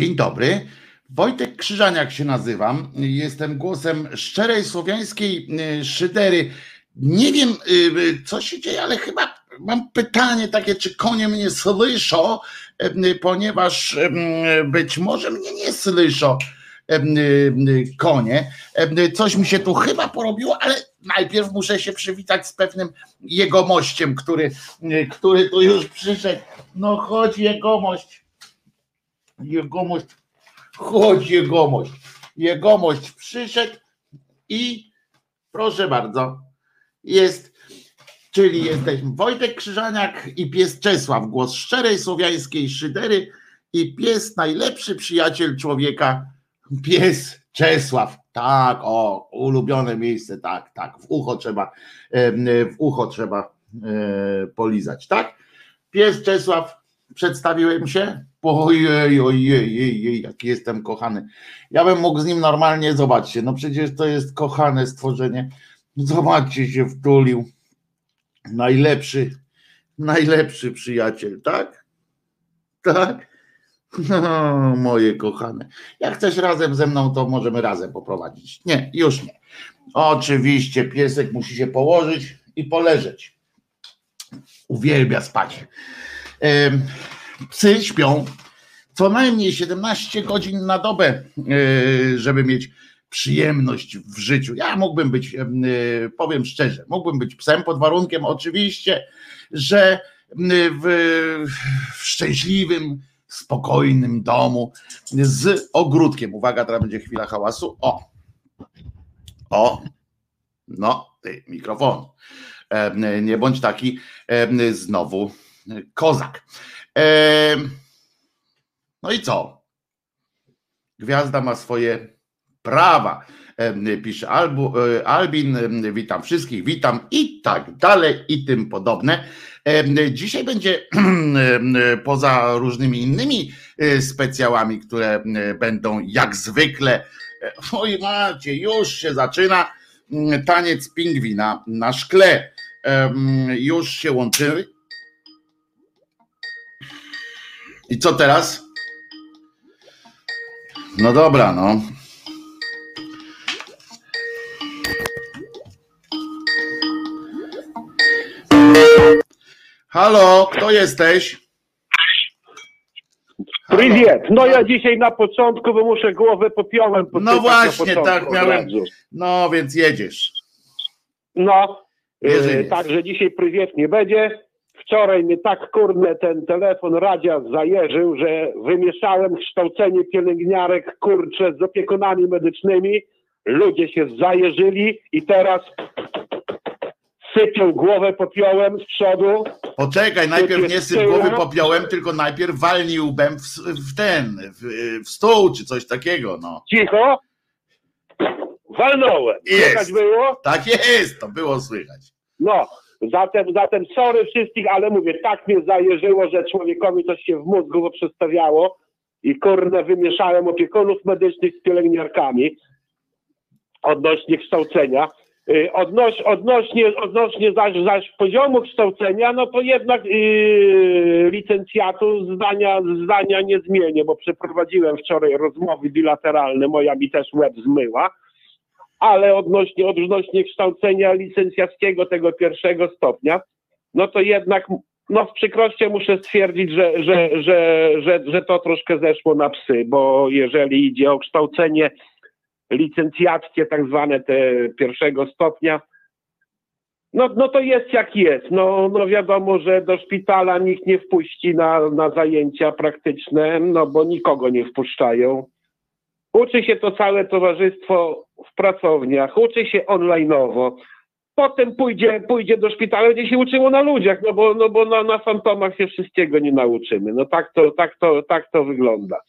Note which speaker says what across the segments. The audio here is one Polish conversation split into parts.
Speaker 1: Dzień dobry. Wojtek Krzyżaniak się nazywam. Jestem głosem szczerej słowiańskiej y, szydery. Nie wiem, y, co się dzieje, ale chyba mam pytanie takie, czy konie mnie słyszą, y, ponieważ być może mnie nie słyszą konie. Coś mi się tu chyba porobiło, ale najpierw muszę się przywitać z pewnym jegomościem, który, który tu już przyszedł. No chodź jegomość. Jegomość Chodź jegomość. Jegomość przyszedł i proszę bardzo, jest, czyli jesteśmy Wojtek Krzyżaniak i pies Czesław, głos szczerej słowiańskiej szydery i pies najlepszy przyjaciel człowieka, pies Czesław. Tak, o, ulubione miejsce, tak, tak, w ucho trzeba, w ucho trzeba e, polizać, tak? Pies Czesław, przedstawiłem się? Ojej, ojej, ojej, jaki jestem kochany. Ja bym mógł z nim normalnie, zobaczcie, no przecież to jest kochane stworzenie. Zobaczcie, się wtulił. Najlepszy, najlepszy przyjaciel, tak? Tak? No, moje kochane. Jak chcesz razem ze mną, to możemy razem poprowadzić. Nie, już nie. Oczywiście piesek musi się położyć i poleżeć. Uwielbia spać. Psy śpią co najmniej 17 godzin na dobę, e, żeby mieć przyjemność w życiu. Ja mógłbym być, e, powiem szczerze, mógłbym być psem pod warunkiem oczywiście, że w, w szczęśliwym, spokojnym domu z ogródkiem. Uwaga, teraz będzie chwila hałasu. O, o, no, ty, mikrofon. E, nie bądź taki znowu kozak. No i co? Gwiazda ma swoje prawa. Pisze Albu, e, Albin, witam wszystkich, witam i tak dalej i tym podobne. Dzisiaj będzie poza różnymi innymi e, specjałami, które będą jak zwykle. Oj macie, już się zaczyna taniec pingwina na szkle. Już się łączymy. I co teraz? No dobra, no. Halo, kto jesteś?
Speaker 2: Prywiet. No ja dzisiaj na początku, bo muszę głowę popiołem
Speaker 1: No właśnie, tak miałem. No więc jedziesz.
Speaker 2: No, yy, także dzisiaj prywiet nie będzie. Wczoraj mnie tak kurde ten telefon radzia zajeżył, że wymieszałem kształcenie pielęgniarek kurcze z opiekunami medycznymi. Ludzie się zajeżyli i teraz sypią głowę popiołem z przodu.
Speaker 1: Poczekaj, najpierw nie syp głowy popiołem, tylko najpierw walnij łbem w, w ten, w, w, stół czy coś takiego, no.
Speaker 2: Cicho. Walnąłem.
Speaker 1: Jest. Słychać było? Tak jest, to było słychać.
Speaker 2: No, Zatem, zatem sorry wszystkich, ale mówię, tak mnie zajeżyło, że człowiekowi coś się w mózgu przestawiało i kurde wymieszałem opiekunów medycznych z pielęgniarkami odnośnie kształcenia. Y, odnoś, odnośnie, odnośnie zaś, zaś poziomu kształcenia, no to jednak yy, licencjatu zdania, zdania nie zmienię, bo przeprowadziłem wczoraj rozmowy bilateralne, moja mi też łeb zmyła ale odnośnie, odnośnie kształcenia licencjackiego tego pierwszego stopnia, no to jednak no z przykrością muszę stwierdzić, że, że, że, że, że to troszkę zeszło na psy, bo jeżeli idzie o kształcenie licencjackie, tak zwane te pierwszego stopnia, no, no to jest jak jest. No, no wiadomo, że do szpitala nikt nie wpuści na, na zajęcia praktyczne, no bo nikogo nie wpuszczają. Uczy się to całe towarzystwo w pracowniach, uczy się online'owo. Potem pójdzie, pójdzie do szpitala, gdzie się uczyło na ludziach, no bo, no bo na, na fantomach się wszystkiego nie nauczymy. No tak to, tak to, tak to wygląda.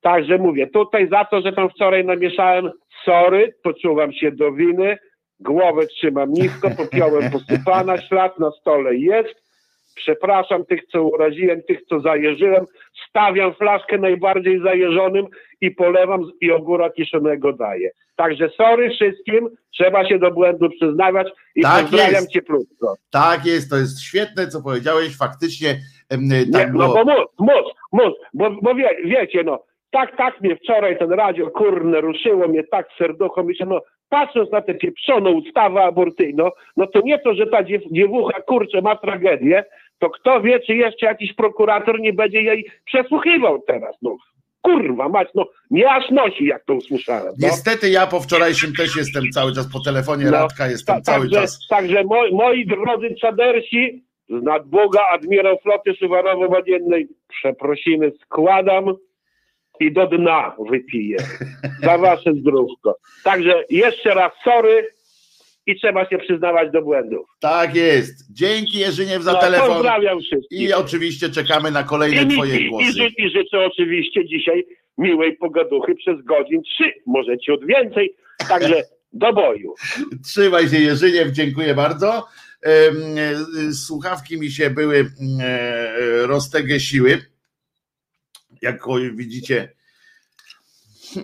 Speaker 2: Także mówię, tutaj za to, że tam wczoraj namieszałem, sorry, poczuwam się do winy, głowę trzymam nisko, popiołem posypana, ślad na stole jest, przepraszam tych, co uraziłem, tych, co zajeżyłem, stawiam flaszkę najbardziej zajeżonym i polewam i ogóra kiszonego daję. Także sorry wszystkim, trzeba się do błędu przyznawać i tak pozdrawiam jest. cieplutko.
Speaker 1: Tak jest, to jest świetne, co powiedziałeś, faktycznie
Speaker 2: tak Nie, No bo móc, móc, móc, bo, bo wie, wiecie, no, tak, tak mnie wczoraj ten radio, kurne, ruszyło mnie tak serducho, myślę, no patrząc na tę pieprzoną ustawę aborcyjną, no to nie to, że ta dziew, dziewucha, kurczę, ma tragedię, to kto wie, czy jeszcze jakiś prokurator nie będzie jej przesłuchiwał teraz, no. Kurwa mać, no nie aż nosi, jak to usłyszałem. No.
Speaker 1: Niestety ja po wczorajszym też jestem cały czas po telefonie
Speaker 2: No,
Speaker 1: Radka, jestem
Speaker 2: Ta-
Speaker 1: cały
Speaker 2: także,
Speaker 1: czas.
Speaker 2: Także moi, moi drodzy czadersi, z nadboga admirał floty szywarowo-wojennej, przeprosiny składam i do dna wypiję za wasze zdrówko. Także jeszcze raz sorry i trzeba się przyznawać do błędów.
Speaker 1: Tak jest. Dzięki Jerzyniew za
Speaker 2: No,
Speaker 1: telefon.
Speaker 2: Pozdrawiam wszystkich.
Speaker 1: I oczywiście czekamy na kolejne
Speaker 2: I,
Speaker 1: twoje
Speaker 2: i,
Speaker 1: głosy.
Speaker 2: i, ży, I życzę oczywiście dzisiaj miłej pogaduchy przez godzin trzy, może ciut więcej. Także do boju.
Speaker 1: Trzymaj się Jerzyniew, dziękuję bardzo. E, Słuchawki mi się były mm, e, roztegesiły. Jak widzicie.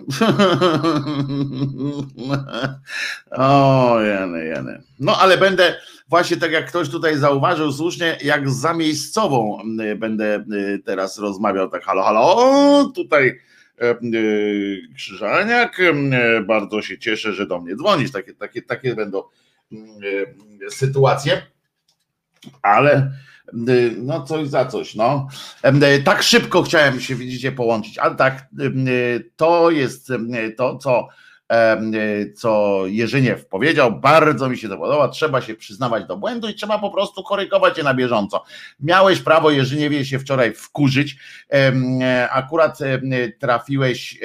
Speaker 1: O, jeny, jeny. No ale będę właśnie tak jak ktoś tutaj zauważył słusznie, jak za miejscową mm, będę y, teraz rozmawiał tak halo, halo, tutaj e, y, Krzyżaniak, bardzo się cieszę, że do mnie dzwonisz, takie, takie, takie będą sytuacje, ale y, no coś za coś, no. E, Tak szybko chciałem się, widzicie, połączyć, ale tak, e, to jest to, co co Jerzyniew powiedział, bardzo mi się to podoba, trzeba się przyznawać do błędu i trzeba po prostu korygować je na bieżąco. Miałeś prawo Jerzyniewie się wczoraj wkurzyć, e, akurat em, trafiłeś,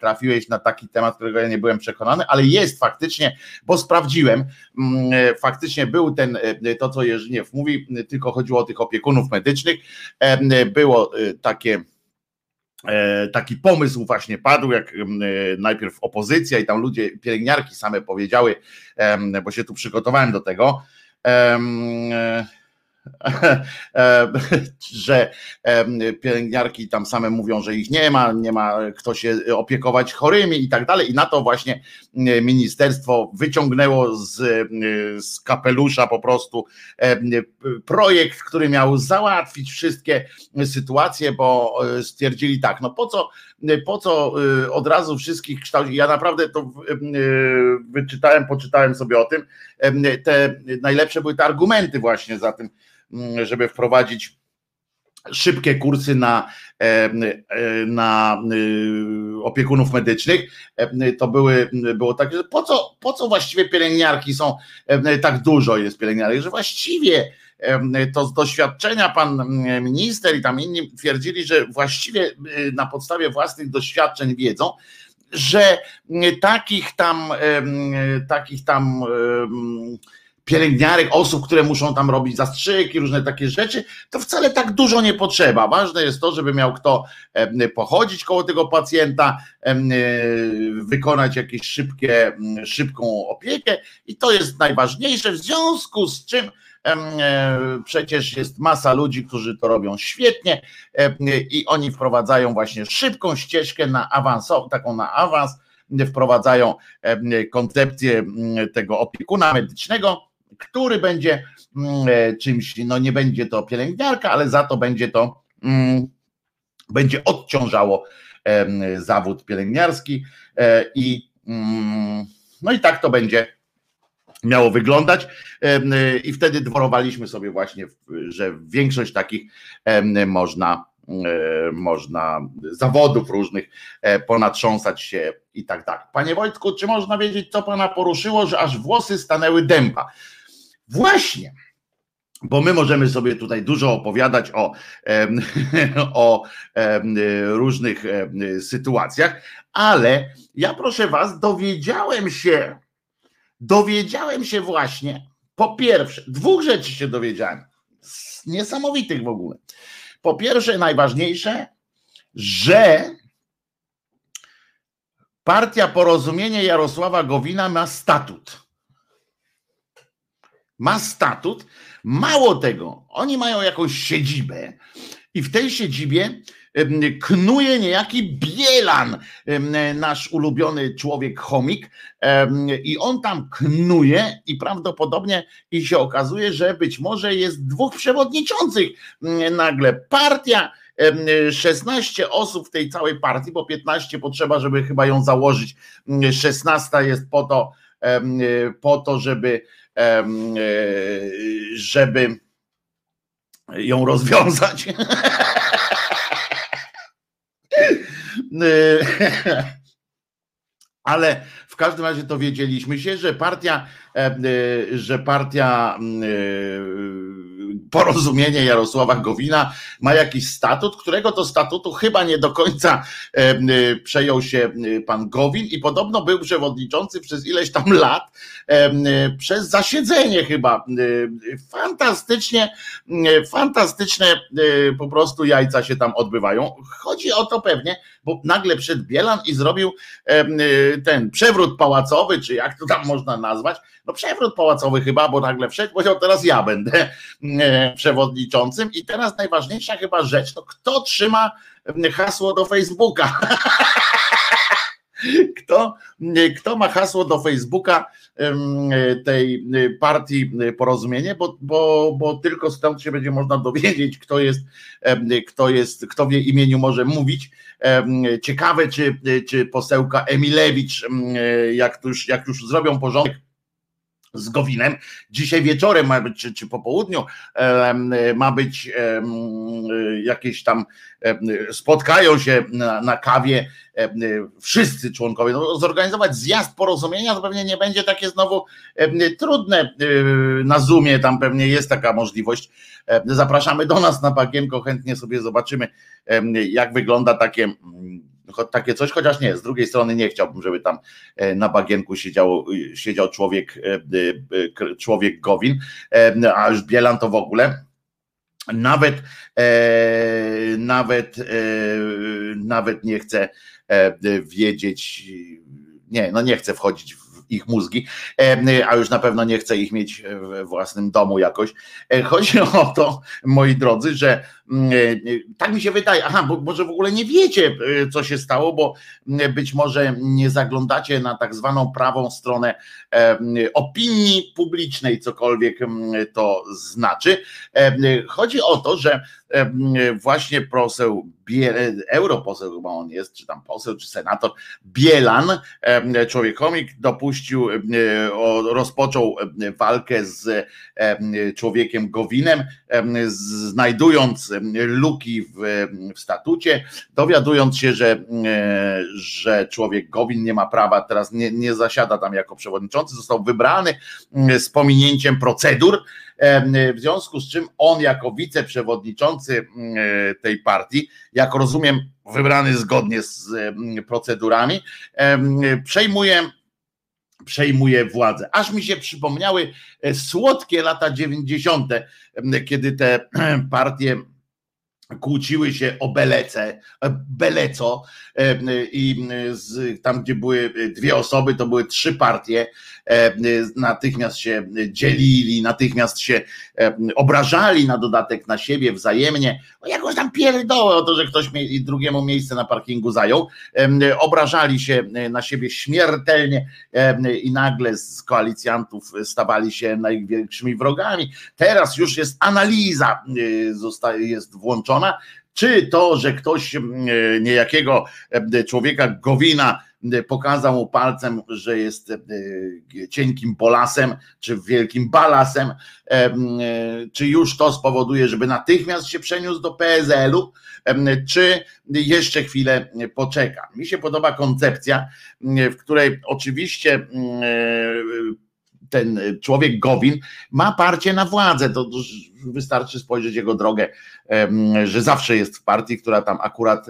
Speaker 1: trafiłeś na taki temat, którego ja nie byłem przekonany, ale jest faktycznie, bo sprawdziłem, mm, e, faktycznie był ten, e, to co Jerzyniew mówi, tylko chodziło o tych opiekunów medycznych, było e, takie e, taki pomysł właśnie padł, jak e, najpierw opozycja i tam ludzie, pielęgniarki same powiedziały, bo się tu przygotowałem do tego, e, e, że em, pielęgniarki tam same mówią, że ich nie ma, nie ma kto się opiekować chorymi i tak dalej. I na to właśnie e, ministerstwo wyciągnęło z, e, z kapelusza po prostu projekt, który miał załatwić wszystkie sytuacje, bo e, stwierdzili tak, no po co, po co e, od razu wszystkich kształcić. Ja naprawdę to e, wyczytałem, poczytałem sobie o tym. Te najlepsze były te argumenty właśnie za tym, żeby wprowadzić szybkie kursy na, em, e, na y, opiekunów medycznych. Em, To były, było tak, że po co, po co właściwie pielęgniarki są, tak dużo jest pielęgniarek, że właściwie to z doświadczenia pan mm, minister i tam inni twierdzili, że właściwie y, na podstawie własnych doświadczeń wiedzą, że mm, takich tam, takich tam pielęgniarek, osób, które muszą tam robić zastrzyki, różne takie rzeczy, to wcale tak dużo nie potrzeba. Ważne jest to, żeby miał kto pochodzić koło tego pacjenta, e, wykonać jakieś szybkie, szybką opiekę i to jest najważniejsze, w związku z czym e, przecież jest masa ludzi, którzy to robią świetnie i oni wprowadzają właśnie szybką ścieżkę na awans, taką na awans, wprowadzają koncepcję tego opiekuna medycznego, który będzie mm, e, czymś, no nie będzie to pielęgniarka, ale za to będzie to mm, będzie odciążało zawód pielęgniarski e, i mm, no i tak to będzie miało wyglądać e, i wtedy dworowaliśmy sobie właśnie, że większość takich można można zawodów różnych ponatrząsać się i tak dalej. Panie Wojtku, czy można wiedzieć, co pana poruszyło, że aż włosy stanęły dęba? Właśnie, bo my możemy sobie tutaj dużo opowiadać o, o różnych sytuacjach, ale ja proszę was, dowiedziałem się, dowiedziałem się właśnie, po pierwsze, dwóch rzeczy się dowiedziałem, niesamowitych w ogóle. Po pierwsze, najważniejsze, że partia Porozumienie Jarosława Gowina ma statut. Ma statut. Mało tego, oni mają jakąś siedzibę i w tej siedzibie knuje niejaki Bielan, nasz ulubiony człowiek chomik i on tam knuje i prawdopodobnie i się okazuje, że być może jest dwóch przewodniczących nagle. Partia 16 osób w tej całej partii, bo 15 potrzeba, żeby chyba ją założyć. 16 jest po to, po to, żeby żeby ją rozwiązać. Ale w każdym razie to wiedzieliśmy się, że partia, że partia porozumienie Jarosława Gowina ma jakiś statut, którego to statutu chyba nie do końca y, przejął się pan Gowin i podobno był przewodniczący przez ileś tam lat y, przez zasiedzenie chyba. Fantastycznie, fantastyczne po prostu jajca się tam odbywają. Chodzi o to pewnie, bo nagle przed Bielan i zrobił ten przewrót pałacowy, czy jak to tam można nazwać, no przewrót pałacowy chyba, bo nagle wszedł, powiedział teraz ja będę e, przewodniczącym i teraz najważniejsza chyba rzecz, no kto trzyma hasło do Facebooka? Kto, kto ma hasło do Facebooka tej partii Porozumienie, bo, bo, bo tylko stąd się będzie można dowiedzieć, kto jest, kto jest, kto wie imieniu może mówić. Ciekawe, czy, czy posełka Emilewicz, jak już, jak już zrobią porządek z Gowinem. Dzisiaj wieczorem ma być, czy, czy po południu ma być jakieś tam, spotkają się na, na kawie wszyscy członkowie. No, zorganizować zjazd porozumienia to pewnie nie będzie takie znowu trudne na Zoomie, tam pewnie jest taka możliwość. Zapraszamy do nas na bagienko, chętnie sobie zobaczymy, jak wygląda takie takie coś, chociaż nie, z drugiej strony nie chciałbym, żeby tam e, na bagienku siedział, siedział człowiek, e, e, człowiek Gowin, a już Bielan to w ogóle. Nawet, nawet, nawet nie chcę wiedzieć, nie, no nie chcę wchodzić w ich mózgi, a już na pewno nie chcę ich mieć w własnym domu jakoś. Chodzi o to, moi drodzy, że Mm, e, e, tak mi się wydaje, aha, bo może w ogóle nie wiecie, e, co się stało, bo mm, być może nie zaglądacie na tak zwaną prawą stronę opinii publicznej, cokolwiek mm, to znaczy. Chodzi o to, że właśnie poseł, europoseł chyba on jest, czy tam poseł, czy senator, Bielan, człowiekomik dopuścił, rozpoczął walkę z człowiekiem Gowinem, znajdując luki w, w statucie, dowiadując się, że, e, że człowiek Gowin nie ma prawa, teraz nie, nie zasiada tam jako przewodniczący, został wybrany z pominięciem procedur, e, w związku z czym on jako wiceprzewodniczący e, tej partii, jak rozumiem, wybrany zgodnie z procedurami, przejmuje przejmuje władzę. Aż mi się przypomniały słodkie lata 90., kiedy te partie kłóciły się o Belece, e, Beleco i z, tam, gdzie były dwie osoby, to były trzy partie, natychmiast się dzielili, natychmiast się obrażali na dodatek na siebie wzajemnie, o jakąś tam pierdołę o to, że ktoś drugiemu miejsce na parkingu zajął, obrażali się na siebie śmiertelnie i nagle z koalicjantów stawali się największymi wrogami. Teraz już jest analiza, jest włączona, czy to, że ktoś niejakiego człowieka Gowina pokazał mu palcem, że jest e, cienkim polasem, czy wielkim balasem, e, czy już to spowoduje, żeby natychmiast się przeniósł do PSL-u, czy jeszcze chwilę poczeka. Mi się podoba koncepcja, w której oczywiście ten człowiek Gowin ma parcie na władzę. To wystarczy spojrzeć jego drogę, że zawsze jest w partii, która tam akurat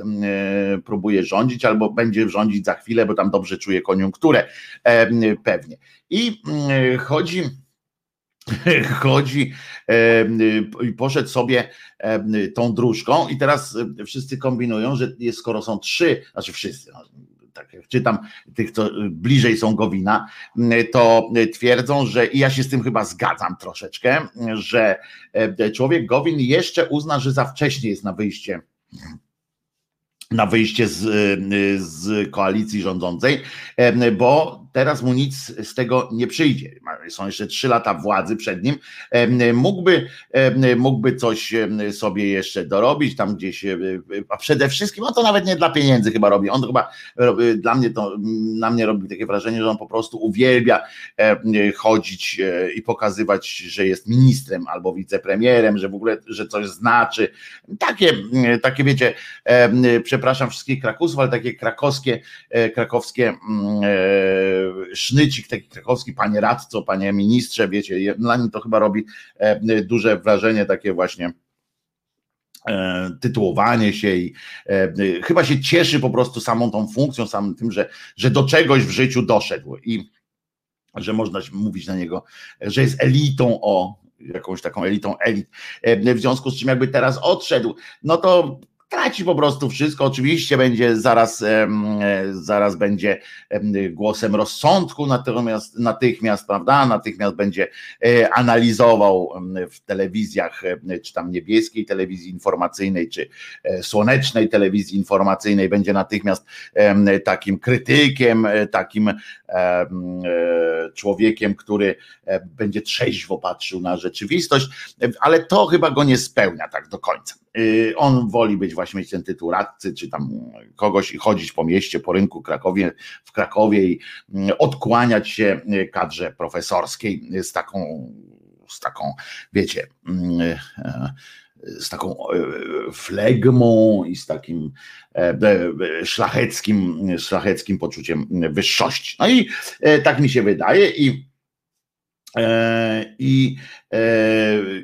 Speaker 1: próbuje rządzić albo będzie rządzić za chwilę, bo tam dobrze czuje koniunkturę pewnie. I chodzi chodzi i poszedł sobie tą dróżką i teraz wszyscy kombinują, że skoro są trzy, znaczy wszyscy, no, tak jak czytam tych, co bliżej są Gowina, to twierdzą, że i ja się z tym chyba zgadzam troszeczkę, że e, człowiek Gowin jeszcze uzna, że za wcześnie jest na wyjście na wyjście z, z koalicji rządzącej, e, bo teraz mu nic z tego nie przyjdzie. Są jeszcze trzy lata władzy przed nim. Mógłby, mógłby coś sobie jeszcze dorobić tam gdzieś, a przede wszystkim, on to nawet nie dla pieniędzy chyba robi. On chyba dla mnie to, na mnie robi takie wrażenie, że on po prostu uwielbia chodzić e, i pokazywać, że jest ministrem albo wicepremierem, że w ogóle, że coś znaczy. Takie, takie wiecie, przepraszam wszystkich krakusów, ale takie krakowskie, e, krakowskie e, sznycik, taki krakowski, panie radco, panie ministrze, wiecie, dla nim to chyba robi duże wrażenie takie właśnie tytułowanie się i chyba się cieszy po prostu samą tą funkcją, samym tym, że, że do czegoś w życiu doszedł i że można mówić na niego, że jest elitą o jakąś taką elitą elit. W związku z czym jakby teraz odszedł, no to traci po prostu wszystko. Oczywiście będzie zaraz, e, zaraz będzie głosem rozsądku, natomiast natychmiast, prawda, natychmiast będzie e, analizował w telewizjach, czy tam niebieskiej telewizji informacyjnej, czy e, słonecznej telewizji informacyjnej, będzie natychmiast takim krytykiem, takim człowiekiem, który będzie trzeźwo patrzył na rzeczywistość, ale to chyba go nie spełnia tak do końca. Y, on woli być właśnie mieć ten tytuł radcy, czy tam kogoś i chodzić po mieście, po rynku Krakowie, w Krakowie i mm, odkłaniać się kadrze profesorskiej z taką, z taką, wiecie, mm, e, z taką e, flegmą i z takim e, szlacheckim, szlacheckim poczuciem wyższości. No i tak mi się wydaje i i,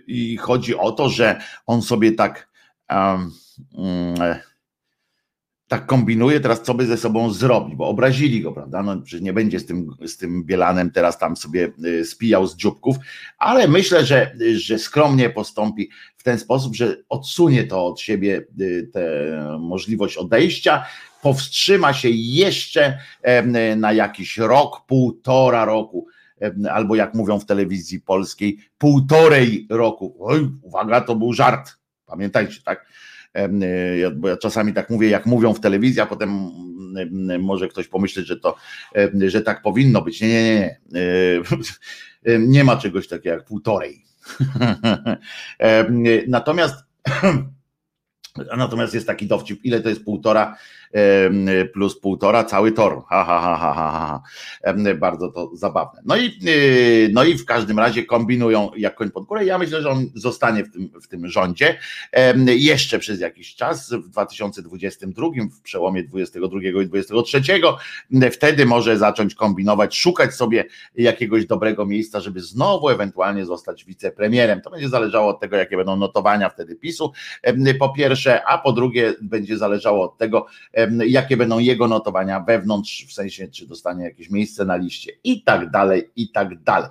Speaker 1: I chodzi o to, że on sobie tak um, tak kombinuje teraz, co by ze sobą zrobić, bo obrazili go, prawda? No, że nie będzie z tym, z tym Bielanem teraz tam sobie y, spijał z dzióbków, ale myślę, że, że skromnie postąpi w ten sposób, że odsunie to od siebie y, tę możliwość odejścia, powstrzyma się jeszcze na jakiś rok, półtora roku, albo jak mówią w telewizji polskiej, półtorej roku. Oj, uwaga, to był żart Pamiętajcie, tak? Y, bo ja czasami tak mówię, jak mówią w telewizji, a potem może ktoś pomyśleć, że to, że tak powinno być. Nie, nie, nie. Nie, nie ma czegoś takiego jak półtorej. Natomiast Natomiast jest taki dowcip, ile to jest półtora plus półtora, cały tor. Ha, ha, ha, ha, ha, ha. Bardzo to zabawne. No i, y, no i w każdym razie kombinują jak koń pod górę. Ja myślę, że on zostanie w tym, w tym rządzie jeszcze przez jakiś czas, w 2022, w przełomie 22 i 23. Wtedy może zacząć kombinować, szukać sobie jakiegoś dobrego miejsca, żeby znowu ewentualnie zostać wicepremierem. To będzie zależało od tego, jakie będą notowania wtedy PiSu. Po pierwsze, a po drugie, będzie zależało od tego, jakie będą jego notowania wewnątrz, w sensie czy dostanie jakieś miejsce na liście i tak dalej, i tak dalej.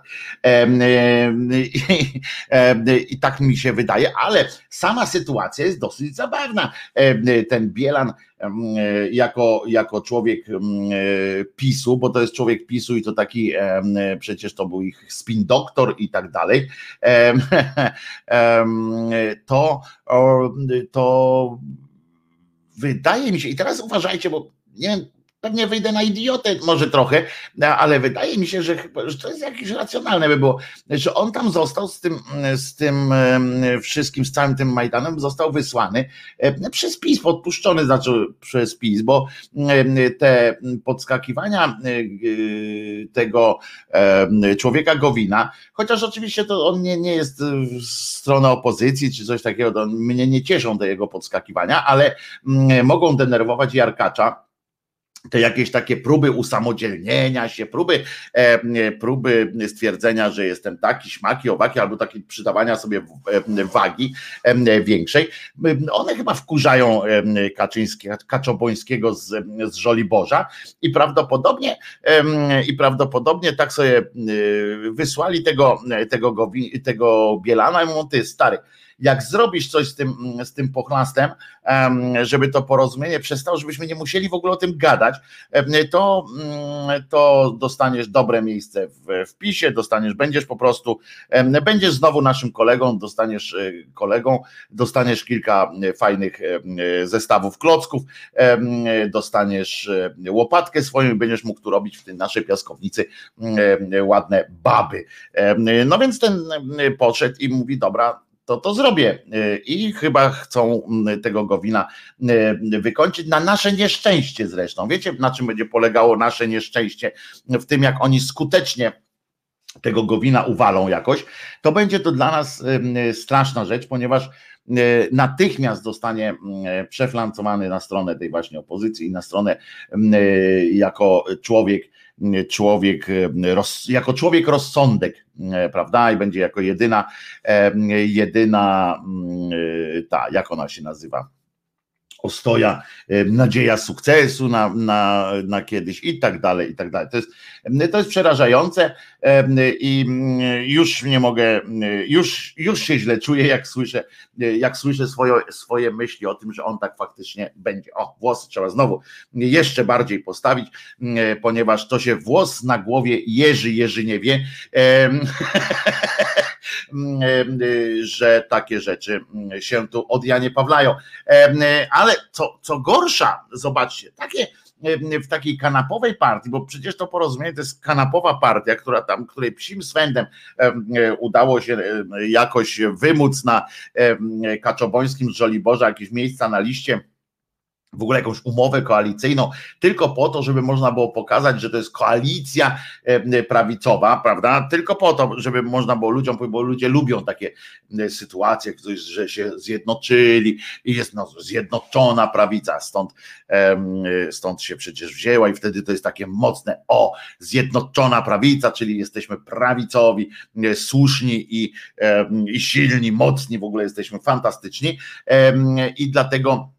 Speaker 1: I, tak mi się wydaje, ale sama sytuacja jest dosyć zabawna. Ten Bielan jako, jako człowiek PiSu, bo to jest człowiek PiSu i to taki przecież to był ich spin doktor i tak dalej, to, to wydaje mi się, i teraz uważajcie, bo nie wiem, pewnie wyjdę na idiotę może trochę, ale wydaje mi się, że, że to jest jakieś racjonalne by było, że on tam został z tym, z tym wszystkim, z całym tym Majdanem, został wysłany przez PiS, podpuszczony znaczy przez PiS, bo te podskakiwania tego człowieka Gowina, chociaż oczywiście to on nie, nie jest strona opozycji czy coś takiego, to mnie nie cieszą te jego podskakiwania, ale mogą denerwować Jarkacza, te jakieś takie próby usamodzielnienia się, próby, e, próby stwierdzenia, że jestem taki, śmaki, owaki, albo takie przydawania sobie e, wagi e, większej, one chyba wkurzają Kaczyńskiego, Kaczobońskiego z, z Żoliborza i prawdopodobnie i prawdopodobnie tak sobie wysłali tego, tego, tego Bielana i mówią, ty stary, jak zrobisz coś z tym, z tym pochlastem, żeby to porozumienie przestało, żebyśmy nie musieli w ogóle o tym gadać, to, mm, to dostaniesz dobre miejsce w wpisie, dostaniesz, będziesz po prostu, będziesz znowu naszym kolegą, dostaniesz e, kolegą, dostaniesz kilka fajnych zestawów klocków, dostaniesz łopatkę swoją i będziesz mógł tu robić w tej naszej piaskownicy ładne baby. No więc ten podszedł i mówi, dobra, to to zrobię. I chyba chcą tego Gowina wykończyć na nasze nieszczęście zresztą. Wiecie, na czym będzie polegało nasze nieszczęście? W tym, jak oni skutecznie tego Gowina uwalą jakoś, to będzie to dla nas straszna rzecz, ponieważ natychmiast zostanie przeflancowany na stronę tej właśnie opozycji i na stronę jako człowiek, człowiek, jako człowiek rozsądek, prawda? I będzie jako jedyna, jedyna ta, jak ona się nazywa? ostoja, nadzieja sukcesu na, na, na kiedyś i tak dalej, i tak dalej. To jest, to jest przerażające i już nie mogę, już, już się źle czuję, jak słyszę, jak słyszę swoje, swoje myśli o tym, że on tak faktycznie będzie. O, włos trzeba znowu jeszcze bardziej postawić, ponieważ to się włos na głowie jeży, jeży nie wie. że takie rzeczy się tu od Janie Pawlają. Ale co, co gorsza, zobaczcie, takie w takiej kanapowej partii, bo przecież to porozumienie to jest kanapowa partia, która tam, której psim swędem udało się jakoś wymóc na Kaczobońskim z Żoliborza jakieś miejsca na liście w ogóle jakąś umowę koalicyjną, tylko po to, żeby można było pokazać, że to jest koalicja e, prawicowa, prawda? Tylko po to, żeby można było ludziom, bo ludzie lubią takie e, sytuacje, że się zjednoczyli i jest no, zjednoczona prawica, stąd, e, stąd się przecież wzięła i wtedy to jest takie mocne, o, zjednoczona prawica, czyli jesteśmy prawicowi, słuszni i, i silni, mocni, w ogóle jesteśmy fantastyczni i dlatego E,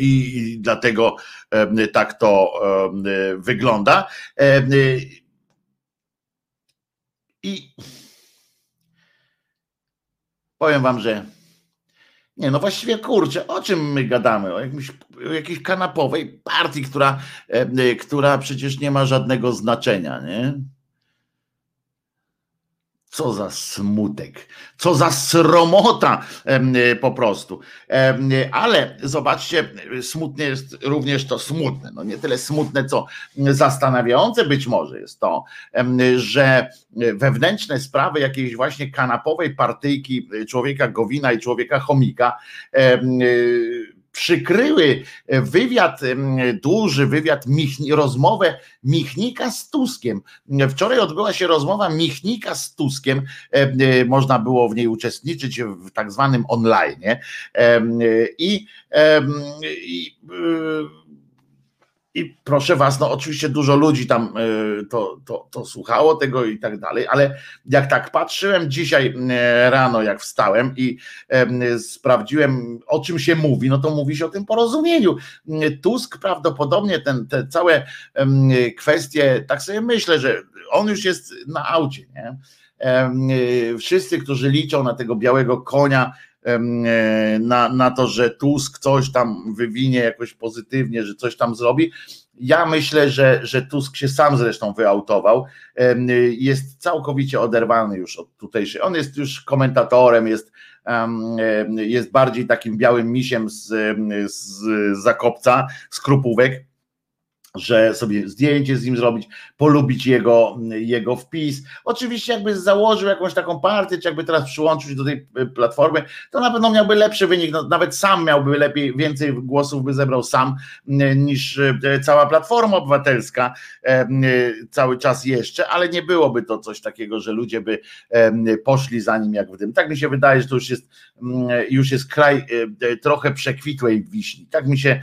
Speaker 1: I dlatego e, tak to e, wygląda. I powiem wam, że nie, no właściwie kurczę, o czym my gadamy? O, jakimś, o jakiejś kanapowej partii, która, która przecież nie ma żadnego znaczenia, nie? Co za smutek, co za sromota y, po prostu. Ale zobaczcie, smutne jest również to smutne. No nie tyle smutne, co zastanawiające być może jest to, że wewnętrzne sprawy jakiejś właśnie kanapowej partyjki człowieka Gowina i człowieka Chomika y, przykryły wywiad, duży wywiad, rozmowę Michnika z Tuskiem. Wczoraj odbyła się rozmowa Michnika z Tuskiem, można było w niej uczestniczyć w tak zwanym online. I, i i proszę was, no oczywiście dużo ludzi tam e, to, to, to słuchało tego i tak dalej, ale jak tak patrzyłem dzisiaj e, rano, jak wstałem i sprawdziłem, o czym się mówi, no to mówi się o tym porozumieniu. Tusk prawdopodobnie ten, te całe kwestie, tak sobie myślę, że on już jest na aucie, nie? Wszyscy, którzy liczą na tego białego konia, na, na to, że Tusk coś tam wywinie jakoś pozytywnie, że coś tam zrobi. Ja myślę, że, że Tusk się sam zresztą wyautował. Jest całkowicie oderwany już od tutejszej. On jest już komentatorem, jest, jest bardziej takim białym misiem z, z Zakopca, z Krupówek że sobie zdjęcie z nim zrobić, polubić jego, jego wpis. Oczywiście jakby założył jakąś taką partię, czy jakby teraz przyłączył się do tej e, platformy, to na pewno miałby lepszy wynik, no, nawet sam miałby lepiej, więcej głosów by zebrał sam niż e, cała Platforma Obywatelska cały czas jeszcze, ale nie byłoby to coś takiego, że ludzie by poszli za nim jak w tym. Tak mi się wydaje, że to już jest, już jest kraj trochę przekwitłej wiśni. Tak mi się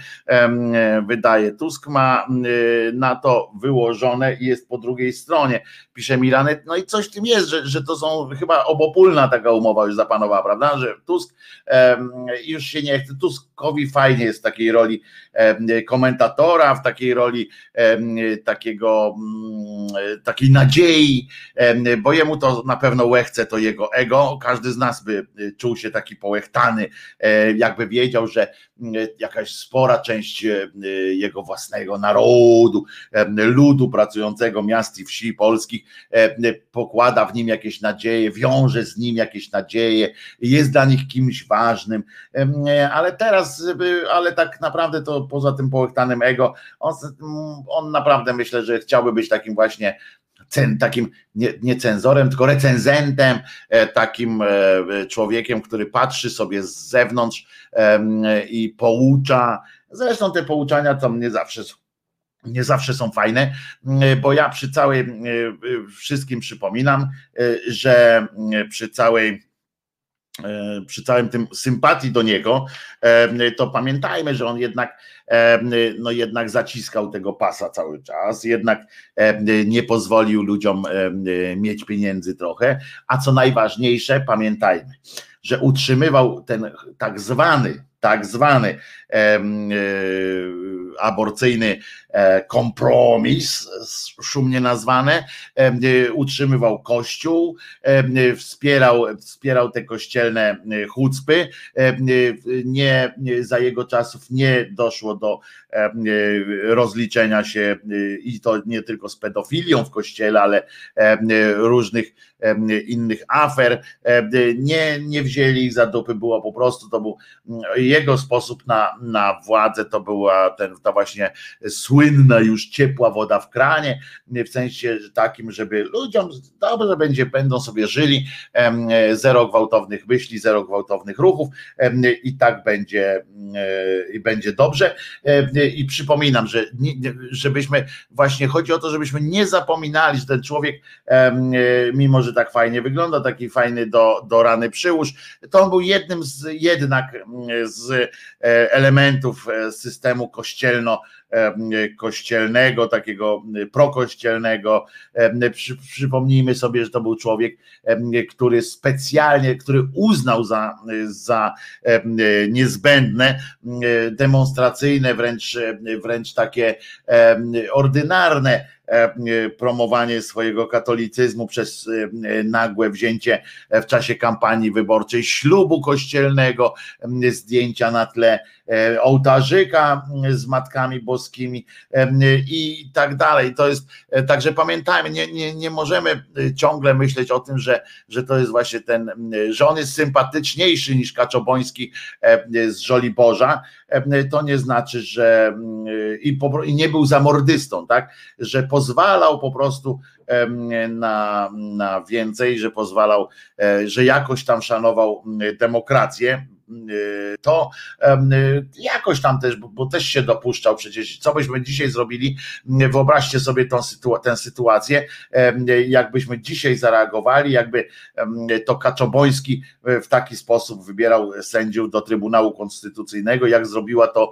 Speaker 1: wydaje. Tusk ma Y, na to wyłożone i jest po drugiej stronie. Pisze Milanet, no i coś w tym jest, że, że to są chyba obopólna taka umowa już zapanowała, prawda, że Tusk już się nie chce, Tusk Fajnie jest w takiej roli komentatora, w takiej roli takiego mm, takiej nadziei, bo jemu to na pewno łechce to jego ego. Każdy z nas by y, czuł się taki połechtany, e, jakby wiedział, że y, jakaś spora część y, jego własnego narodu, ludu pracującego miast i wsi polskich pokłada w nim jakieś nadzieje, wiąże z nim jakieś nadzieje, jest dla nich kimś ważnym, ale teraz, ale tak naprawdę to poza tym połechtanym ego, on, on naprawdę myślę, że chciałby być takim właśnie takim nie, nie cenzorem, tylko recenzentem, e, takim e, człowiekiem, który patrzy sobie z zewnątrz i poucza. Zresztą te pouczania to nie zawsze nie zawsze są fajne, bo ja przy całej e, wszystkim przypominam, że przy całej E, przy całym tym sympatii do niego, e, to pamiętajmy, że on jednak, e, no jednak zaciskał tego pasa cały czas, jednak nie pozwolił ludziom mieć pieniędzy trochę, a co najważniejsze, pamiętajmy, że utrzymywał ten tak zwany, tak zwany aborcyjny e, kompromis, szumnie nazwane, e, utrzymywał kościół, wspierał, wspierał te kościelne e, chucpy. Nie, za jego czasów nie doszło do rozliczenia się i to nie tylko z pedofilią w kościele, ale różnych innych afer. Nie, nie wzięli ich za dupy, było po prostu, to był jego sposób na, na władzę, to była ten, ta właśnie słynna już ciepła woda w kranie, w sensie takim, żeby ludziom dobrze będzie, będą sobie żyli, zero gwałtownych myśli, zero gwałtownych ruchów i tak będzie i będzie dobrze. I przypominam, że żebyśmy właśnie chodzi o to, żebyśmy nie zapominali, że ten człowiek, mimo że tak fajnie wygląda, taki fajny do, do rany przyłóż, to on był jednym z jednak z e, elementów e, systemu kościelno kościelnego, takiego prokościelnego. Przy, przypomnijmy sobie, że to był człowiek, który specjalnie, który uznał za, za niezbędne, demonstracyjne, wręcz, wręcz takie ordynarne promowanie swojego katolicyzmu przez nagłe wzięcie w czasie kampanii wyborczej ślubu kościelnego, zdjęcia na tle E, ołtarzyka z matkami boskimi i tak dalej. To jest, e, także pamiętajmy, nie, nie, nie możemy e, ciągle myśleć o tym, że, że to jest właśnie ten, że on jest sympatyczniejszy niż Kaczoboński z Żoliborza, to nie znaczy, że i, po, i nie był zamordystą, tak, że pozwalał po prostu na, na więcej, że pozwalał, że jakoś tam szanował demokrację, to jakoś tam też, bo też się dopuszczał przecież, co byśmy dzisiaj zrobili, wyobraźcie sobie tą sytu, tę sytuację, jakbyśmy dzisiaj zareagowali, jakby to Kaczoboński w taki sposób wybierał sędziów do Trybunału Konstytucyjnego, jak zrobiła to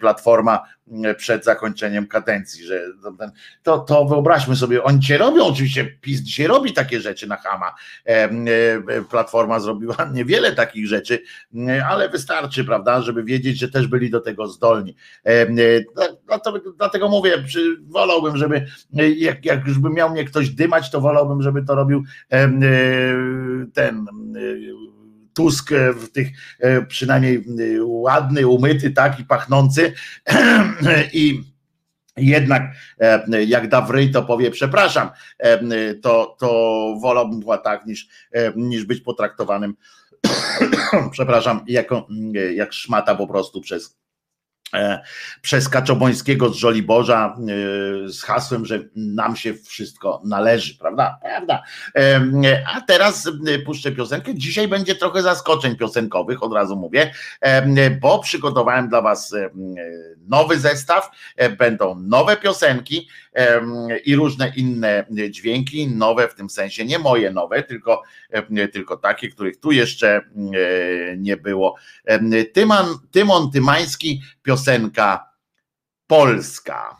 Speaker 1: Platforma przed zakończeniem kadencji, że to, to wyobraźmy sobie, oni cię robią, oczywiście PiS dzisiaj robi takie rzeczy na Hama, Platforma zrobiła niewiele takich rzeczy, ale wystarczy, prawda, żeby wiedzieć, że też byli do tego zdolni. Dlatego, dlatego mówię, wolałbym, żeby jak, jak już by miał mnie ktoś dymać, to wolałbym, żeby to robił ten Tusk w tych przynajmniej ładny, umyty, tak i pachnący. I jednak jak da wryj, to powie przepraszam, to, to wolałbym była tak niż, niż być potraktowanym. Przepraszam, jako, jak szmata po prostu przez e, przez Kaczobońskiego z Żoliborza e, z hasłem, że nam się wszystko należy, prawda? Prawda. E, a teraz puszczę piosenkę. Dzisiaj będzie trochę zaskoczeń piosenkowych, od razu mówię, bo przygotowałem dla Was nowy zestaw, będą nowe piosenki i różne inne dźwięki, nowe w tym sensie, nie moje nowe, tylko, tylko takie, których tu jeszcze nie było. Tymon, Tymon Tymański, piosenka polska.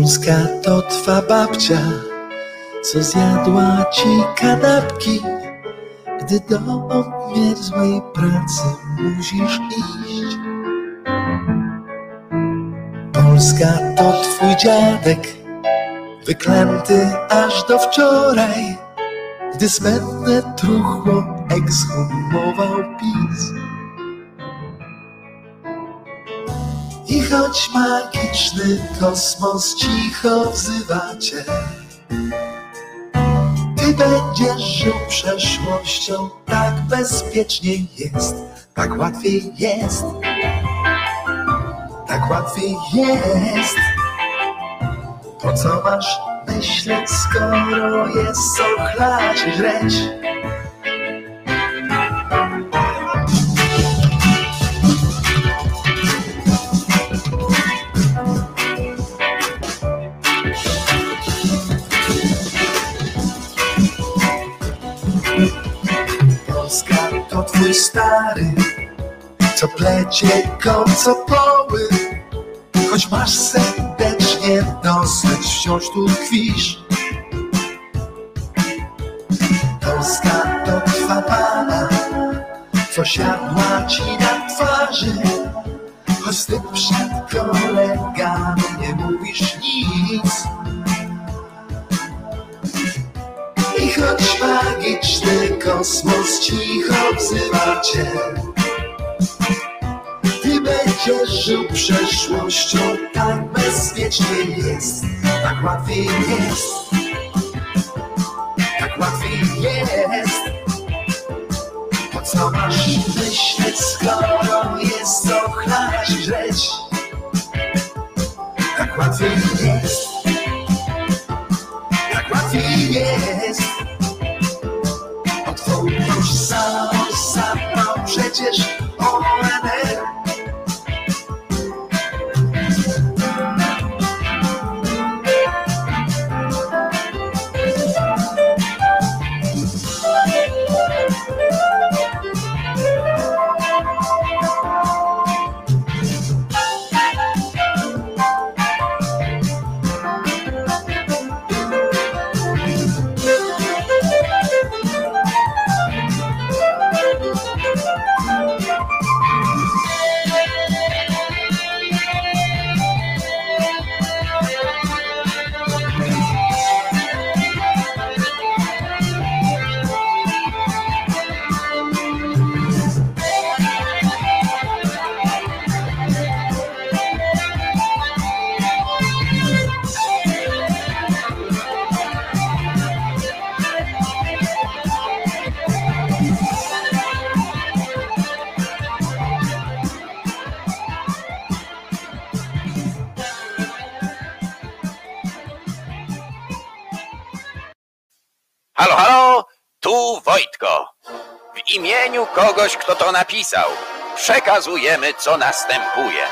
Speaker 3: Polska to twa babcia, co zjadła ci kanapki, gdy do obmierzłej pracy musisz iść. Polska to twój dziadek, wyklęty aż do wczoraj, gdy smętne truchło ekshumował PiS. I choć magiczny kosmos cicho wzywa cię, ty będziesz żył przeszłością, tak bezpiecznie jest, tak łatwiej jest, tak łatwiej jest. Po co masz myśleć, skoro jest chlać i to twój stary, co plecie kocopoły. Choć masz serdecznie dosyć, wciąż tu tkwisz. Polska to twa mama, co siadła ci na twarzy. Choć ty przed kolegami nie mówisz nic. I choć magiczny kosmos cicho wzywa cię, ty będziesz żył przeszłością, tak bezpiecznie jest, tak łatwiej jest, tak łatwiej jest. Po co masz myśleć, skoro jest co chlać i żreć? Tak łatwiej jest, tak łatwiej jest. Sam,
Speaker 4: Wojtko. W imieniu kogoś, kto to napisał, przekazujemy, co następuje.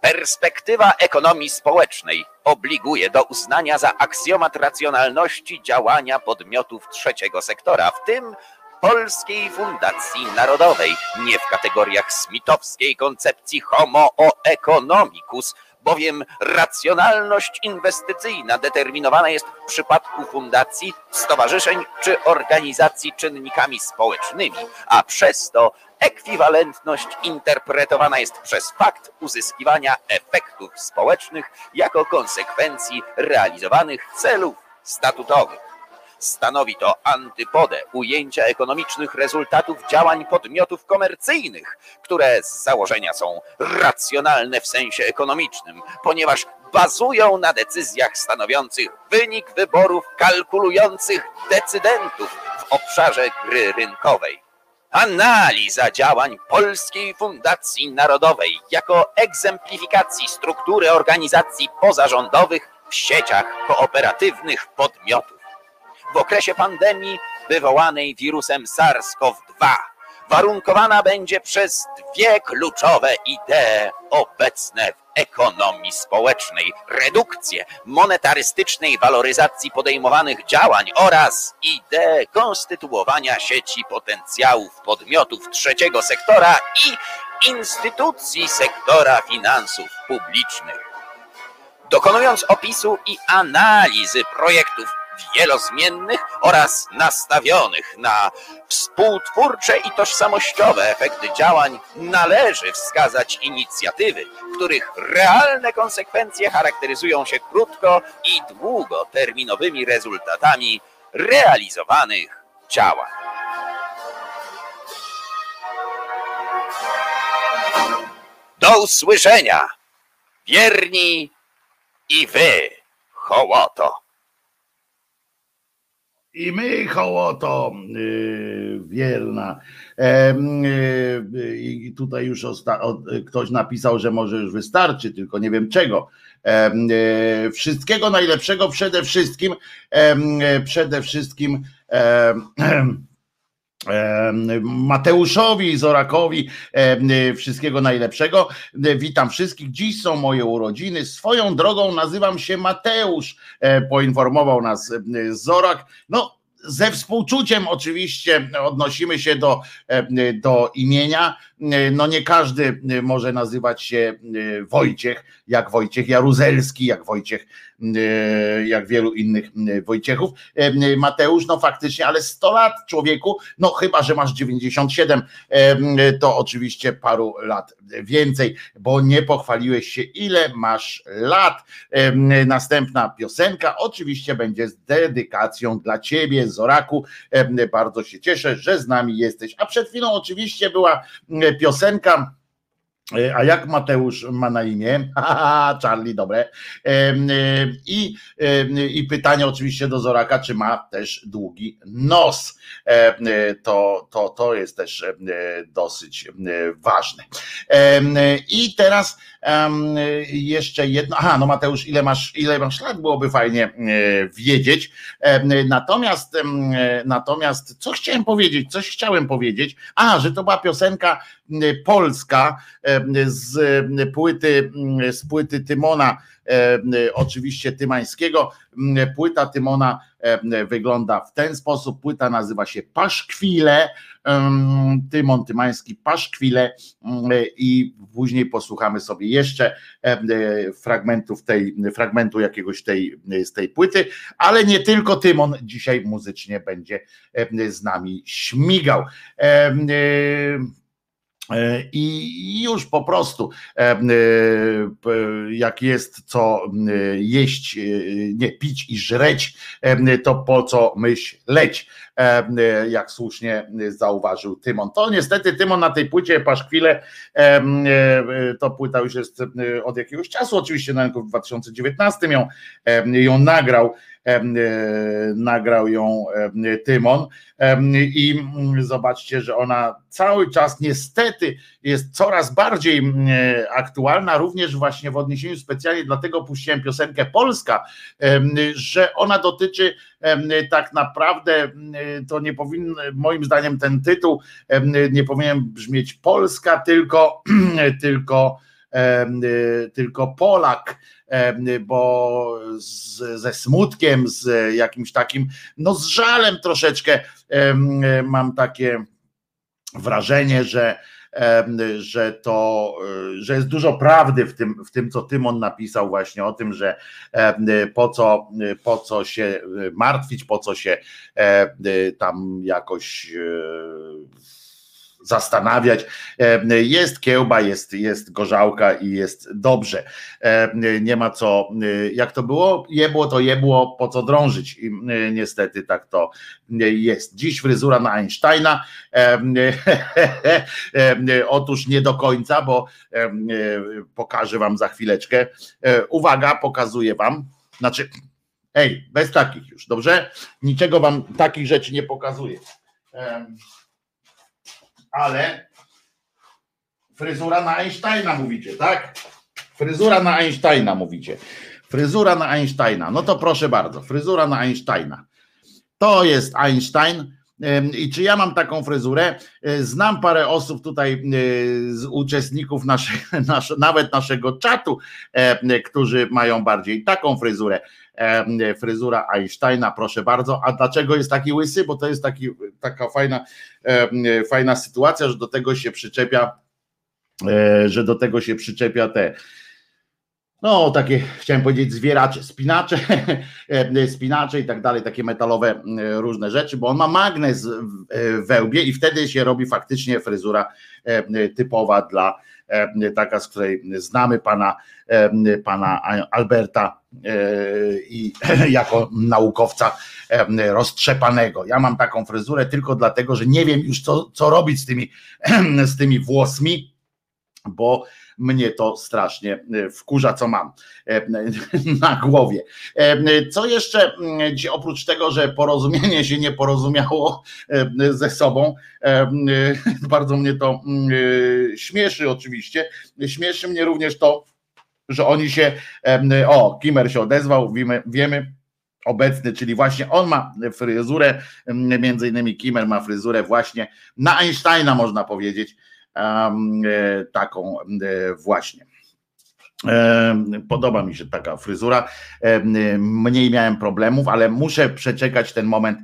Speaker 4: Perspektywa ekonomii społecznej obliguje do uznania za aksjomat racjonalności działania podmiotów trzeciego sektora, w tym Polskiej Fundacji Narodowej, nie w kategoriach smitowskiej koncepcji homo economicus, bowiem racjonalność inwestycyjna determinowana jest w przypadku fundacji, stowarzyszeń czy organizacji czynnikami społecznymi, a przez to ekwiwalentność interpretowana jest przez fakt uzyskiwania efektów społecznych jako konsekwencji realizowanych celów statutowych. Stanowi to antypodę ujęcia ekonomicznych rezultatów działań podmiotów komercyjnych, które z założenia są racjonalne w sensie ekonomicznym, ponieważ bazują na decyzjach stanowiących wynik wyborów kalkulujących decydentów w obszarze gry rynkowej. Analiza działań Polskiej Fundacji Narodowej jako egzemplifikacji struktury organizacji pozarządowych w sieciach kooperatywnych podmiotów w okresie pandemii wywołanej wirusem SARS-CoV-2 warunkowana będzie przez dwie kluczowe idee obecne w ekonomii społecznej: redukcję monetarystycznej waloryzacji podejmowanych działań oraz ideę konstytuowania sieci potencjałów podmiotów trzeciego sektora i instytucji sektora finansów publicznych. Dokonując opisu i analizy projektów wielozmiennych oraz nastawionych na współtwórcze i tożsamościowe efekty działań, należy wskazać inicjatywy, których realne konsekwencje charakteryzują się krótko i długoterminowymi rezultatami realizowanych działań. Do usłyszenia, wierni i wy, hołoto.
Speaker 1: I my, hołoto, yy, wierna. Em, yy, I tutaj już osta- ktoś napisał, że może już wystarczy, tylko nie wiem czego. Yy, Wszystkiego najlepszego przede wszystkim, em, yy, przede wszystkim Mateuszowi Zorakowi wszystkiego najlepszego. Witam wszystkich. Dziś są moje urodziny. Swoją drogą nazywam się Mateusz, e, poinformował nas Zorak. No, ze współczuciem oczywiście odnosimy się do, do imienia. E, No nie każdy e, może nazywać się e, Wojciech, jak Wojciech Jaruzelski, jak Wojciech, jak wielu innych Wojciechów. Mateusz, no faktycznie, ale 100 lat człowieku, no chyba, że masz 97, e, to oczywiście paru lat więcej, bo nie pochwaliłeś się, ile masz lat. Następna piosenka oczywiście będzie z dedykacją dla ciebie, Zoraku. Bardzo się cieszę, że z nami jesteś. A przed chwilą oczywiście była piosenka. e, A jak Mateusz ma na imię? Charlie, dobre. Em, e, I, I pytanie oczywiście do Zoraka, czy ma też długi nos. E, To, to, to jest też e, dosyć ważne. E, I teraz jeszcze jedno. Aha, no Mateusz, ile masz, ile masz lat? Byłoby fajnie e, wiedzieć. Natomiast, natomiast, co chciałem powiedzieć? Coś chciałem powiedzieć. A, że to była piosenka polska z płyty, z płyty Tymona, oczywiście Tymańskiego. M, Płyta Tymona em, wygląda w ten sposób. Płyta nazywa się Paszkwile. em, Tymon Tymański Paszkwile em, i później posłuchamy sobie jeszcze fragmentów tej, fragmentu jakiegoś tej, z tej płyty, ale nie tylko Tymon dzisiaj muzycznie będzie z nami śmigał. E, I już po prostu, e, e, jak jest co jeść, nie pić i żreć, to po co myśleć, jak słusznie zauważył Tymon. To niestety Tymon na tej płycie Paszkwile, to płyta już jest od jakiegoś czasu, oczywiście na rynku w 2019 ją, ją nagrał, nagrał ją e, Tymon. I zobaczcie, że ona cały czas niestety jest coraz bardziej e, aktualna, również właśnie w odniesieniu specjalnie dlatego puściłem piosenkę Polska, że ona dotyczy tak naprawdę to nie powinien, moim zdaniem ten tytuł nie powinien brzmieć Polska, tylko tylko tylko Polak, bo z, ze smutkiem, z jakimś takim, no z żalem troszeczkę mam takie wrażenie, że że to, y, że jest dużo prawdy w tym, w tym, co Tymon napisał właśnie o tym, że po co, po co się y, martwić, po co się y, tam jakoś zastanawiać. Em, Jest kiełba, jest, jest gorzałka i jest dobrze. Em, Nie ma co, y, jak to było? Jebło to jebło, po co drążyć? I niestety tak to jest. Dziś fryzura na Einsteina. Otóż nie do końca, bo pokażę wam za chwileczkę. E, Uwaga, pokazuję wam. Znaczy, ej, bez takich już, dobrze? Niczego wam takich rzeczy nie pokazuję. Ale fryzura na Einsteina mówicie, tak? Fryzura na Einsteina mówicie. Fryzura na Einsteina. No to proszę bardzo, fryzura na Einsteina. To jest Einstein. I czy ja mam taką fryzurę? Y, Znam parę osób tutaj y, z uczestników naszego, nasz, nawet naszego czatu, e, którzy mają bardziej taką fryzurę. E, Fryzura Einsteina, proszę bardzo. A dlaczego jest taki łysy? Bo to jest taki, taka fajna, e, fajna sytuacja, że do tego się przyczepia że do tego się przyczepia te no takie chciałem powiedzieć zwieracze, spinacze, spinacze i tak dalej, takie metalowe różne rzeczy, bo on ma magnes w wełbie i wtedy się robi faktycznie fryzura typowa dla taka, z której znamy pana, pana Alberta i jako naukowca roztrzepanego. Ja mam taką fryzurę tylko dlatego, że nie wiem już co, co robić z tymi, z tymi włosmi, bo mnie to strasznie e, wkurza, co mam e, na głowie. E, co jeszcze, mm, oprócz tego, że porozumienie się nie porozumiało ze sobą, bardzo mnie to mm, śmieszy oczywiście, śmieszy mnie również to, że oni się, o, Kimmer się odezwał, wiemy, wiemy obecny, czyli właśnie on ma fryzurę, między innymi Kimmer ma fryzurę właśnie na Einsteina można powiedzieć, taką e, właśnie. E, podoba mi się taka fryzura. Mniej miałem problemów, ale muszę przeczekać ten moment,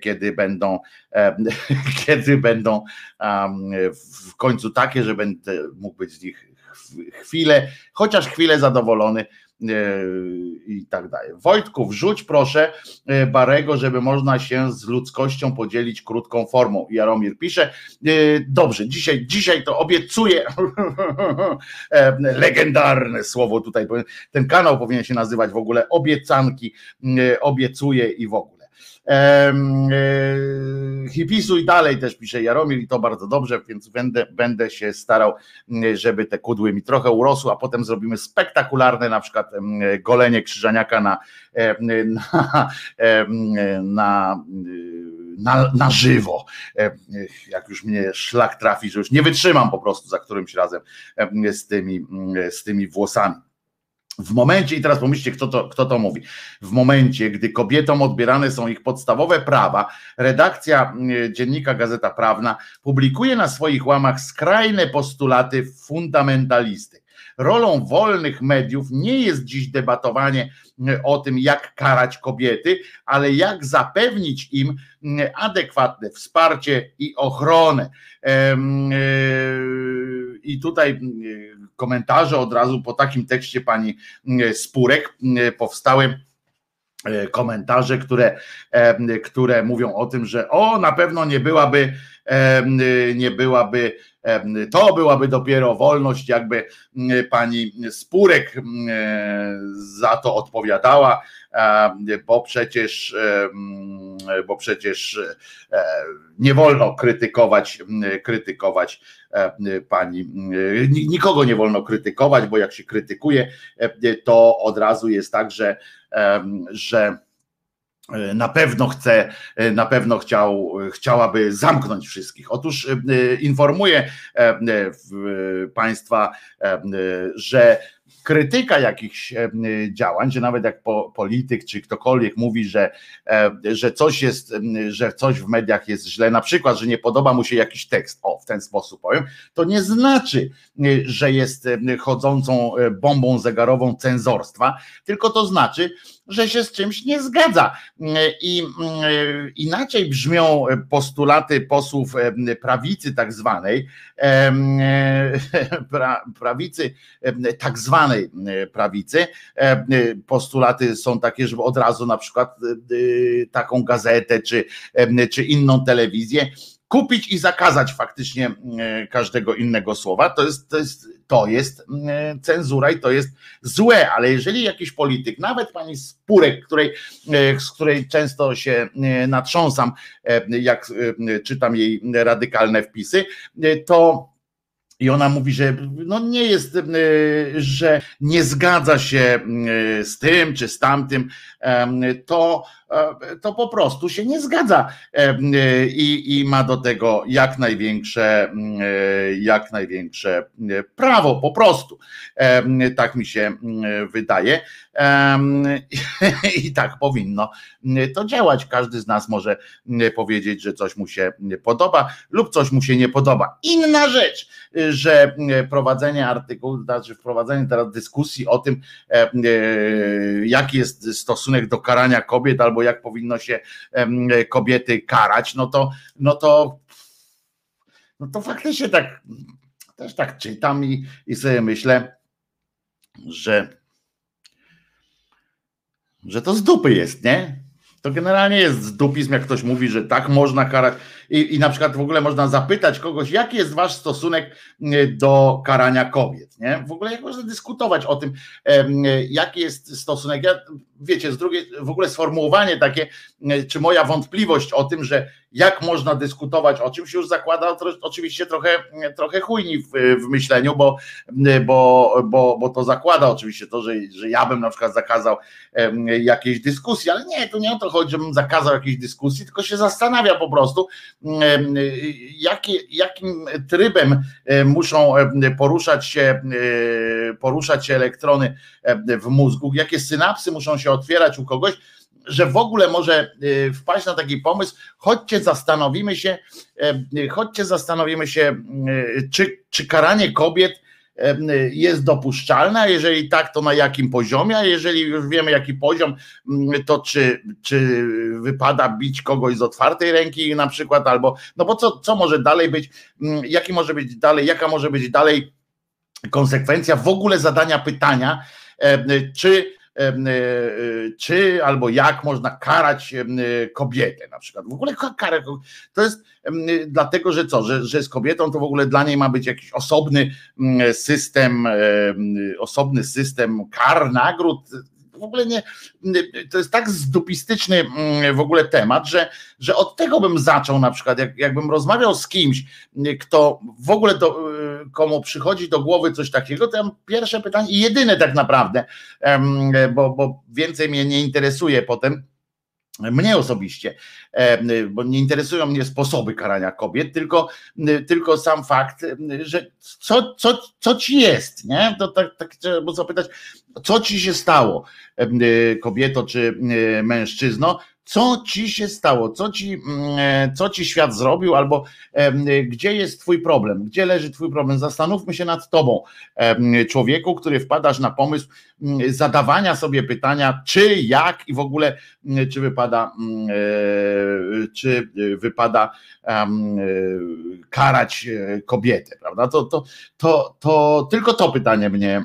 Speaker 1: kiedy będą, kiedy będą w końcu takie, że będę mógł być z nich chwilę, chociaż chwilę zadowolony E, i tak dalej. Wojtku, wrzuć proszę e, Barego, żeby można się z ludzkością podzielić krótką formą. Jaromir pisze, e, dobrze, dzisiaj, dzisiaj to obiecuję, legendarne słowo tutaj, ten kanał powinien się nazywać w ogóle obiecanki, obiecuję i w ogóle. E, hipisuj dalej też pisze Jaromir i to bardzo dobrze, więc będę, będę się starał, żeby te kudły mi trochę urosły, a potem zrobimy spektakularne na przykład golenie krzyżaniaka na, na, na na, na żywo, jak już mnie szlak trafi, że już nie wytrzymam po prostu za którymś razem z tymi, z tymi włosami. W momencie, i teraz pomyślcie, kto to, kto to mówi, w momencie, gdy kobietom odbierane są ich podstawowe prawa, redakcja mm, dziennika Gazeta Prawna publikuje na swoich łamach skrajne postulaty fundamentalisty. Rolą wolnych mediów nie jest dziś debatowanie mm, o tym, jak karać kobiety, ale jak zapewnić im mm, adekwatne wsparcie i ochronę. I tutaj komentarze od razu po takim tekście pani mm, Spurek mm, powstały komentarze, które, e, które mówią o tym, że o, na pewno nie byłaby, e, nie byłaby, to byłaby dopiero wolność, jakby pani Spurek za to odpowiadała, bo przecież, bo przecież nie wolno krytykować, krytykować pani. Nikogo nie wolno krytykować, bo jak się krytykuje, to od razu jest tak, że, że na pewno chce, na pewno chciał, chciałaby zamknąć wszystkich. Otóż informuję Państwa, że krytyka jakichś e, działań, że nawet jak polityk czy ktokolwiek mówi, że, e, że coś jest, że coś w mediach jest źle, na przykład, że nie podoba mu się jakiś tekst, o w ten sposób powiem, to nie znaczy, że jest chodzącą e, bombą zegarową cenzorstwa, tylko to znaczy, że się z czymś nie zgadza. I inaczej brzmią postulaty posłów prawicy tak zwanej, prawicy tak zwanej prawicy. Postulaty są takie, żeby od razu na przykład taką gazetę czy, czy inną telewizję kupić i zakazać faktycznie e, każdego innego słowa, to jest, to jest, to jest e, cenzura i to jest złe, ale jeżeli jakiś polityk, nawet pani Spurek, której, e, z której często się natrząsam, jak czytam jej radykalne wpisy, to i ona mówi, że no nie jest, że nie zgadza się z tym czy z tamtym, to to po prostu się nie zgadza e, i, i ma do tego jak największe, e, jak największe prawo, po prostu. Tak mi się wydaje. I tak powinno to działać. Każdy z nas może powiedzieć, że coś mu się podoba lub coś mu się nie podoba. Inna rzecz, że prowadzenie artykułu, znaczy wprowadzenie teraz dyskusji o tym, jaki jest stosunek do karania kobiet albo jak powinno się kobiety karać, no to, no to, no to faktycznie tak też tak czytam i, i sobie myślę, że, że to z dupy jest, nie? To generalnie jest zdupizm, jak ktoś mówi, że tak można karać. I, I na przykład w ogóle można zapytać kogoś, jaki jest wasz stosunek do karania kobiet. Nie? W ogóle jak można dyskutować o tym, jaki jest stosunek. Ja, wiecie, z drugiej, w ogóle sformułowanie takie, czy moja wątpliwość o tym, że jak można dyskutować o czymś, już zakłada oczywiście trochę, trochę chujni w, w myśleniu, bo, bo, bo, bo to zakłada oczywiście to, że, że ja bym na przykład zakazał jakiejś dyskusji, ale nie, to nie o to chodzi, żebym zakazał jakiejś dyskusji, tylko się zastanawia po prostu, jakie, jakim trybem muszą poruszać się, poruszać się elektrony w mózgu, jakie synapsy muszą się otwierać u kogoś, że w ogóle może wpaść na taki pomysł, chodźcie zastanowimy się, chodźcie zastanowimy się, czy, czy karanie kobiet jest dopuszczalne, a jeżeli tak, to na jakim poziomie, a jeżeli już wiemy jaki poziom, mm, to czy, czy wypada bić kogoś z otwartej ręki na przykład, albo, no bo co, co może dalej być, mm, jaki może być dalej, jaka może być dalej konsekwencja w ogóle zadania pytania, czy czy albo jak można karać kobietę na przykład. W ogóle karę to jest dlatego, że co, że, że z kobietą to w ogóle dla niej ma być jakiś osobny system, osobny system kar, nagród, w ogóle nie, to jest tak zdupistyczny w ogóle temat, że, że od tego bym zaczął na przykład, jak, jakbym rozmawiał z kimś, kto w ogóle do, komu przychodzi do głowy coś takiego, to ja pierwsze pytanie i jedyne tak naprawdę, bo, bo więcej mnie nie interesuje potem, mnie osobiście, bo nie interesują mnie sposoby karania kobiet, tylko, tylko sam fakt, że co, co, co ci jest, nie? To tak, tak trzeba zapytać, co ci się stało, kobieto czy mężczyzno, co ci się stało, co ci, mm, e, co ci świat zrobił, albo gdzie jest twój problem, gdzie leży twój problem. Zastanówmy się nad tobą, człowieku, który wpadasz na pomysł mm, zadawania sobie pytania, czy, jak i w ogóle, mm, czy wypada, e, czy wypada e, karać kobietę, prawda? To, to, to, to tylko to pytanie mnie,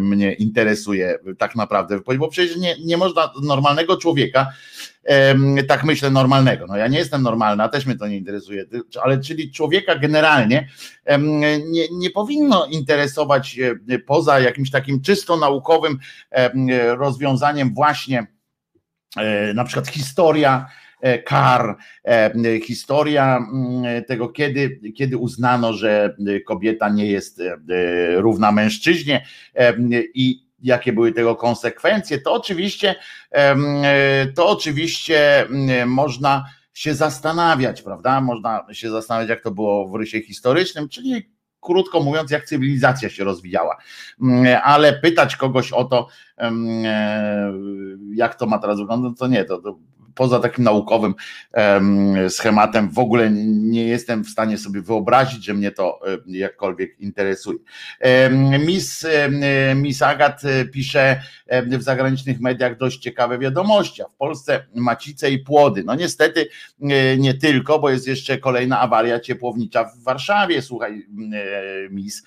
Speaker 1: mnie interesuje tak naprawdę, bo przecież nie, nie można normalnego człowieka, tak myślę, normalnego. No ja nie jestem normalna, też mnie to nie interesuje, ale czyli człowieka generalnie nie, nie powinno interesować e, poza jakimś takim czysto naukowym rozwiązaniem właśnie e, na przykład historia, e, kar, historia mm, tego, kiedy, kiedy uznano, że kobieta nie jest równa mężczyźnie i jakie były tego konsekwencje, to oczywiście, to oczywiście można się zastanawiać, prawda? Można się zastanawiać, jak to było w rysie historycznym, czyli krótko mówiąc, jak cywilizacja się rozwijała. Ale pytać kogoś o to, jak to ma teraz wyglądać, to nie, to, to poza takim naukowym schematem w ogóle nie jestem w stanie sobie wyobrazić, że mnie to jakkolwiek interesuje. Miss, Miss Agat e, pisze w zagranicznych mediach dość ciekawe wiadomości, a w Polsce macice i płody. No niestety e, nie tylko, bo jest jeszcze kolejna awaria ciepłownicza w Warszawie, słuchaj e, Miss.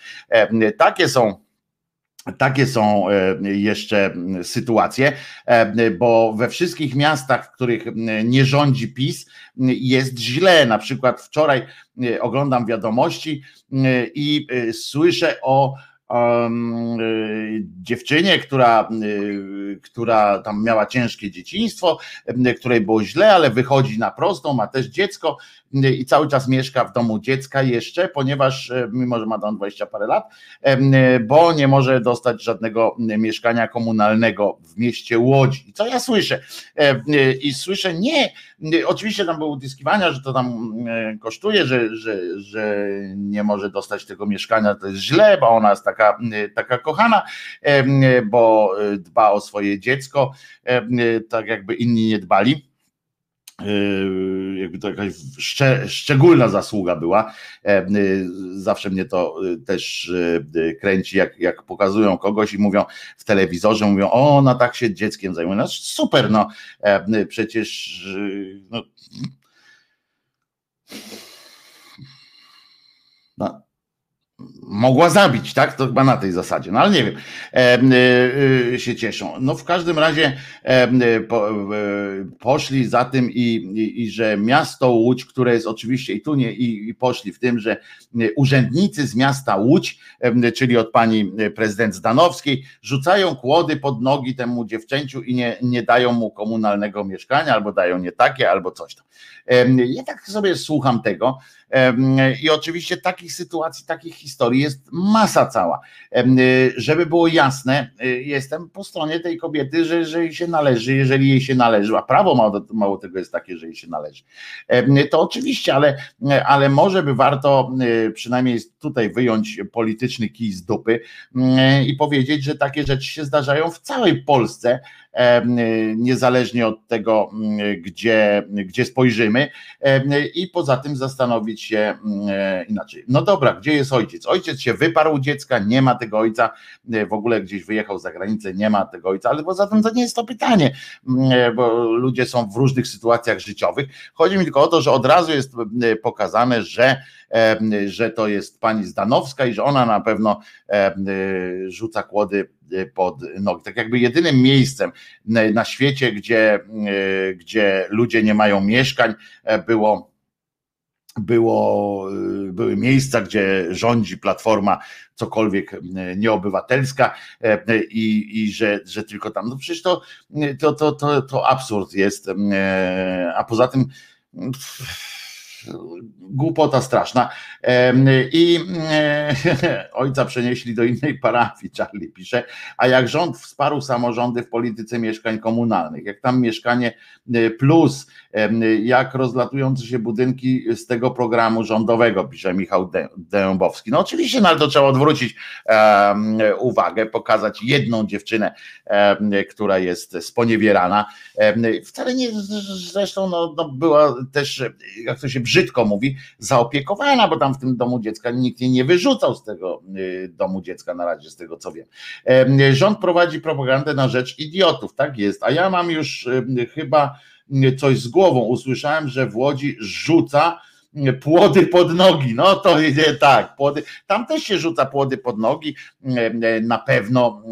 Speaker 1: Takie są takie są e, jeszcze sytuacje, e, bo we wszystkich miastach, w których nie rządzi PiS, jest źle. Na przykład wczoraj e, oglądam wiadomości i słyszę o dziewczynie, która, która tam miała ciężkie dzieciństwo, której było źle, ale wychodzi na prostą, ma też dziecko i cały czas mieszka w domu dziecka jeszcze, ponieważ mimo, że ma tam 20 parę lat, bo nie może dostać żadnego mieszkania komunalnego w mieście Łodzi. Co ja słyszę? I słyszę nie, oczywiście tam były utyskiwania, że to tam kosztuje, że, że, że nie może dostać tego mieszkania, to jest źle, bo ona jest taka, taka kochana, bo dba o swoje dziecko, tak jakby inni nie dbali Yy, jakby to jakaś szcze, szczególna zasługa była. E, zawsze mnie to też kręci, jak, jak pokazują kogoś i mówią w telewizorze, mówią, o, ona tak się dzieckiem zajmuje. No super, no e, przecież no, no, mogła zabić, tak? To chyba na tej zasadzie, no ale nie wiem, e, e, się cieszą. No w każdym razie e, po, poszli za tym i, i, i, że miasto Łódź, które jest oczywiście i tu nie, i, i poszli w tym, że urzędnicy z miasta Łódź, czyli od pani prezydent Zdanowskiej, rzucają kłody pod nogi temu dziewczęciu i nie, nie dają mu komunalnego mieszkania, albo dają nie takie, albo coś tam. Ja tak sobie słucham tego i oczywiście takich sytuacji, takich historii jest masa cała. Żeby było jasne, y, jestem po stronie tej kobiety, że, że jej się należy, jeżeli jej się należy, a prawo mało, mało tego jest takie, że jej się należy. To oczywiście, ale, ale może by warto y, przynajmniej tutaj wyjąć polityczny kij z dupy i powiedzieć, że takie rzeczy się zdarzają w całej Polsce niezależnie od tego, gdzie, gdzie spojrzymy, i poza tym zastanowić się inaczej. No dobra, gdzie jest ojciec? Ojciec się wyparł dziecka, nie ma tego ojca, w ogóle gdzieś wyjechał za granicę, nie ma tego ojca, ale poza tym to nie jest to pytanie, bo ludzie są w różnych sytuacjach życiowych. Chodzi mi tylko o to, że od razu jest pokazane, że że to jest pani Zdanowska i że ona na pewno rzuca kłody pod nogi. Tak jakby jedynym miejscem na świecie, gdzie, gdzie ludzie nie mają mieszkań, było było, były miejsca, gdzie rządzi platforma cokolwiek nieobywatelska i, i że, że tylko tam, no przecież to, to, to, to, to absurd jest, a poza tym głupota straszna. I e, ojca przenieśli do innej parafii, Charlie pisze, a jak rząd wsparł samorządy w polityce mieszkań komunalnych, jak tam mieszkanie e, plus, jak rozlatujące się budynki z tego programu rządowego, pisze Michał Dębowski. No oczywiście, no ale to trzeba odwrócić uwagę, pokazać jedną dziewczynę, która jest sponiewierana. Wcale nie, zresztą no, no była też, jak to się brzydko mówi, zaopiekowana, bo tam w tym domu dziecka nikt jej nie wyrzucał z tego y, domu dziecka na razie, z tego co wiem. Rząd prowadzi propagandę na rzecz idiotów, tak jest, a ja mam już chyba coś z głową. Usłyszałem, że w Łodzi rzuca płody pod nogi. No to idzie tak, płody. Tam też się rzuca płody pod nogi na pewno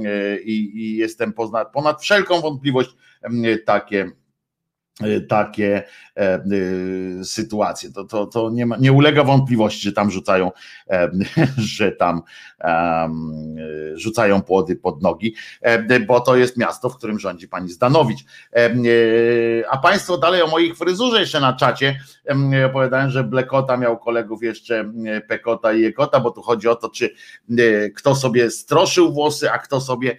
Speaker 1: i, i jestem ponad, ponad wszelką wątpliwość takie E, takie e, e, sytuacje. To, to, to nie, ma, nie ulega wątpliwości, że tam rzucają, e, że tam rzucają płody pod nogi, e, bo to jest miasto, w którym rządzi pani Zdanowicz. A państwo dalej o moich fryzurze jeszcze na czacie opowiadałem, że Blekota miał kolegów jeszcze Pekota i Jekota, bo tu chodzi o to, czy kto sobie stroszył włosy, a kto sobie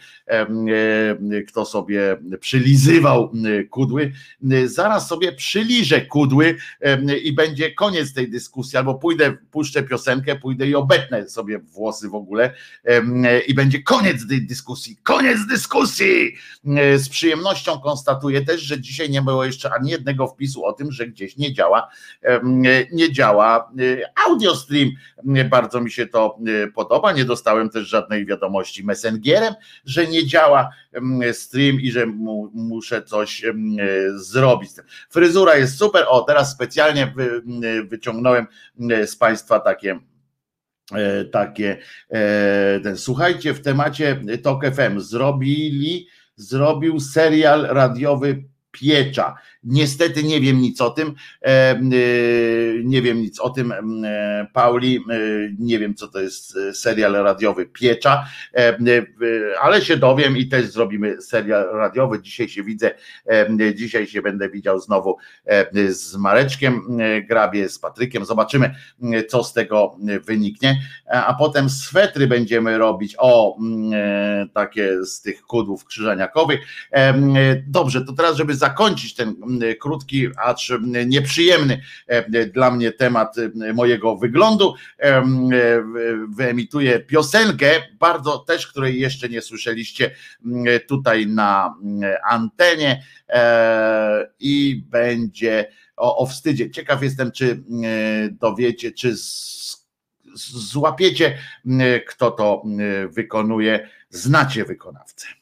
Speaker 1: kto sobie przylizywał kudły zaraz sobie przyliżę kudły i będzie koniec tej dyskusji, albo pójdę, puszczę piosenkę, pójdę i obetnę sobie włosy w ogóle i będzie koniec tej dyskusji, koniec dyskusji! Z przyjemnością konstatuję też, że dzisiaj nie było jeszcze ani jednego wpisu o tym, że gdzieś nie działa, nie działa e, audio stream. Bardzo mi się to e, podoba. Nie dostałem też żadnej wiadomości messengerem, że nie działa stream i że mu, muszę coś zrobić. Fryzura jest super. O, teraz specjalnie wy, wyciągnąłem z Państwa takie e, takie e, ten, słuchajcie w temacie TOK FM zrobili zrobił serial radiowy Piecza. Niestety nie wiem nic o tym, e, e, nie wiem nic o tym, e, Pauli, nie wiem co to jest serial radiowy Piecza, ale się dowiem i też zrobimy serial radiowy. Dzisiaj się widzę, dzisiaj się będę widział znowu z Mareczkiem Grabie, z Patrykiem, zobaczymy co z tego wyniknie, a potem swetry będziemy robić, o takie z tych kudłów krzyżaniakowych. Dobrze, to teraz żeby zakończyć ten krótki, acz nieprzyjemny e, dla mnie temat e, mojego wyglądu. E, wyemituję piosenkę, bardzo też, której jeszcze nie słyszeliście tutaj na antenie i będzie o, o wstydzie. Ciekaw jestem, czy dowiecie, czy złapiecie, kto to wykonuje, znacie wykonawcę.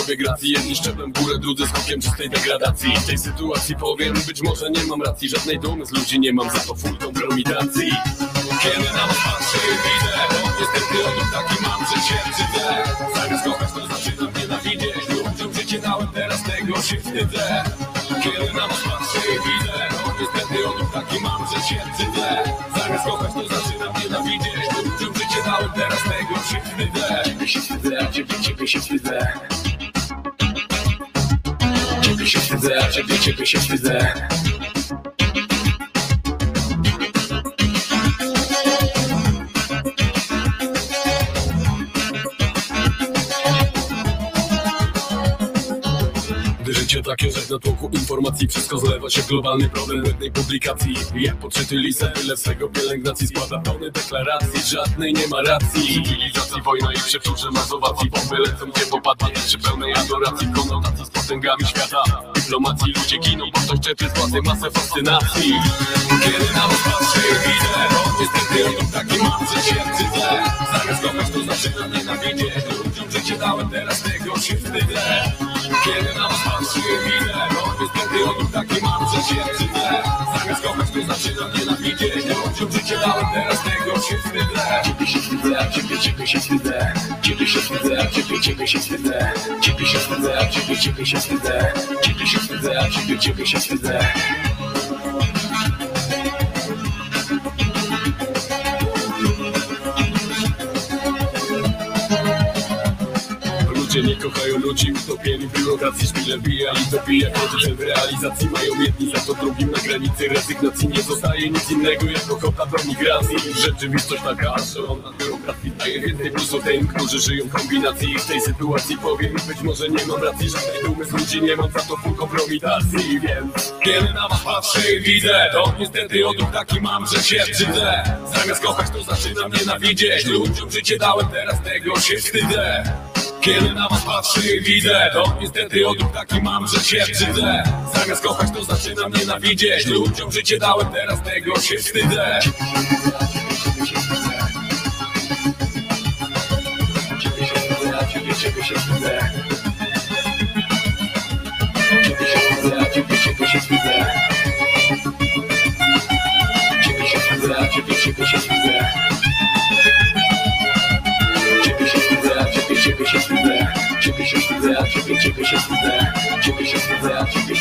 Speaker 5: sobie gracji Jedni szczeplem w górę, drudzy skokiem czystej degradacji. W tej sytuacji powiem, być może nie mam racji. Żadnej dumy z ludzi nie mam, za to full kompromitacji Kiedy na was patrzę widzę niestety odruch taki mam, że się brzydzę Zamiast kochać to zaczynam nienawidzieć Ludziom życie dałem, teraz tego się wstydzę. Kiedy na was patrzę widzę niestety odruch taki mam, że się brzydzę Zamiast kochać to zaczynam nienawidzieć Ludziom życie dałem, teraz tego się wstydzę. Ciebie się wstydzę, ciebie, ciebie się wstydzę Ciebie się wstydzę, a ciebie, ciebie się wstydzę życie takie, że w natłoku informacji. Wszystko zlewa się w globalny problem jednej publikacji. Jak podczyty lisa, tyle swego pielęgnacji. Składa tony deklaracji, żadnej nie ma racji. Cywilizacji, wojna i przeczurze mazowacji. Bomby lecą, gdzie popadnie przy pełnej adoracji. Konotacji z potęgami świata. Dyplomacji ludzie giną, bo ktoś z władzy masę fascynacji. Kiedy na was patrzę widzę niestety odruch taki mam, że się wstydzę Zamiast kochać to zaczynam nienawidzieć Ludziom życie dałem, teraz tego się wstydzę kiedy na was patrzę i widzę No niestety odruch taki mam, że się wstydzę Zamiast kochać to zaczynam nienawidzieć Ludziom życie dałem, teraz tego się wstydzę. Ciebie się wstydzę, ciebie, ciebie się wstydzę. Ciebie się wstydzę, ciebie, ciebie się wstydzę. Ciebie się wstydzę, ciebie, ciebie się wstydzę. Ciebie się wstydzę, ciebie, ciebie się wstydzę Ludzie nie kochają ludzi utopieni w biurokracji Szpile bija i dobija w realizacji Mają jedni za to drugim na granicy rezygnacji. Nie zostaje nic innego jak ochota do migracji. Rzeczywistość taka, że on na biurokracji daje więcej plusów tym, którzy żyją w kombinacji. W tej sytuacji powiem, być może nie mam racji Żadnej dumy z ludzi nie mam za to full kompromitacji. Więc kiedy na was patrzę i widzę To niestety odruch taki mam, że się brzydzę Zamiast kochać to zaczynam nienawidzieć. Ludziom życie dałem, teraz tego się wstydzę kiedy na was patrzę i widzę To niestety odruch taki mam, że się brzydzę Zamiast kochać to zaczynam nienawidzieć. Ludziom życie dałem, teraz tego się wstydzę. Ciebie się wstydzę, a ciebie, ciebie się wstydzę. Ciebie się wstydzę, a ciebie, ciebie się wstydzę Ciebie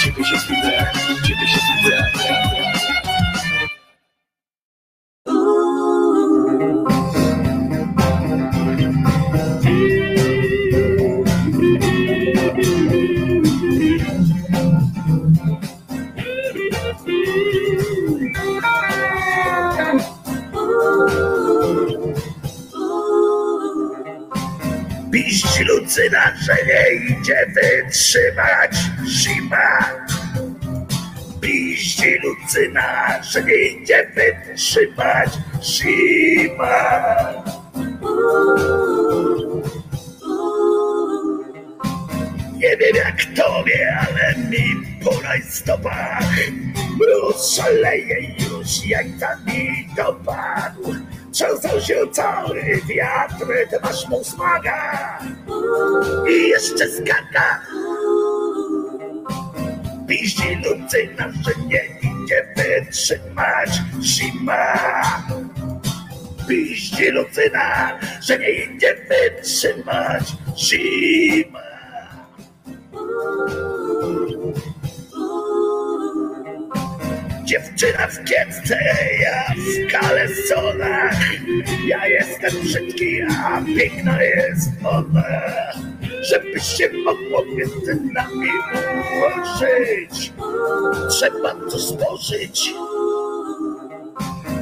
Speaker 1: wytrzymać zima. Nie wiem jak tobie, ale mi po rajstopach Mróz szaleje już, jajca mi dopadł Trzęsą się cały wiatr, ty masz mu smaga. I jeszcze skaka Piździ Lucyna, że nie idzie wytrzymać zima Piździ Lucyna, że nie idzie wytrzymać zima Dziewczyna w kiecce, ja w kalesonach. Ja jestem brzydki, a piękna jest ona Żeby się mogło między nami ułożyć Trzeba to stworzyć.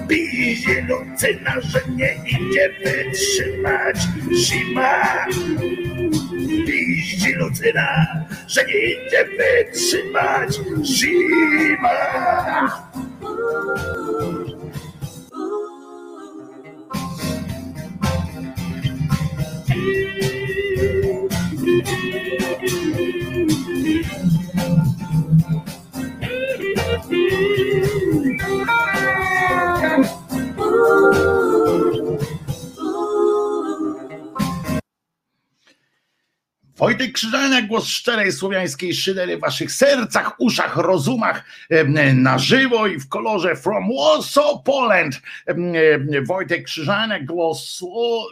Speaker 1: Bije Lucyna, że nie idzie wytrzymać. Zima. Piździ rutyna, że nie idzie wytrzymać. Zima. Wojtek Krzyżania, głos szczerej słowiańskiej szydery w waszych sercach, uszach, rozumach, na żywo i w kolorze from Warsaw, Poland. Wojtek Krzyżania, głos,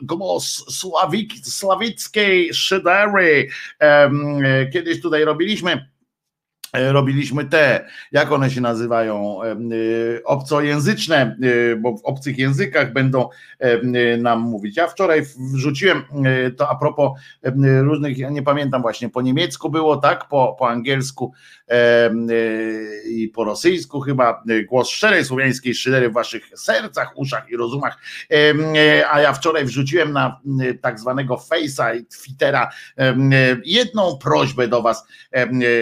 Speaker 1: głos sławickiej szydery. Kiedyś tutaj robiliśmy E, robiliśmy te, jak one się nazywają, e, e, obcojęzyczne, bo w obcych językach będą nam mówić. Ja wczoraj wrzuciłem to a propos różnych, ja nie pamiętam właśnie, po niemiecku było, tak, po, po angielsku i po rosyjsku chyba, głos szczerej słowiańskiej szydery w waszych sercach, uszach i rozumach, a ja wczoraj wrzuciłem na tak zwanego Face'a i Twittera jedną prośbę do was,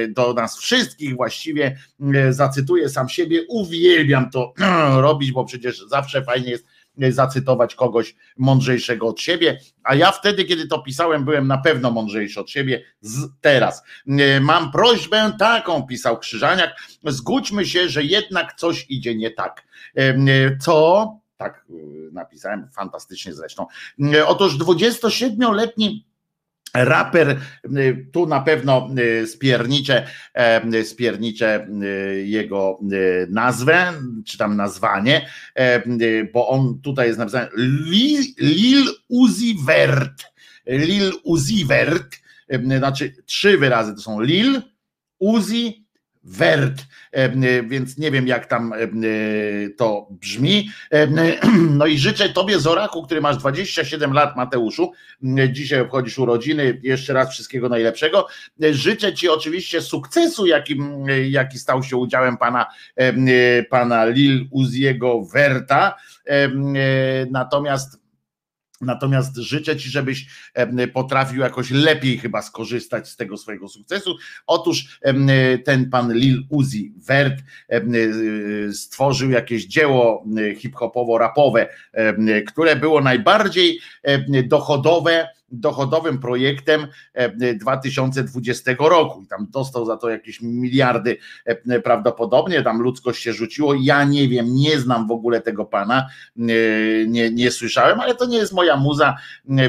Speaker 1: do nas wszystkich, wszystkich właściwie e, zacytuję sam siebie. Uwielbiam to robić, bo przecież zawsze fajnie jest e, zacytować kogoś mądrzejszego od siebie, a ja wtedy, kiedy to pisałem, byłem na pewno mądrzejszy od siebie z teraz. E, mam prośbę taką, pisał Krzyżaniak, zgódźmy się, że jednak coś idzie nie tak. Co? Tak napisałem, fantastycznie zresztą. Otóż 27-letni Raper, y, tu na pewno y, spiernicze, y, spiernicze jego nazwę, czy tam nazwanie, bo on tutaj jest napisany Lil, Lil Uzi Vert. Lil Uzi Vert, znaczy trzy wyrazy to są Lil, Uzi Wert, więc nie wiem jak tam to brzmi. No i życzę Tobie Zoraku, który masz 27 lat, Mateuszu. Dzisiaj obchodzisz urodziny. Jeszcze raz wszystkiego najlepszego. Życzę Ci oczywiście sukcesu, jaki, jaki stał się udziałem pana, pana Lil Uziego Werta. Natomiast Natomiast życzę Ci, żebyś potrafił jakoś lepiej chyba skorzystać z tego swojego sukcesu. Otóż ten pan Lil Uzi Vert stworzył jakieś dzieło hip-hopowo-rapowe, które było najbardziej dochodowe dochodowym projektem 2020 e, roku. I tam dostał za to jakieś miliardy e, prawdopodobnie, tam ludzkość się rzuciło, ja nie wiem, nie znam w ogóle tego pana, e, nie, nie słyszałem, ale to nie jest moja muza,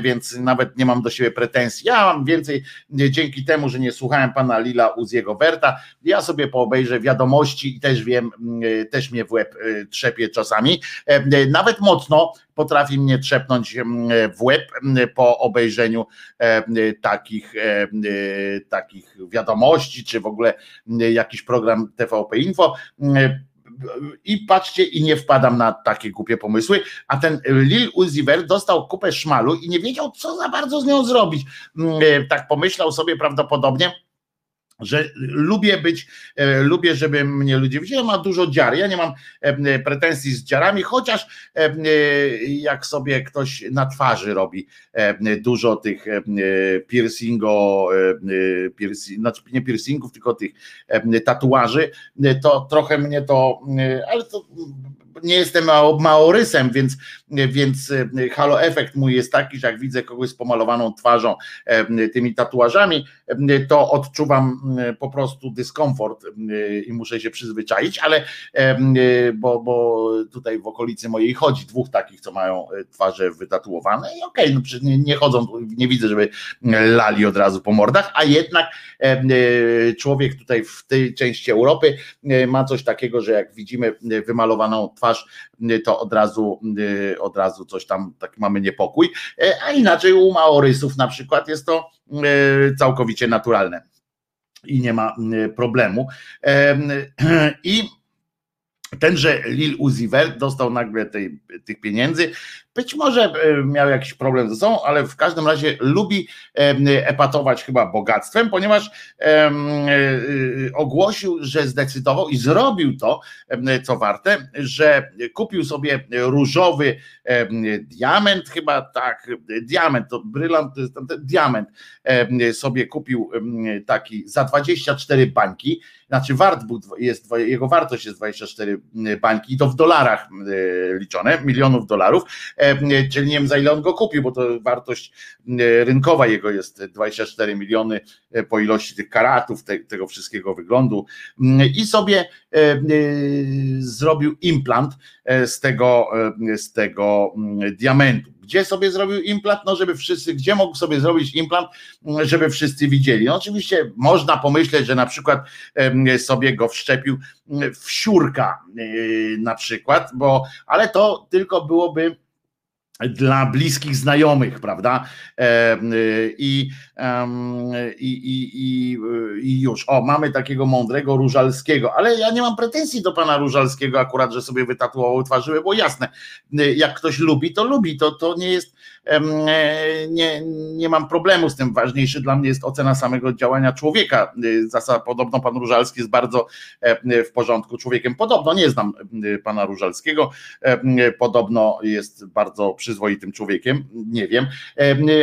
Speaker 1: więc nawet nie mam do siebie pretensji, ja mam więcej dzięki temu, że nie słuchałem pana Lila Uziego Werta, ja sobie poobejrzę wiadomości i też wiem, też mnie w łeb trzepie czasami, nawet mocno, potrafi mnie trzepnąć w łeb po obejrzeniu takich, takich wiadomości, czy w ogóle jakiś program TVP Info i patrzcie, i nie wpadam na takie głupie pomysły, a ten Lil Uzi Vert dostał kupę szmalu i nie wiedział, co za bardzo z nią zrobić. Tak pomyślał sobie prawdopodobnie, że lubię być, e, lubię, żeby mnie ludzie widzieli, ma dużo dziar. Ja nie mam e, pretensji z dziarami, chociaż e, jak sobie ktoś na twarzy robi dużo tych piercingo, piercing, znaczy nie piercingów, tylko tych tatuaży, to trochę mnie to, ale to nie jestem maorysem, więc, więc e, halo efekt mój jest taki, że jak widzę kogoś z pomalowaną twarzą e, tymi tatuażami, e, to odczuwam po prostu dyskomfort i muszę się przyzwyczaić, ale bo, bo tutaj w okolicy mojej chodzi dwóch takich, co mają twarze wytatuowane i okej, okay, no nie, nie chodzą, nie widzę, żeby lali od razu po mordach, a jednak człowiek tutaj w tej części Europy ma coś takiego, że jak widzimy wymalowaną twarz twarz, to od razu, od razu coś tam, tak mamy niepokój, a inaczej u Maorysów na przykład jest to całkowicie naturalne i nie ma problemu. I tenże Lil Uzi Vert dostał nagle tej, tych pieniędzy być może miał jakiś problem ze sobą, ale w każdym razie lubi epatować chyba bogactwem, ponieważ ogłosił, że zdecydował i zrobił to, co warte, że kupił sobie różowy diament, chyba tak, diament, to brylant, diament sobie kupił taki za 24 bańki, znaczy wart był, jest, jego wartość jest 24 bańki i to w dolarach liczone, milionów dolarów, czyli nie wiem za ile on go kupił, bo to wartość rynkowa jego jest 24 miliony po ilości tych karatów, te, tego wszystkiego wyglądu i sobie zrobił implant z tego, z tego diamentu. Gdzie sobie zrobił implant? No, żeby wszyscy, gdzie mógł sobie zrobić implant, żeby wszyscy widzieli. No, oczywiście można pomyśleć, że na przykład sobie go wszczepił w siurka na przykład, bo, ale to tylko byłoby dla bliskich znajomych, prawda? I, i, i, I, już. O, mamy takiego mądrego Różalskiego, ale ja nie mam pretensji do pana Różalskiego akurat, że sobie wytatuował twarzyły, bo jasne, jak ktoś lubi, to lubi, to, to nie jest, nie, nie mam problemu z tym. Ważniejszy dla mnie jest ocena samego działania człowieka. Zasad, podobno pan Różalski jest bardzo w porządku człowiekiem. Podobno nie znam pana Różalskiego, podobno jest bardzo przyzwoitym człowiekiem, nie wiem,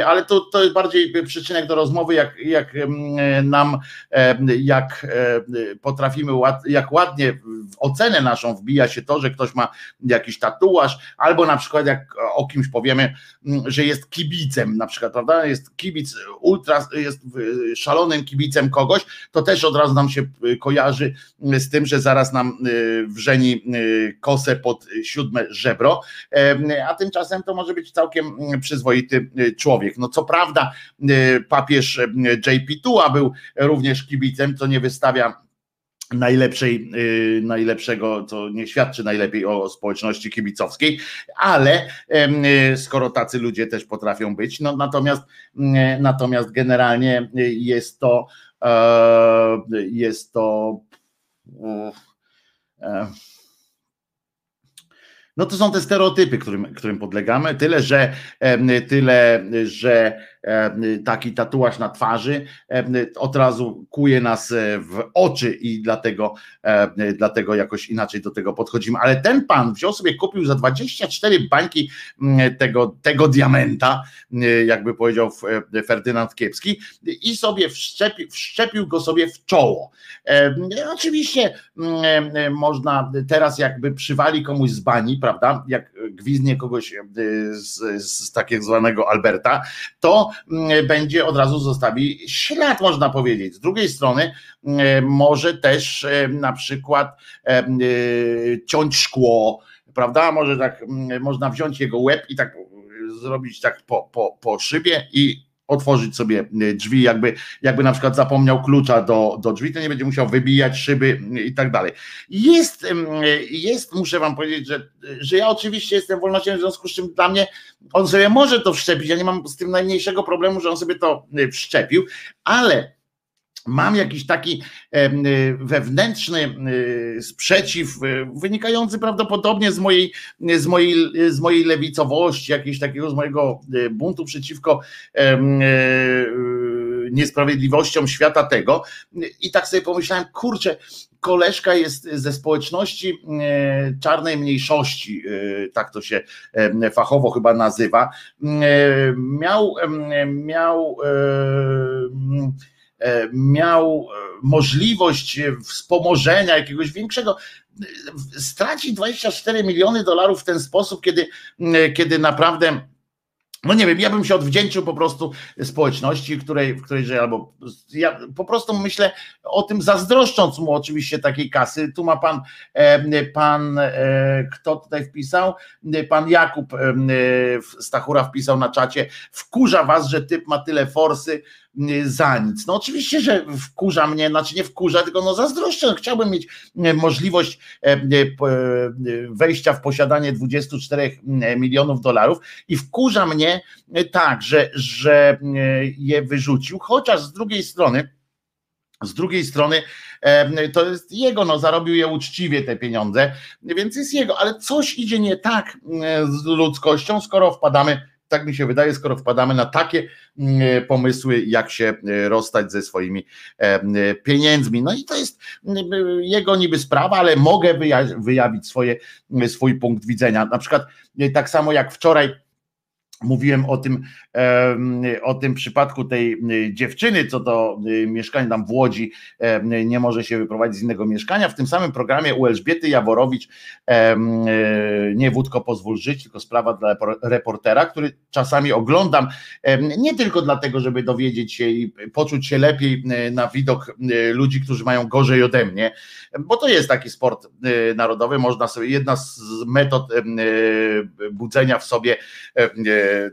Speaker 1: ale to, to jest bardziej przyczynek do rozmowy, jak, jak nam, jak potrafimy, jak ładnie w ocenę naszą wbija się to, że ktoś ma jakiś tatuaż, albo na przykład jak o kimś powiemy, że jest kibicem, na przykład, prawda? Jest kibic ultra, jest szalonym kibicem kogoś, to też od razu nam się kojarzy z tym, że zaraz nam wrzeni kosę pod siódme żebro, a tymczasem to może być całkiem przyzwoity człowiek. No co prawda papież JP Tua był również kibicem, co nie wystawia najlepszej, najlepszego, co nie świadczy najlepiej o społeczności kibicowskiej, ale skoro tacy ludzie też potrafią być, no natomiast natomiast generalnie jest to jest to no to są te stereotypy, którym, którym podlegamy, tyle, że tyle, że taki tatuaż na twarzy od razu kuje nas e, w oczy i dlatego, dlatego jakoś inaczej do tego podchodzimy. Ale ten pan wziął sobie, kupił za 24 bańki tego, tego diamenta, jakby powiedział Ferdynand Kiepski, i sobie wszczepił, wszczepił go sobie w czoło. Oczywiście można teraz jakby przywali komuś z bani, prawda, jak gwiznie kogoś z, z takiego zwanego Alberta, to będzie od razu zostawi ślad, można powiedzieć. Z drugiej strony mm, może też e, na przykład ciąć szkło, prawda? Może tak, można wziąć jego łeb i tak zrobić tak po, po, po szybie i otworzyć sobie drzwi, jakby, jakby na przykład zapomniał klucza do, do drzwi, to nie będzie musiał wybijać szyby i tak dalej. Jest, jest muszę wam powiedzieć, że, że ja oczywiście jestem wolnością, w związku z czym dla mnie on sobie może to wszczepić, ja nie mam z tym najmniejszego problemu, że on sobie to wszczepił, ale mam jakiś taki wewnętrzny sprzeciw, wynikający prawdopodobnie z mojej, z mojej, z mojej lewicowości, jakiegoś takiego z mojego buntu przeciwko niesprawiedliwościom świata tego. I tak sobie pomyślałem, kurczę, koleżka jest ze społeczności czarnej mniejszości, tak to się fachowo chyba nazywa. Miał, miał E, miał e, możliwość wspomożenia jakiegoś większego, straci 24 miliony dolarów w ten sposób, kiedy, kiedy naprawdę no nie wiem, ja bym się odwdzięczył po prostu społeczności, której, w której że albo ja po prostu myślę o tym zazdroszcząc mu oczywiście takiej kasy. Tu ma pan, e, pan, e, kto tutaj wpisał? Pan Jakub e, Stachura wpisał na czacie, wkurza was, że typ ma tyle forsy za nic. No oczywiście, że wkurza mnie, znaczy nie wkurza, tylko no zazdroszczę. Chciałbym mieć możliwość wejścia w posiadanie 24 milionów dolarów i wkurza mnie tak, że, że je wyrzucił, chociaż z drugiej strony Z drugiej strony to jest jego, no zarobił je uczciwie te pieniądze, więc jest jego, ale coś idzie nie tak z ludzkością, skoro wpadamy tak mi się wydaje, skoro wpadamy na takie pomysły, jak się rozstać ze swoimi pieniędzmi. No i to jest jego niby sprawa, ale mogę wyjawić swoje, swój punkt widzenia. Na przykład tak samo jak wczoraj Mówiłem o tym, o tym przypadku tej dziewczyny, co do mieszkania tam w Łodzi, nie może się wyprowadzić z innego mieszkania. W tym samym programie u Elżbiety Jaworowicz, nie wódko pozwól żyć, tylko sprawa dla reportera, który czasami oglądam, nie tylko dlatego, żeby dowiedzieć się i poczuć się lepiej na widok ludzi, którzy mają gorzej ode mnie, bo to jest taki sport narodowy, można sobie, jedna z metod budzenia w sobie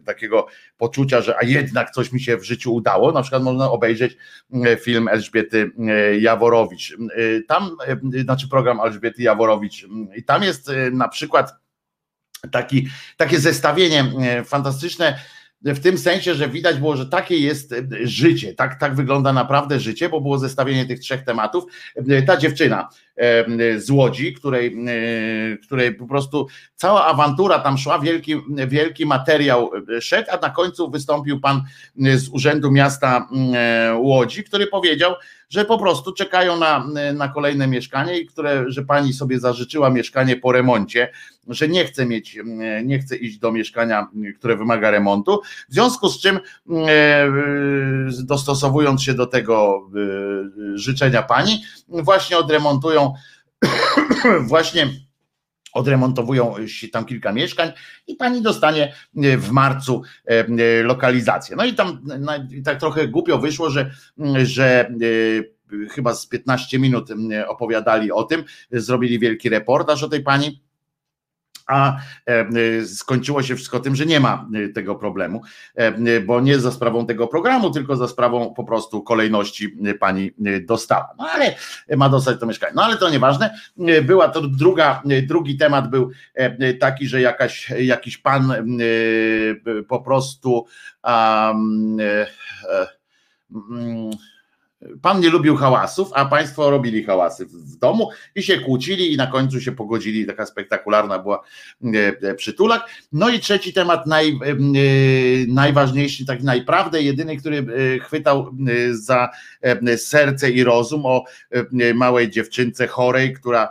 Speaker 1: takiego poczucia, że a jednak coś mi się w życiu udało. Na przykład można obejrzeć e, film Elżbiety e, Jaworowicz. E, tam, znaczy program Elżbiety Jaworowicz i tam jest na przykład taki, takie zestawienie fantastyczne w tym sensie, że widać było, że takie jest życie, tak, tak wygląda naprawdę życie, bo było zestawienie tych trzech tematów. Ta dziewczyna z Łodzi, której, której po prostu cała awantura tam szła, wielki, wielki materiał szedł, a na końcu wystąpił pan z Urzędu Miasta Łodzi, który powiedział, że po prostu czekają na, na kolejne mieszkanie i które, że pani sobie zażyczyła mieszkanie po remoncie, że nie chce mieć, nie chce iść do mieszkania, które wymaga remontu, w związku z czym e, dostosowując się do tego e, życzenia pani, właśnie odremontują właśnie odremontowują się tam kilka mieszkań i pani dostanie w marcu e, lokalizację. No i tam tak trochę głupio wyszło, że, że e, chyba z 15 minut opowiadali o tym, zrobili wielki reportaż o tej pani a e, e, skończyło się wszystko tym, że nie ma e, tego problemu, bo nie za sprawą tego programu, tylko za sprawą po prostu kolejności pani dostała. No ale ma dostać to mieszkanie. No ale to nieważne. Była to druga, drugi temat był taki, że jakaś, jakiś pan po prostu um, um, Pan nie lubił hałasów, a państwo robili hałasy w domu i się kłócili i na końcu się pogodzili. Taka spektakularna była e, e, przytulak. No i trzeci temat, naj, e, najważniejszy, taki najprawdę, jedyny, który chwytał za serce i rozum o małej dziewczynce chorej, która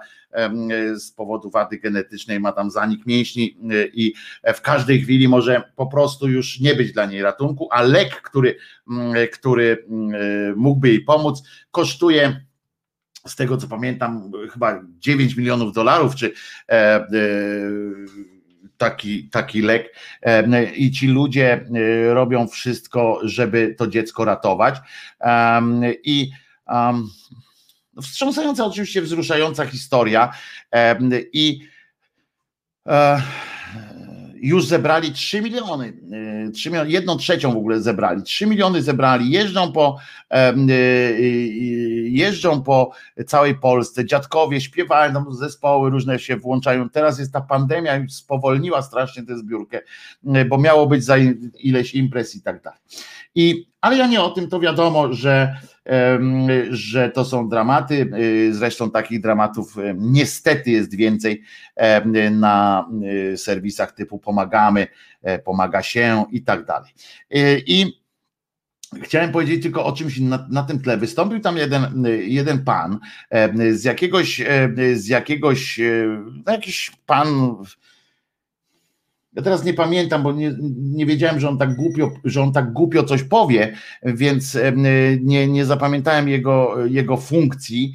Speaker 1: z powodu wady genetycznej ma tam zanik mięśni i w każdej chwili może po prostu już nie być dla niej ratunku, a lek, który, który mógłby jej pomóc, kosztuje z tego co pamiętam, chyba 9 milionów dolarów, czy e, e, taki, taki lek. I ci ludzie robią wszystko, żeby to dziecko ratować. I Wstrząsająca, oczywiście wzruszająca historia i e, już zebrali 3 miliony, 3 e, miliony, jedną trzecią w ogóle zebrali, 3 miliony zebrali, jeżdżą po, e, jeżdżą po całej Polsce, dziadkowie śpiewają, zespoły różne się włączają, teraz jest ta pandemia, spowolniła strasznie tę zbiórkę, bo miało być za ileś imprez i tak dalej. I, ale ja nie o tym, to wiadomo, że że to są dramaty. Y, zresztą takich dramatów niestety jest więcej na y, serwisach typu Pomagamy, e, Pomaga się i tak dalej. Y, I Chciałem powiedzieć tylko o czymś na, na, tym tle. Wystąpił tam jeden, jeden pan z jakiegoś, z jakiegoś, no jakiś pan ja teraz nie pamiętam, bo nie, nie wiedziałem, że on tak głupio, że on tak głupio coś powie, więc nie, nie zapamiętałem jego, jego funkcji.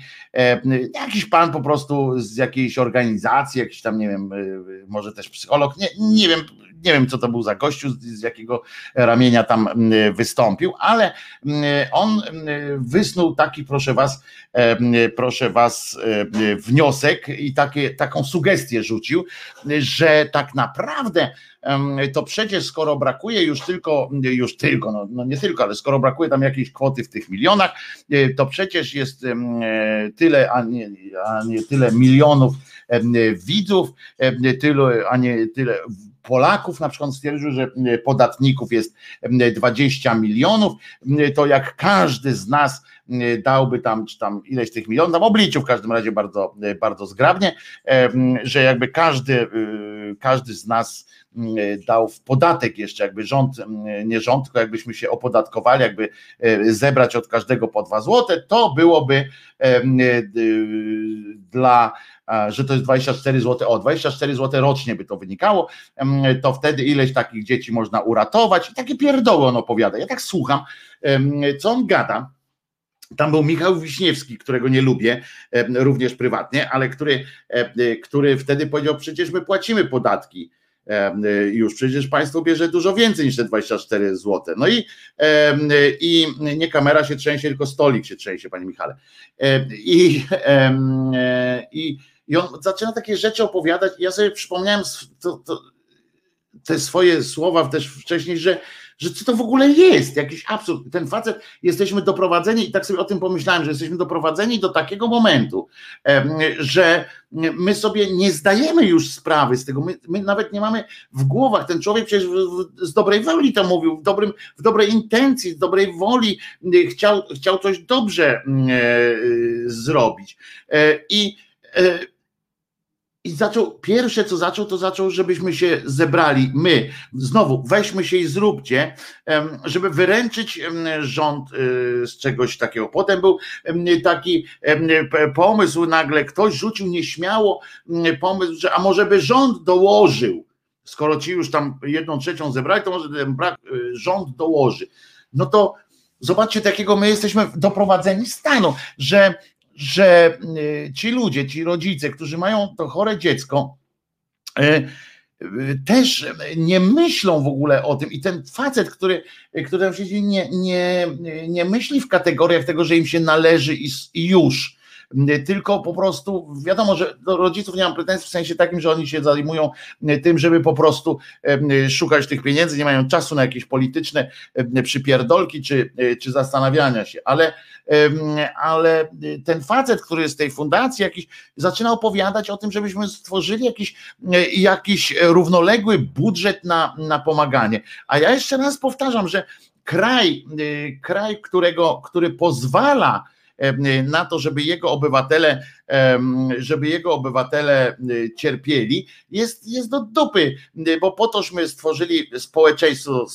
Speaker 1: Jakiś pan po prostu z jakiejś organizacji, jakiś tam, nie wiem, może też psycholog, nie, nie wiem, nie wiem co to był za gościu, z, jakiego ramienia tam wystąpił, ale on wysnuł taki, proszę was, proszę was, wniosek i takie, taką sugestię rzucił, że tak naprawdę to przecież skoro brakuje już tylko, już tylko, no, no, nie tylko, ale skoro brakuje tam jakiejś kwoty w tych milionach, e, to przecież jest e, tyle, a nie, a nie tyle milionów widzów, tyle, a nie tyle Polaków na przykład stwierdził, że podatników jest 20 milionów, to jak każdy z nas dałby tam, czy tam ileś tych milionów, tam obliczył w każdym razie bardzo, bardzo zgrabnie, że jakby każdy, każdy z nas dał w podatek jeszcze, jakby rząd, nie rząd, tylko jakbyśmy się opodatkowali, jakby zebrać od każdego po dwa złote, to byłoby dla że to jest 24 zł, o 24 zł rocznie by to wynikało, to wtedy ileś takich dzieci można uratować i takie pierdoły on opowiada. Ja tak słucham, co on gada, tam był Michał Wiśniewski, którego nie lubię, również prywatnie, ale który, który wtedy powiedział: Przecież my płacimy podatki. Już przecież państwo bierze dużo więcej niż te 24 zł. No i, i nie kamera się trzęsie, tylko stolik się trzęsie, panie Michale. I, i i on zaczyna takie rzeczy opowiadać. Ja sobie przypomniałem to, to, te swoje słowa też wcześniej, że, że co to w ogóle jest, jakiś absurd. Ten facet, jesteśmy doprowadzeni, i tak sobie o tym pomyślałem, że jesteśmy doprowadzeni do takiego momentu, że my sobie nie zdajemy już sprawy z tego, my, my nawet nie mamy w głowach, ten człowiek przecież z dobrej woli to mówił, w, dobrym, w dobrej intencji, z dobrej woli chciał, chciał coś dobrze e, zrobić. E, I i zaczął, pierwsze co zaczął, to zaczął, żebyśmy się zebrali, my, znowu, weźmy się i zróbcie, żeby wyręczyć rząd y, z czegoś takiego. Potem był taki pomysł, nagle ktoś rzucił nieśmiało pomysł, że a może by rząd dołożył, skoro ci już tam jedną trzecią zebrali, to może ten brak, y, rząd dołoży. No to zobaczcie, takiego my jesteśmy doprowadzeni stanu, że że y, ci ludzie, ci rodzice, którzy mają to chore dziecko, y, y, też nie myślą w ogóle o tym. I ten facet, który, który nie, nie, nie myśli w kategoriach tego, że im się należy i już, tylko po prostu wiadomo, że do rodziców nie mam pretensji w sensie takim, że oni się zajmują tym, żeby po prostu szukać tych pieniędzy, nie mają czasu na jakieś polityczne przypierdolki czy, czy zastanawiania się, ale ale ten facet, który jest z tej fundacji, jakiś, zaczyna opowiadać o tym, żebyśmy stworzyli jakiś, jakiś równoległy budżet na, na pomaganie. A ja jeszcze raz powtarzam, że kraj, kraj, którego, który pozwala na to, żeby jego obywatele, żeby jego obywatele cierpieli, jest, jest do dupy, bo po tośmy stworzyli społeczeństwo,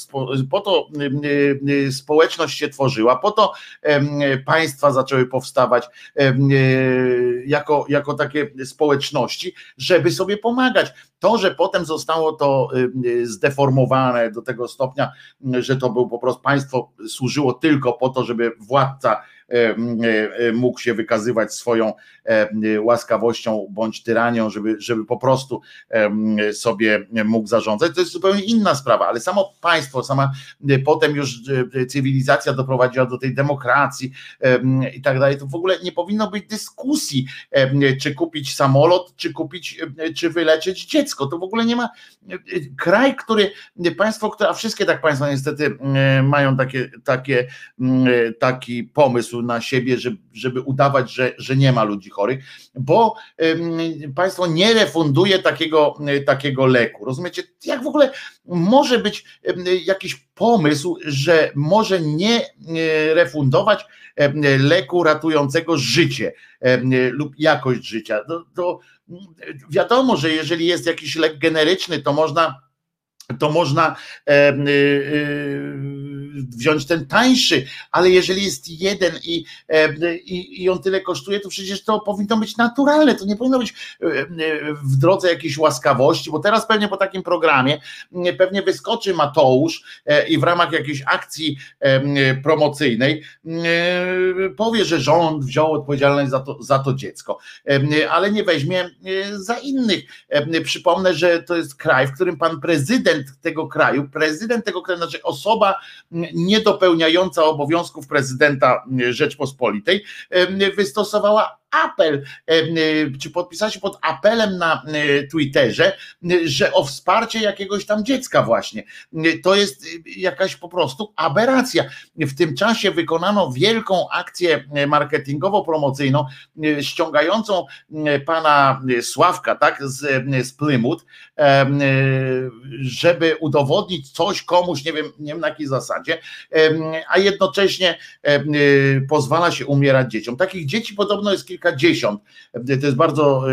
Speaker 1: po to społeczność się tworzyła, po to państwa zaczęły powstawać jako, jako takie społeczności, żeby sobie pomagać. To, że potem zostało to zdeformowane do tego stopnia, że to był po prostu państwo służyło tylko po to, żeby władca mógł się wykazywać swoją e, łaskawością bądź tyranią, żeby, żeby po prostu sobie mógł zarządzać. To jest zupełnie inna sprawa, ale samo państwo, sama potem już cywilizacja doprowadziła do tej demokracji i tak dalej. To w ogóle nie powinno być dyskusji, czy kupić samolot, czy kupić, czy wyleczyć dziecko. To w ogóle nie ma kraj, który państwo, które, a wszystkie tak państwa niestety mają takie, takie, taki pomysł na siebie, żeby, żeby udawać, że, że nie ma ludzi chorych, bo państwo nie refunduje takiego, takiego leku. Rozumiecie? Jak w ogóle może być jakiś pomysł, że może nie refundować leku ratującego życie lub jakość życia? To, to wiadomo, że jeżeli jest jakiś lek generyczny, to można to można e, e, wziąć ten tańszy, ale jeżeli jest jeden i, e, i, i on tyle kosztuje, to przecież to powinno być naturalne, to nie powinno być w drodze jakiejś łaskawości, bo teraz pewnie po takim programie pewnie wyskoczy Mateusz i w ramach jakiejś akcji promocyjnej powie, że rząd wziął odpowiedzialność za to, za to dziecko, ale nie weźmie za innych. Przypomnę, że to jest kraj, w którym pan prezydent tego kraju, prezydent tego kraju, znaczy osoba niedopełniająca obowiązków prezydenta Rzeczpospolitej, wystosowała apel, czy podpisała się pod apelem na Twitterze, że o wsparcie jakiegoś tam dziecka właśnie. To jest jakaś po prostu aberracja. W tym czasie wykonano wielką akcję marketingowo-promocyjną, ściągającą pana Sławka, tak, z, z Plymouth, żeby udowodnić coś komuś, nie wiem, nie wiem na jakiej zasadzie, a jednocześnie pozwala się umierać dzieciom. Takich dzieci podobno jest kilkadziesiąt. To jest bardzo,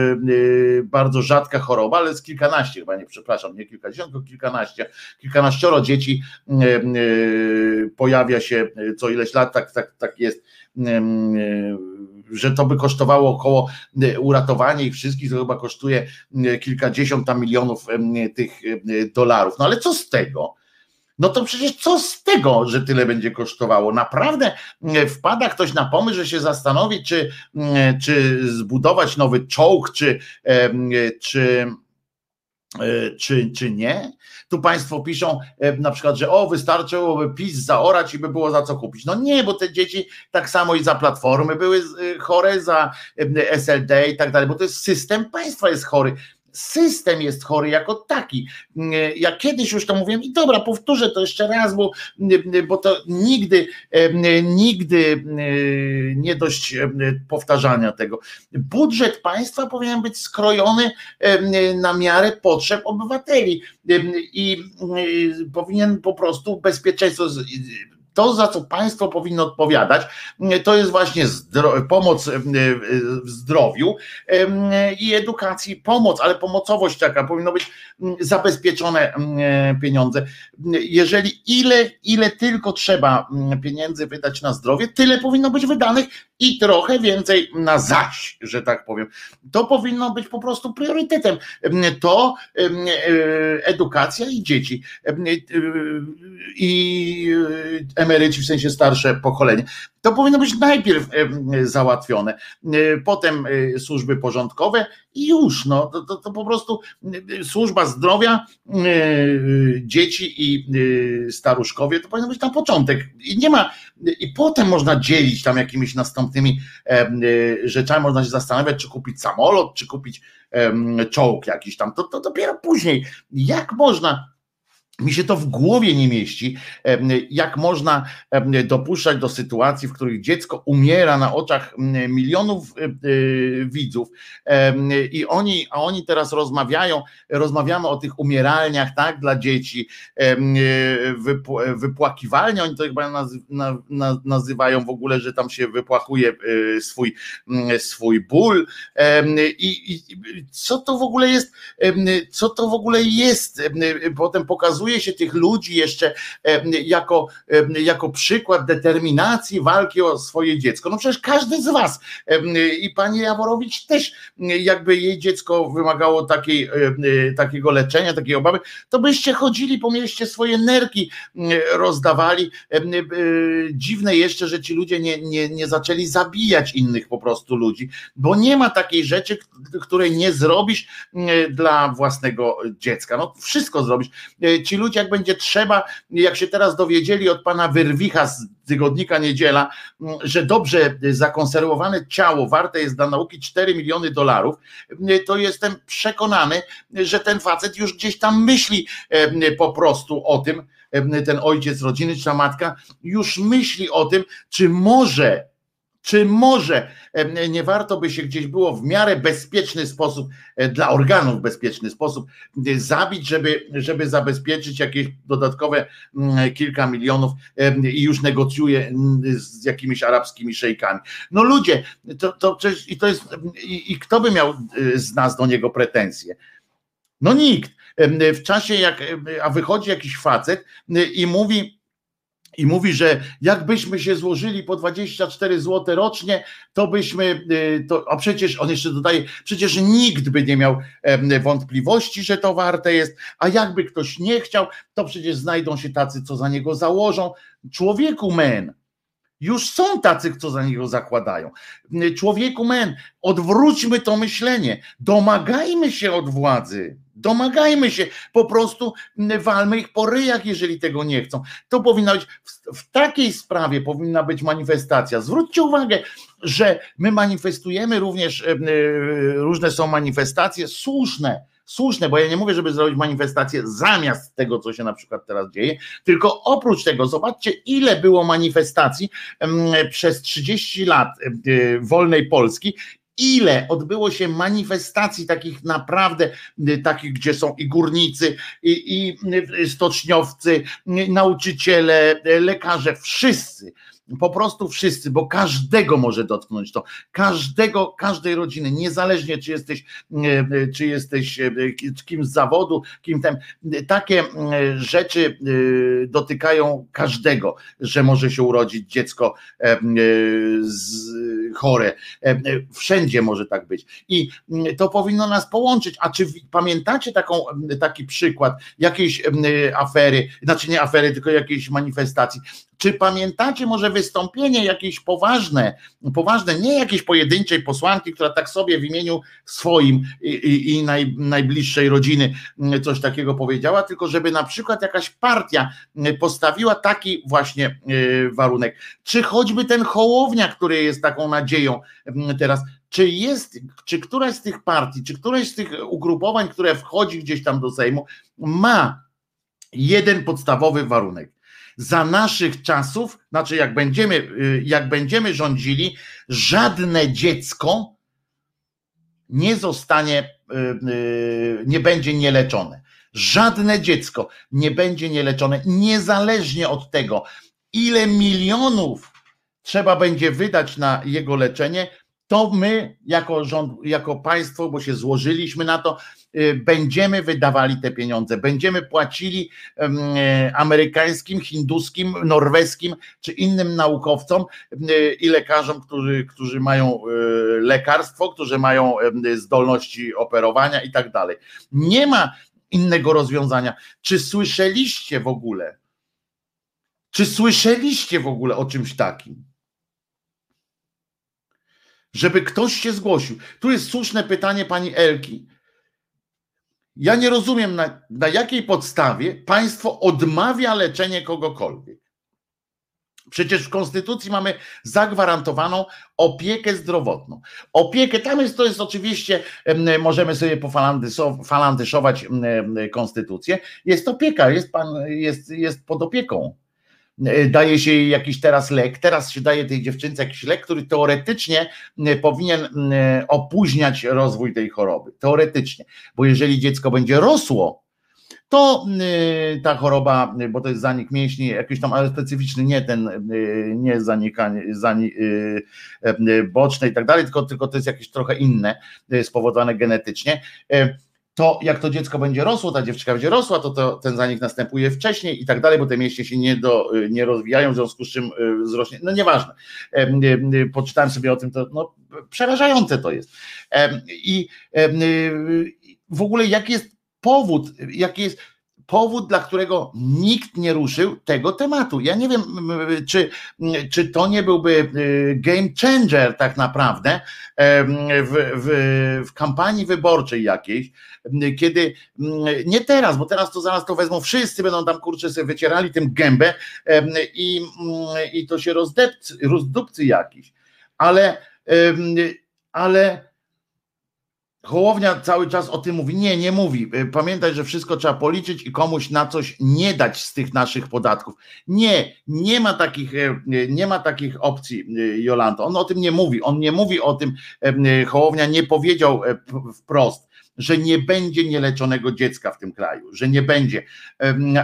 Speaker 1: bardzo rzadka choroba, ale jest kilkanaście chyba, nie przepraszam, nie kilkadziesiąt, tylko kilkanaście, kilkanaścioro dzieci pojawia się co ileś lat, tak, tak, tak jest że to by kosztowało około uratowanie ich wszystkich, to chyba kosztuje kilkadziesiąt tam milionów tych dolarów. No ale co z tego? No to przecież co z tego, że tyle będzie kosztowało? Naprawdę wpada ktoś na pomysł, że się zastanowić, czy, czy zbudować nowy czołg, czy, czy E, czy, czy nie. Tu Państwo piszą e, na przykład, że o, wystarczyłoby PiS zaorać i by było za co kupić. No nie, bo te dzieci tak samo i za platformy były e, chore, za SLD i tak dalej, bo to jest system państwa jest chory system jest chory jako taki. Ja kiedyś już to mówiłem i dobra, powtórzę to jeszcze raz, bo, bo to nigdy, nigdy nie dość powtarzania tego. Budżet państwa powinien być skrojony na miarę potrzeb obywateli i powinien po prostu bezpieczeństwo to, za co państwo powinno odpowiadać, to jest właśnie pomoc w zdrowiu i edukacji, pomoc, ale pomocowość taka, powinno być zabezpieczone pieniądze. Jeżeli ile, ile tylko trzeba pieniędzy wydać na zdrowie, tyle powinno być wydanych i trochę więcej na zaś, że tak powiem. To powinno być po prostu priorytetem. To e, edukacja i dzieci i emeryci, w sensie starsze pokolenie. To powinno być najpierw załatwione, potem e, służby porządkowe i już, no, to, to, to po prostu służba zdrowia, dzieci i staruszkowie, to powinno być na początek. I nie ma, i potem można dzielić tam jakimiś następnymi rzeczami, można się zastanawiać, czy kupić samolot, czy kupić czołg jakiś tam, to, to dopiero później. Jak można mi się to w głowie nie mieści, jak można dopuszczać do sytuacji, w których dziecko umiera na oczach milionów e, e, widzów i oni, a oni teraz rozmawiają, rozmawiamy o tych umieralniach, tak, dla dzieci, wypłakiwalnie, oni to chyba nazywają w ogóle, że tam się wypłakuje e, swój, swój ból i, i co to w ogóle jest, co to w ogóle jest, potem pokazuje pokazuje się tych ludzi jeszcze jako, jako przykład determinacji walki o swoje dziecko. No przecież każdy z was i pani Jaworowicz też, jakby jej dziecko wymagało takiej, takiego leczenia, takiej obawy, to byście chodzili po mieście, swoje nerki rozdawali. Dziwne jeszcze, że ci ludzie nie, nie, nie zaczęli zabijać innych po prostu ludzi, bo nie ma takiej rzeczy, której nie zrobisz dla własnego dziecka. No wszystko zrobisz. Ci ci ludzie, jak będzie trzeba, jak się teraz dowiedzieli od pana Wyrwicha z tygodnika Niedziela, że dobrze zakonserwowane ciało warte jest dla nauki 4 miliony dolarów, to jestem przekonany, że ten facet już gdzieś tam myśli e, po prostu o tym, e, ten ojciec rodziny czy ta matka już myśli o tym, czy może czy może nie warto by się gdzieś było w miarę bezpieczny sposób, e, dla organów bezpieczny sposób e, zabić, żeby, żeby zabezpieczyć jakieś dodatkowe mm, kilka milionów i już negocjuje z jakimiś arabskimi szejkami. No ludzie, to, to przecież i to jest, i, i kto by miał e, z nas do niego pretensje? No nikt. W czasie jak, a wychodzi jakiś facet i mówi, i mówi, że jakbyśmy się złożyli po 24 zł rocznie, to byśmy, y, to, a przecież on jeszcze dodaje, przecież nikt by nie miał wątpliwości, że to warte jest, a jakby ktoś nie chciał, to przecież znajdą się tacy, co za niego założą. Człowieku men, Już są tacy, co za niego zakładają. Człowieku men, odwróćmy to myślenie, domagajmy się od władzy, domagajmy się, po prostu walmy ich po ryjach, jeżeli tego nie chcą. To powinna być, w, w takiej sprawie powinna być manifestacja. Zwróćcie uwagę, że my manifestujemy również, e, różne są manifestacje słuszne, słuszne, bo ja nie mówię, żeby zrobić manifestację zamiast tego, co się na przykład teraz dzieje, tylko oprócz tego, zobaczcie, ile było manifestacji przez 30 lat e, wolnej Polski ile odbyło się manifestacji takich naprawdę, e, takich, gdzie są i górnicy, i, i e, stoczniowcy, nauczyciele, lekarze, wszyscy po prostu wszyscy, bo każdego może dotknąć to, każdego, każdej rodziny, niezależnie czy jesteś, e, czy jesteś e, kimś z zawodu, kim tam, takie e, rzeczy dotykają każdego, że może się urodzić dziecko chore, wszędzie może tak być. I to powinno nas połączyć, a czy pamiętacie taką, taki przykład jakiejś afery, znaczy nie afery, tylko jakiejś manifestacji, czy pamiętacie może wystąpienie jakieś poważne, poważne, nie jakiejś pojedynczej posłanki, która tak sobie w imieniu swoim i, i, i naj, najbliższej rodziny coś takiego powiedziała, tylko żeby na przykład jakaś partia postawiła taki właśnie e, warunek. Czy choćby ten Hołownia, który jest taką nadzieją teraz, czy jest, czy któraś z tych partii, czy któraś z tych ugrupowań, które wchodzi gdzieś tam do Sejmu, ma jeden podstawowy warunek za naszych czasów, znaczy jak będziemy, y, jak będziemy rządzili, żadne dziecko nie zostanie, y, y, nie będzie nieleczone. Żadne dziecko nie będzie nieleczone, niezależnie od tego, ile milionów trzeba będzie wydać na jego leczenie, to my jako rząd, jako państwo, bo się złożyliśmy na to, będziemy wydawali te pieniądze, będziemy płacili e, amerykańskim, hinduskim, norweskim czy innym naukowcom y, i lekarzom, którzy, którzy mają y, lekarstwo, którzy mają zdolności operowania i tak dalej. Nie ma innego rozwiązania. Czy słyszeliście w ogóle? Czy słyszeliście w ogóle o czymś takim? żeby ktoś się zgłosił. Tu jest słuszne pytanie pani Elki. Ja nie rozumiem, na, na jakiej podstawie państwo odmawia leczenie kogokolwiek. Przecież w Konstytucji mamy zagwarantowaną opiekę zdrowotną. Opiekę, tam jest, to jest oczywiście, możemy sobie pofalandyszować Konstytucję, jest opieka, jest pan, jest, jest pod opieką daje się jej jakiś teraz lek, teraz się daje tej dziewczynce jakiś lek, który teoretycznie e, powinien e, opóźniać rozwój tej choroby. Teoretycznie, bo jeżeli dziecko będzie rosło, to ta choroba, bo to jest zanik mięśni, jakiś tam, ale specyficzny, nie ten, nie zanikanie, zanik, boczne i tak dalej, tylko, tylko to jest jakieś trochę inne, spowodowane genetycznie to jak to dziecko będzie rosło, ta dziewczynka będzie rosła, to, to ten zanik następuje wcześniej i tak dalej, bo te mięśnie się nie, do, nie rozwijają, w związku z czym y, wzrośnie, no nieważne. Poczytałem sobie o tym, to no, przerażające to jest. I w ogóle jaki jest powód, jaki jest powód, dla którego nikt nie ruszył tego tematu. Ja nie wiem, czy, czy to nie byłby y, game changer tak naprawdę w, w, w kampanii wyborczej jakiejś, kiedy nie teraz, bo teraz to zaraz to wezmą wszyscy, będą tam kurczę sobie wycierali tym gębę i, i to się rozdepcy, rozdupcy jakiś. Ale, ale Hołownia cały czas o tym mówi. Nie, nie mówi. Y, pamiętaj, że wszystko trzeba policzyć i komuś na coś nie dać z tych naszych podatków. Nie, nie ma takich, y, nie ma takich opcji, y, Jolanta. On o tym nie mówi. On nie mówi o tym. Hołownia nie powiedział wprost, że nie będzie nieleczonego dziecka w tym kraju, że nie będzie.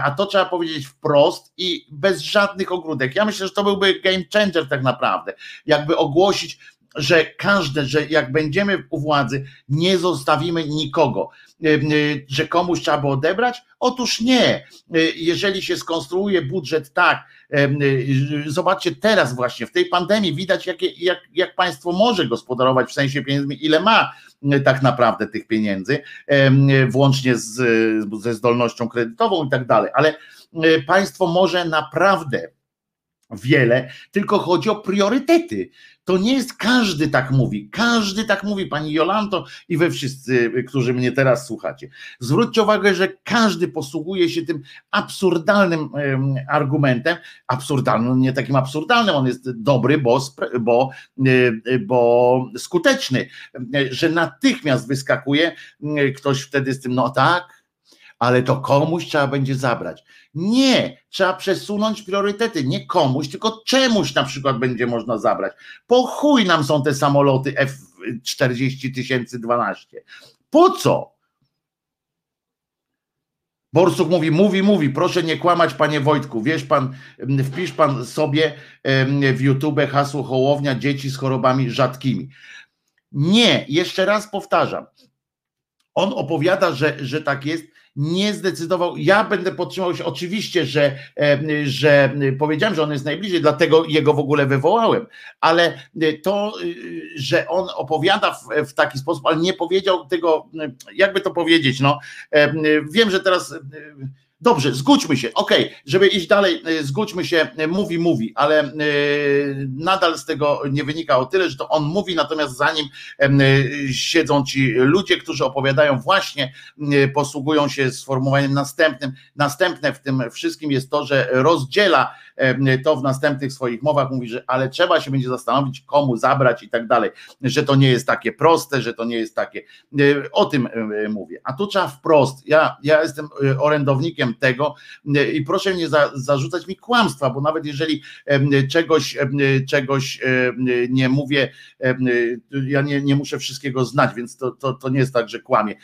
Speaker 1: A to trzeba powiedzieć wprost i bez żadnych ogródek. Ja myślę, że to byłby game changer tak naprawdę. Jakby ogłosić, że każde, że jak będziemy u władzy, nie zostawimy nikogo, e, e, że komuś trzeba by odebrać? Otóż nie. E, jeżeli się skonstruuje budżet tak, zobaczcie teraz właśnie w tej pandemii widać, jak, jak, jak państwo może gospodarować w sensie pieniędzmi, ile ma tak naprawdę tych pieniędzy, włącznie z, ze zdolnością kredytową i tak dalej, ale państwo może naprawdę wiele, tylko chodzi o priorytety. To nie jest każdy tak mówi. Każdy tak mówi, pani Jolanto i wy wszyscy, którzy mnie teraz słuchacie. Zwróćcie uwagę, że każdy posługuje się tym absurdalnym em, argumentem. Absurdalnym, nie takim absurdalnym, on jest dobry, bo, bo, e, bo skuteczny, e, że natychmiast wyskakuje ktoś wtedy z tym, no tak, ale to komuś trzeba będzie zabrać. Nie, trzeba przesunąć priorytety, nie komuś, tylko czemuś na przykład będzie można zabrać. Po chuj nam są te samoloty F-40 tysięcy 12. Po co? Borsuk mówi, mówi, mówi, proszę nie kłamać, panie Wojtku. Wiesz pan, wpisz pan sobie w YouTube hasło Hołownia dzieci z chorobami rzadkimi. Nie, jeszcze raz powtarzam. On opowiada, że, że tak jest, nie zdecydował. Ja będę podtrzymał się, oczywiście, że, em, że powiedziałem, że on jest najbliżej, dlatego jego w ogóle wywołałem, ale to, y, że on opowiada w, w taki sposób, ale nie powiedział tego, jakby to powiedzieć, no em, wiem, że teraz. Dobrze, zgódźmy się, okej, żeby iść dalej, y, zgódźmy się, y, mówi, mówi, ale y, nadal z tego nie wynika o tyle, że to on mówi, natomiast za nim em, y, siedzą ci ludzie, którzy opowiadają właśnie, posługują się sformułowaniem następnym. Następne w tym wszystkim jest to, że rozdziela to w następnych swoich mowach, mówi, że ale trzeba się będzie zastanowić, komu zabrać i tak dalej, że to nie jest takie proste, że to nie jest takie. y, O tym y, mówię. A tu trzeba wprost. Ja, ja jestem orędownikiem tego i proszę nie za, zarzucać mi kłamstwa, bo nawet jeżeli czegoś, czegoś nie mówię, ja nie, nie muszę wszystkiego znać, więc to, to, to nie jest tak, że kłamie.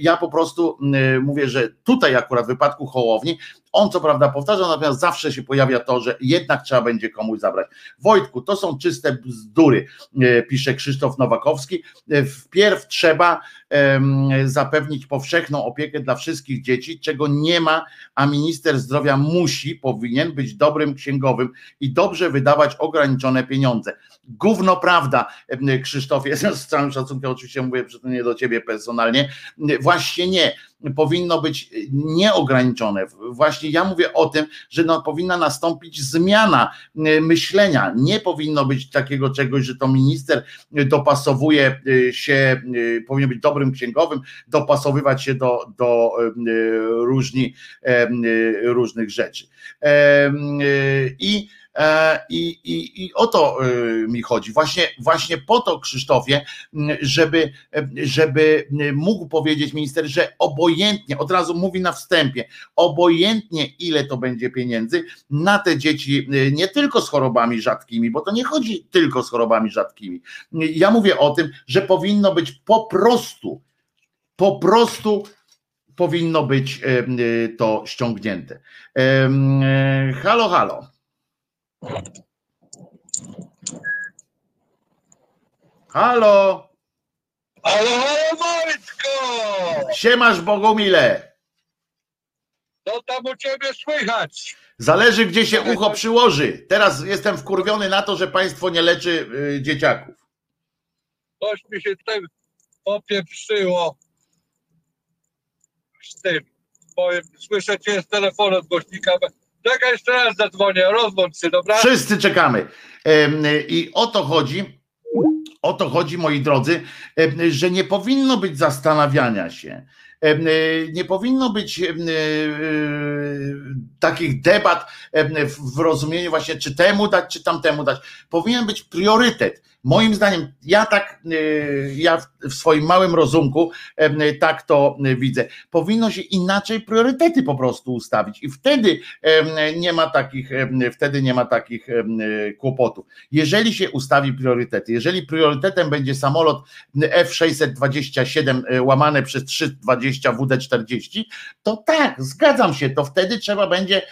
Speaker 1: Ja po prostu mówię, że tutaj akurat w wypadku Hołowni, on co prawda powtarza, natomiast zawsze się pojawia to, że jednak trzeba będzie komuś zabrać. Wojtku, to są czyste bzdury, e, pisze Krzysztof Nowakowski. E, Wpierw trzeba zapewnić powszechną opiekę dla wszystkich dzieci, czego nie ma, a minister zdrowia musi, powinien być dobrym księgowym i dobrze wydawać ograniczone pieniądze. Gówno prawda, em, Krzysztofie, z całym szacunkiem oczywiście mówię, że to nie do ciebie personalnie, właśnie nie powinno być nieograniczone. Właśnie ja mówię o tym, że no, powinna nastąpić zmiana y, myślenia. Nie powinno być takiego czegoś, że to minister dopasowuje y, się, powinien być dobrym księgowym, dopasowywać się do, do różni, różnych rzeczy. I E, I, i, I o to y, mi chodzi. Właśnie, właśnie po to, Krzysztofie, żeby, e, żeby mógł powiedzieć minister, że obojętnie, od razu mówi na wstępie, obojętnie ile to będzie pieniędzy na te dzieci, y, nie tylko z chorobami rzadkimi, bo to nie chodzi tylko z chorobami rzadkimi. Ja mówię o tym, że powinno być po prostu, po prostu powinno być y, to ściągnięte. E, Halo, halo. Halo,
Speaker 6: halo Wojtko!
Speaker 1: siemasz Bogumile.
Speaker 6: Co tam u ciebie słychać?
Speaker 1: Zależy gdzie się ucho przyłoży. Teraz jestem wkurwiony na to, że państwo nie leczy y, dzieciaków.
Speaker 6: Coś mi się tutaj popieprzyło z tym. Powiem, słyszę cię z telefonu od głośnika. Czekaj, jeszcze raz zadzwonię, rozłącz się, dobra?
Speaker 1: Wszyscy czekamy. I o to chodzi, o to chodzi, moi drodzy, że nie powinno być zastanawiania się. Em, Nie powinno być em, e, takich debat w rozumieniu właśnie, czy temu dać, czy tamtemu dać. Powinien być priorytet. Moim zdaniem, ja tak, e, ja w- swoim małym rozumku em, tak to widzę. Powinno się inaczej priorytety po prostu ustawić i wtedy nie ma takich, wtedy nie ma takich kłopotów. Jeżeli się ustawi priorytety, jeżeli priorytetem będzie samolot F-627 e, łamane przez 320 WD-40, to tak, zgadzam się, to wtedy trzeba będzie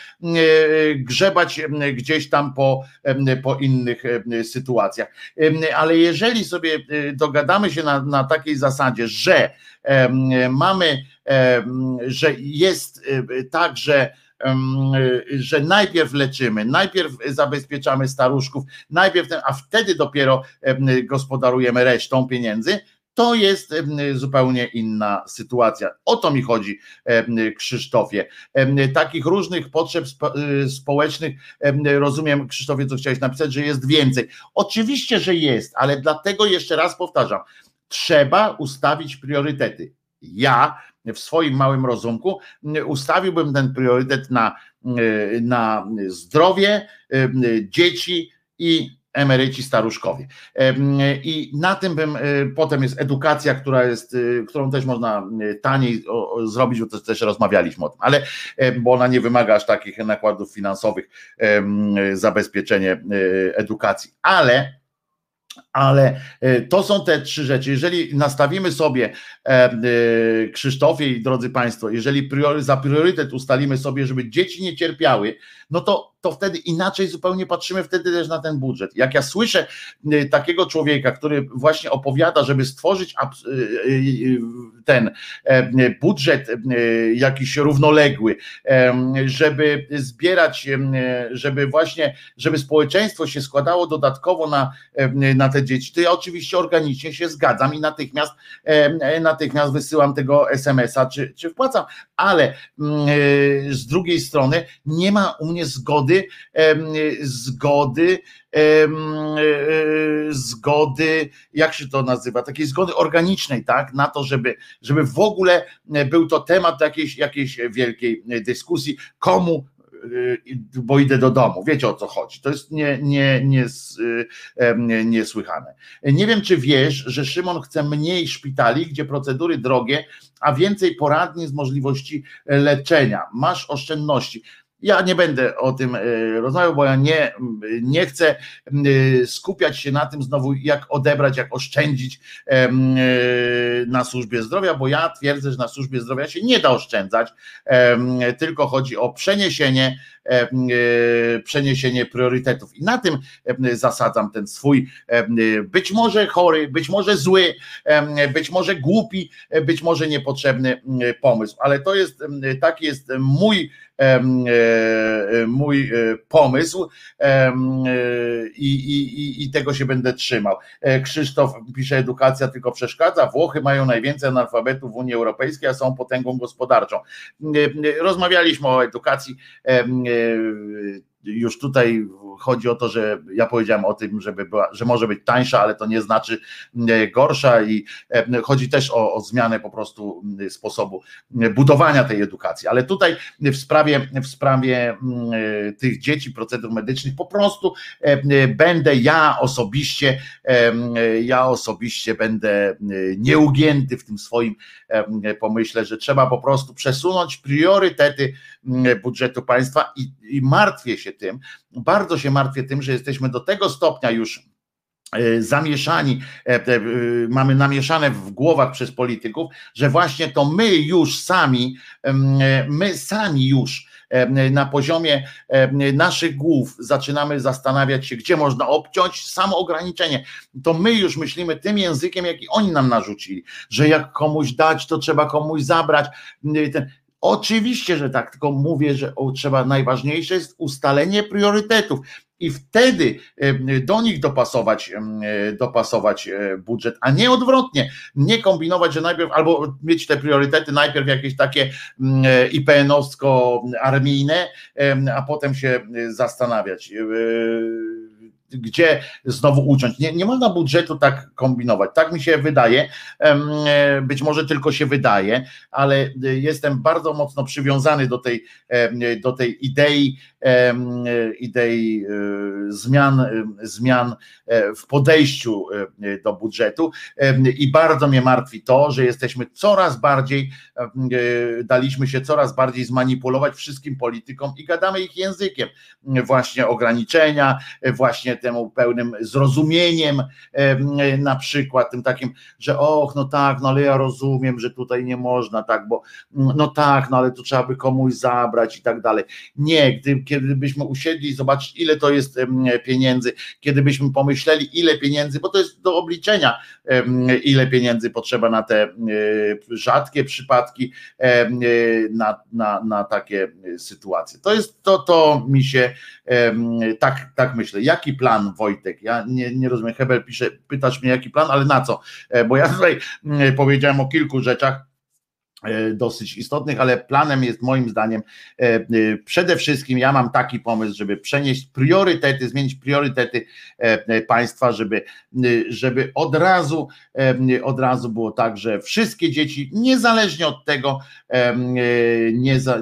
Speaker 1: grzebać gdzieś tam po, po innych sytuacjach. E, Ale jeżeli sobie e, dogadamy się na, na takiej zasadzie, że em, mamy, że jest e, tak, że że najpierw leczymy, najpierw zabezpieczamy staruszków, najpierw ten, a wtedy dopiero em, gospodarujemy resztą pieniędzy, To jest zupełnie inna sytuacja. O to mi chodzi, Krzysztofie. Takich różnych potrzeb y, społecznych, rozumiem, Krzysztofie, co chciałeś napisać, że jest więcej. Oczywiście, że jest, ale dlatego jeszcze raz powtarzam, trzeba ustawić priorytety. Ja w swoim małym rozumku ustawiłbym ten priorytet na, y, na zdrowie, dzieci i emeryci staruszkowie. I na tym bym, e, potem jest edukacja, która jest, e, którą też można e, taniej zrobić, bo też, też rozmawialiśmy o tym, ale bo ona nie wymaga aż takich nakładów finansowych, zabezpieczenie edukacji, ale ale to są te trzy rzeczy. Jeżeli nastawimy sobie, Krzysztofie i drodzy Państwo, jeżeli za priorytet ustalimy sobie, żeby dzieci nie cierpiały, no to to wtedy inaczej zupełnie patrzymy wtedy też na ten budżet. Jak ja słyszę y, takiego człowieka, który właśnie opowiada, żeby stworzyć y, y, ten e, budżet jakiś równoległy, żeby zbierać, żeby właśnie, żeby społeczeństwo się składało dodatkowo na, na te dzieci, to ja oczywiście organicznie się zgadzam i natychmiast, natychmiast wysyłam tego SMS-a, czy, czy wpłacam, ale z drugiej strony nie ma u mnie zgody zgody, zgody, e, zgody, jak się to nazywa, takiej zgody organicznej, tak, na to, żeby, żeby w ogóle był to temat jakiejś, jakiejś wielkiej dyskusji, komu bo idę do domu. Wiecie o co chodzi. To jest nie, nie, nie, nie, niesłychane. Nie wiem, czy wiesz, że Szymon chce mniej szpitali, gdzie procedury drogie, a więcej poradni z możliwości leczenia. Masz oszczędności. Ja nie będę o tym e, rozmawiał, bo ja nie, nie chcę skupiać się na tym znowu, jak odebrać, jak oszczędzić e, na służbie zdrowia, bo ja twierdzę, że na służbie zdrowia się nie da oszczędzać, tylko chodzi o przeniesienie, e, przeniesienie priorytetów. I na tym zasadzam ten swój, być może chory, być może zły, być może głupi, być może niepotrzebny pomysł, ale to jest, taki jest mój E, e, mój e, pomysł i, i, i tego się będę trzymał. Krzysztof pisze, edukacja tylko przeszkadza. Włochy mają najwięcej analfabetów w Unii Europejskiej, a są potęgą gospodarczą. Rozmawialiśmy o edukacji już tutaj chodzi o to, że ja powiedziałem o tym, żeby była, że może być tańsza, ale to nie znaczy e, gorsza i e, chodzi też o, o zmianę po prostu sposobu budowania tej edukacji. Ale tutaj w sprawie, w sprawie e, tych dzieci, procedur medycznych, po prostu będę ja osobiście, ja osobiście będę nieugięty w tym swoim pomyśle, że trzeba po prostu przesunąć priorytety budżetu państwa i, i martwię się tym, bardzo się martwię tym, że jesteśmy do tego stopnia już e, zamieszani, e, e, mamy namieszane w głowach przez polityków, że właśnie to my już sami, my sami już na poziomie naszych głów zaczynamy zastanawiać się, gdzie można obciąć samo ograniczenie. To my już myślimy tym językiem, jaki oni nam narzucili, że jak komuś dać, to trzeba komuś zabrać. Oczywiście, że tak, tylko mówię, że trzeba najważniejsze jest ustalenie priorytetów i wtedy do nich dopasować, dopasować e, budżet, a nie odwrotnie, nie kombinować, że najpierw albo mieć te priorytety, najpierw jakieś takie e, IPN-owsko-armijne, a potem się e, zastanawiać gdzie znowu uciąć. Nie, nie można budżetu tak kombinować. Tak mi się wydaje, być może tylko się wydaje, ale jestem bardzo mocno przywiązany do tej, do tej idei, idei e, zmian, zmian e, w podejściu e, do budżetu i bardzo mnie martwi to, że jesteśmy coraz bardziej, daliśmy się coraz bardziej zmanipulować wszystkim politykom i gadamy ich językiem. Właśnie ograniczenia, właśnie temu pełnym zrozumieniem, na przykład tym takim, że och, no tak, no ale ja rozumiem, że tutaj nie można, tak, bo no tak, no ale to trzeba by komuś zabrać i tak dalej. Nie, gdy, usiedli i ile to jest pieniędzy, kiedybyśmy pomyśleli, ile pieniędzy, bo to jest do obliczenia, ile pieniędzy potrzeba na te rzadkie przypadki, na, na, na takie sytuacje. To jest to, to mi się tak, tak myślę. Jaki plan? Plan, Wojtek? Ja nie, nie rozumiem. Hebel pisze, pytasz mnie jaki plan, ale na co? E, Bo ja tutaj mm, powiedziałem o kilku rzeczach dosyć istotnych, ale planem jest moim zdaniem e, e, przede wszystkim ja mam taki pomysł, żeby przenieść priorytety, zmienić priorytety e, e, państwa, żeby, żeby od razu e, od razu było tak, że wszystkie dzieci, niezależnie od tego, e,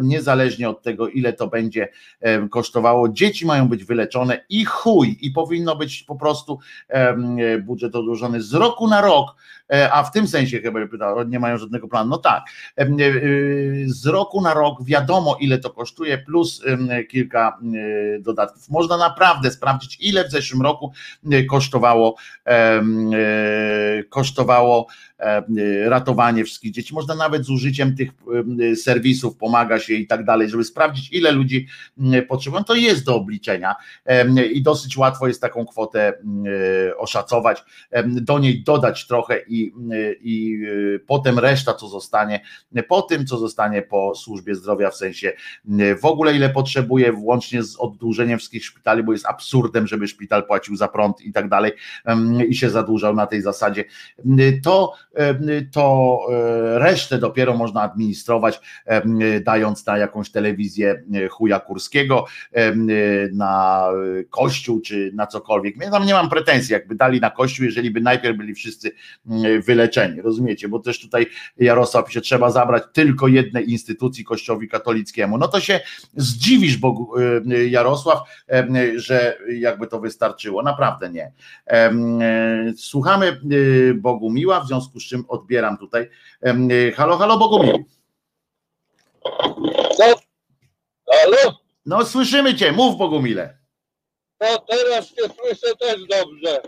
Speaker 1: niezależnie od tego, ile to będzie kosztowało, dzieci mają być wyleczone i chuj, i powinno być po prostu e, budżet odłożony z roku na rok, e, a w tym sensie chyba pyta, o, nie mają żadnego planu. No tak, e, e, z roku na rok wiadomo, ile to kosztuje, plus kilka e, dodatków. Można naprawdę sprawdzić, ile w zeszłym roku e, kosztowało, e, kosztowało e, ratowanie wszystkich dzieci. Można nawet z użyciem tych serwisów pomaga się i tak dalej, żeby sprawdzić, ile ludzi potrzebują. To jest do obliczenia i dosyć łatwo jest taką kwotę e, oszacować, do niej dodać trochę i, i e, potem reszta, co zostanie po tym, co zostanie po służbie zdrowia, w sensie m, w ogóle ile potrzebuje, włącznie z oddłużeniem wszystkich szpitali, bo jest absurdem, żeby szpital płacił za prąd i tak dalej i się zadłużał na tej zasadzie. M, To, to e, resztę dopiero można administrować, dając na jakąś telewizję e, chuja Kurskiego, em, na e, kościół czy na cokolwiek. Ja tam nie mam pretensji, jakby dali na kościół, jeżeli by najpierw byli wszyscy mm, wyleczeni, rozumiecie? Bo też tutaj Jarosław się trzeba zabrać tylko jednej instytucji kościołowi katolickiemu. No to się zdziwisz, Bogu, e, Jarosław, em, że jakby to wystarczyło. Naprawdę nie. E, Słuchamy e, Bogumiła, w związku z czym odbieram tutaj. E, Halo, halo Bogumił.
Speaker 6: No, halo?
Speaker 1: No słyszymy cię, mów Bogumile.
Speaker 6: No teraz cię słyszę też dobrze.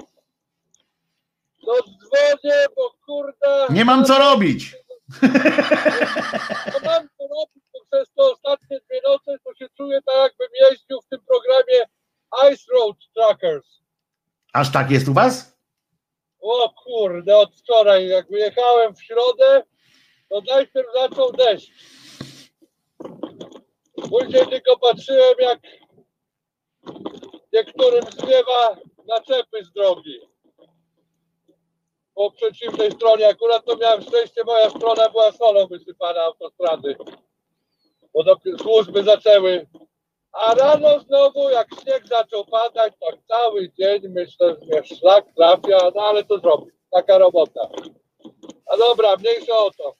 Speaker 6: No dzwonię, bo kurde...
Speaker 1: Nie mam co robić.
Speaker 6: No mam co robić, bo przez te ostatnie dwie noce to się czuję tak jakbym jeździł w tym programie Ice Road Trackers.
Speaker 1: Aż tak jest u was?
Speaker 6: O kurde, od wczoraj jak wyjechałem w środę, to najpierw zaczął deszcz. Później tylko patrzyłem jak niektórym zmiewa naczepy z drogi. Po przeciwnej stronie, akurat to miałem szczęście, moja strona była solą wysypana autostrady. Bo dopiero służby zaczęły. A rano znowu, jak śnieg zaczął padać, tak cały dzień myślę, że mnie szlak trafia, no ale to zrobię. Taka robota. A dobra, mniejsza o to.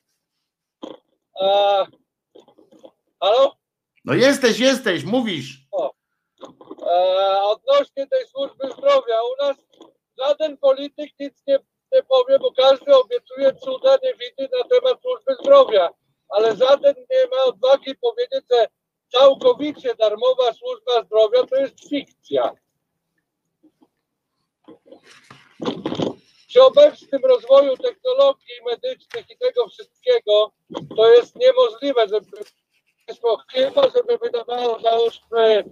Speaker 6: A, halo?
Speaker 1: No jesteś, jesteś, mówisz.
Speaker 6: E, odnośnie tej służby zdrowia, u nas żaden polityk nic nie, nie powie, bo każdy obiecuje cuda niewidy na temat służby zdrowia, ale żaden nie ma odwagi powiedzieć, że całkowicie darmowa służba zdrowia to jest fikcja. Przy obecnym rozwoju technologii medycznych i tego wszystkiego, to jest niemożliwe, żeby chyba, żeby wydawało załóżmy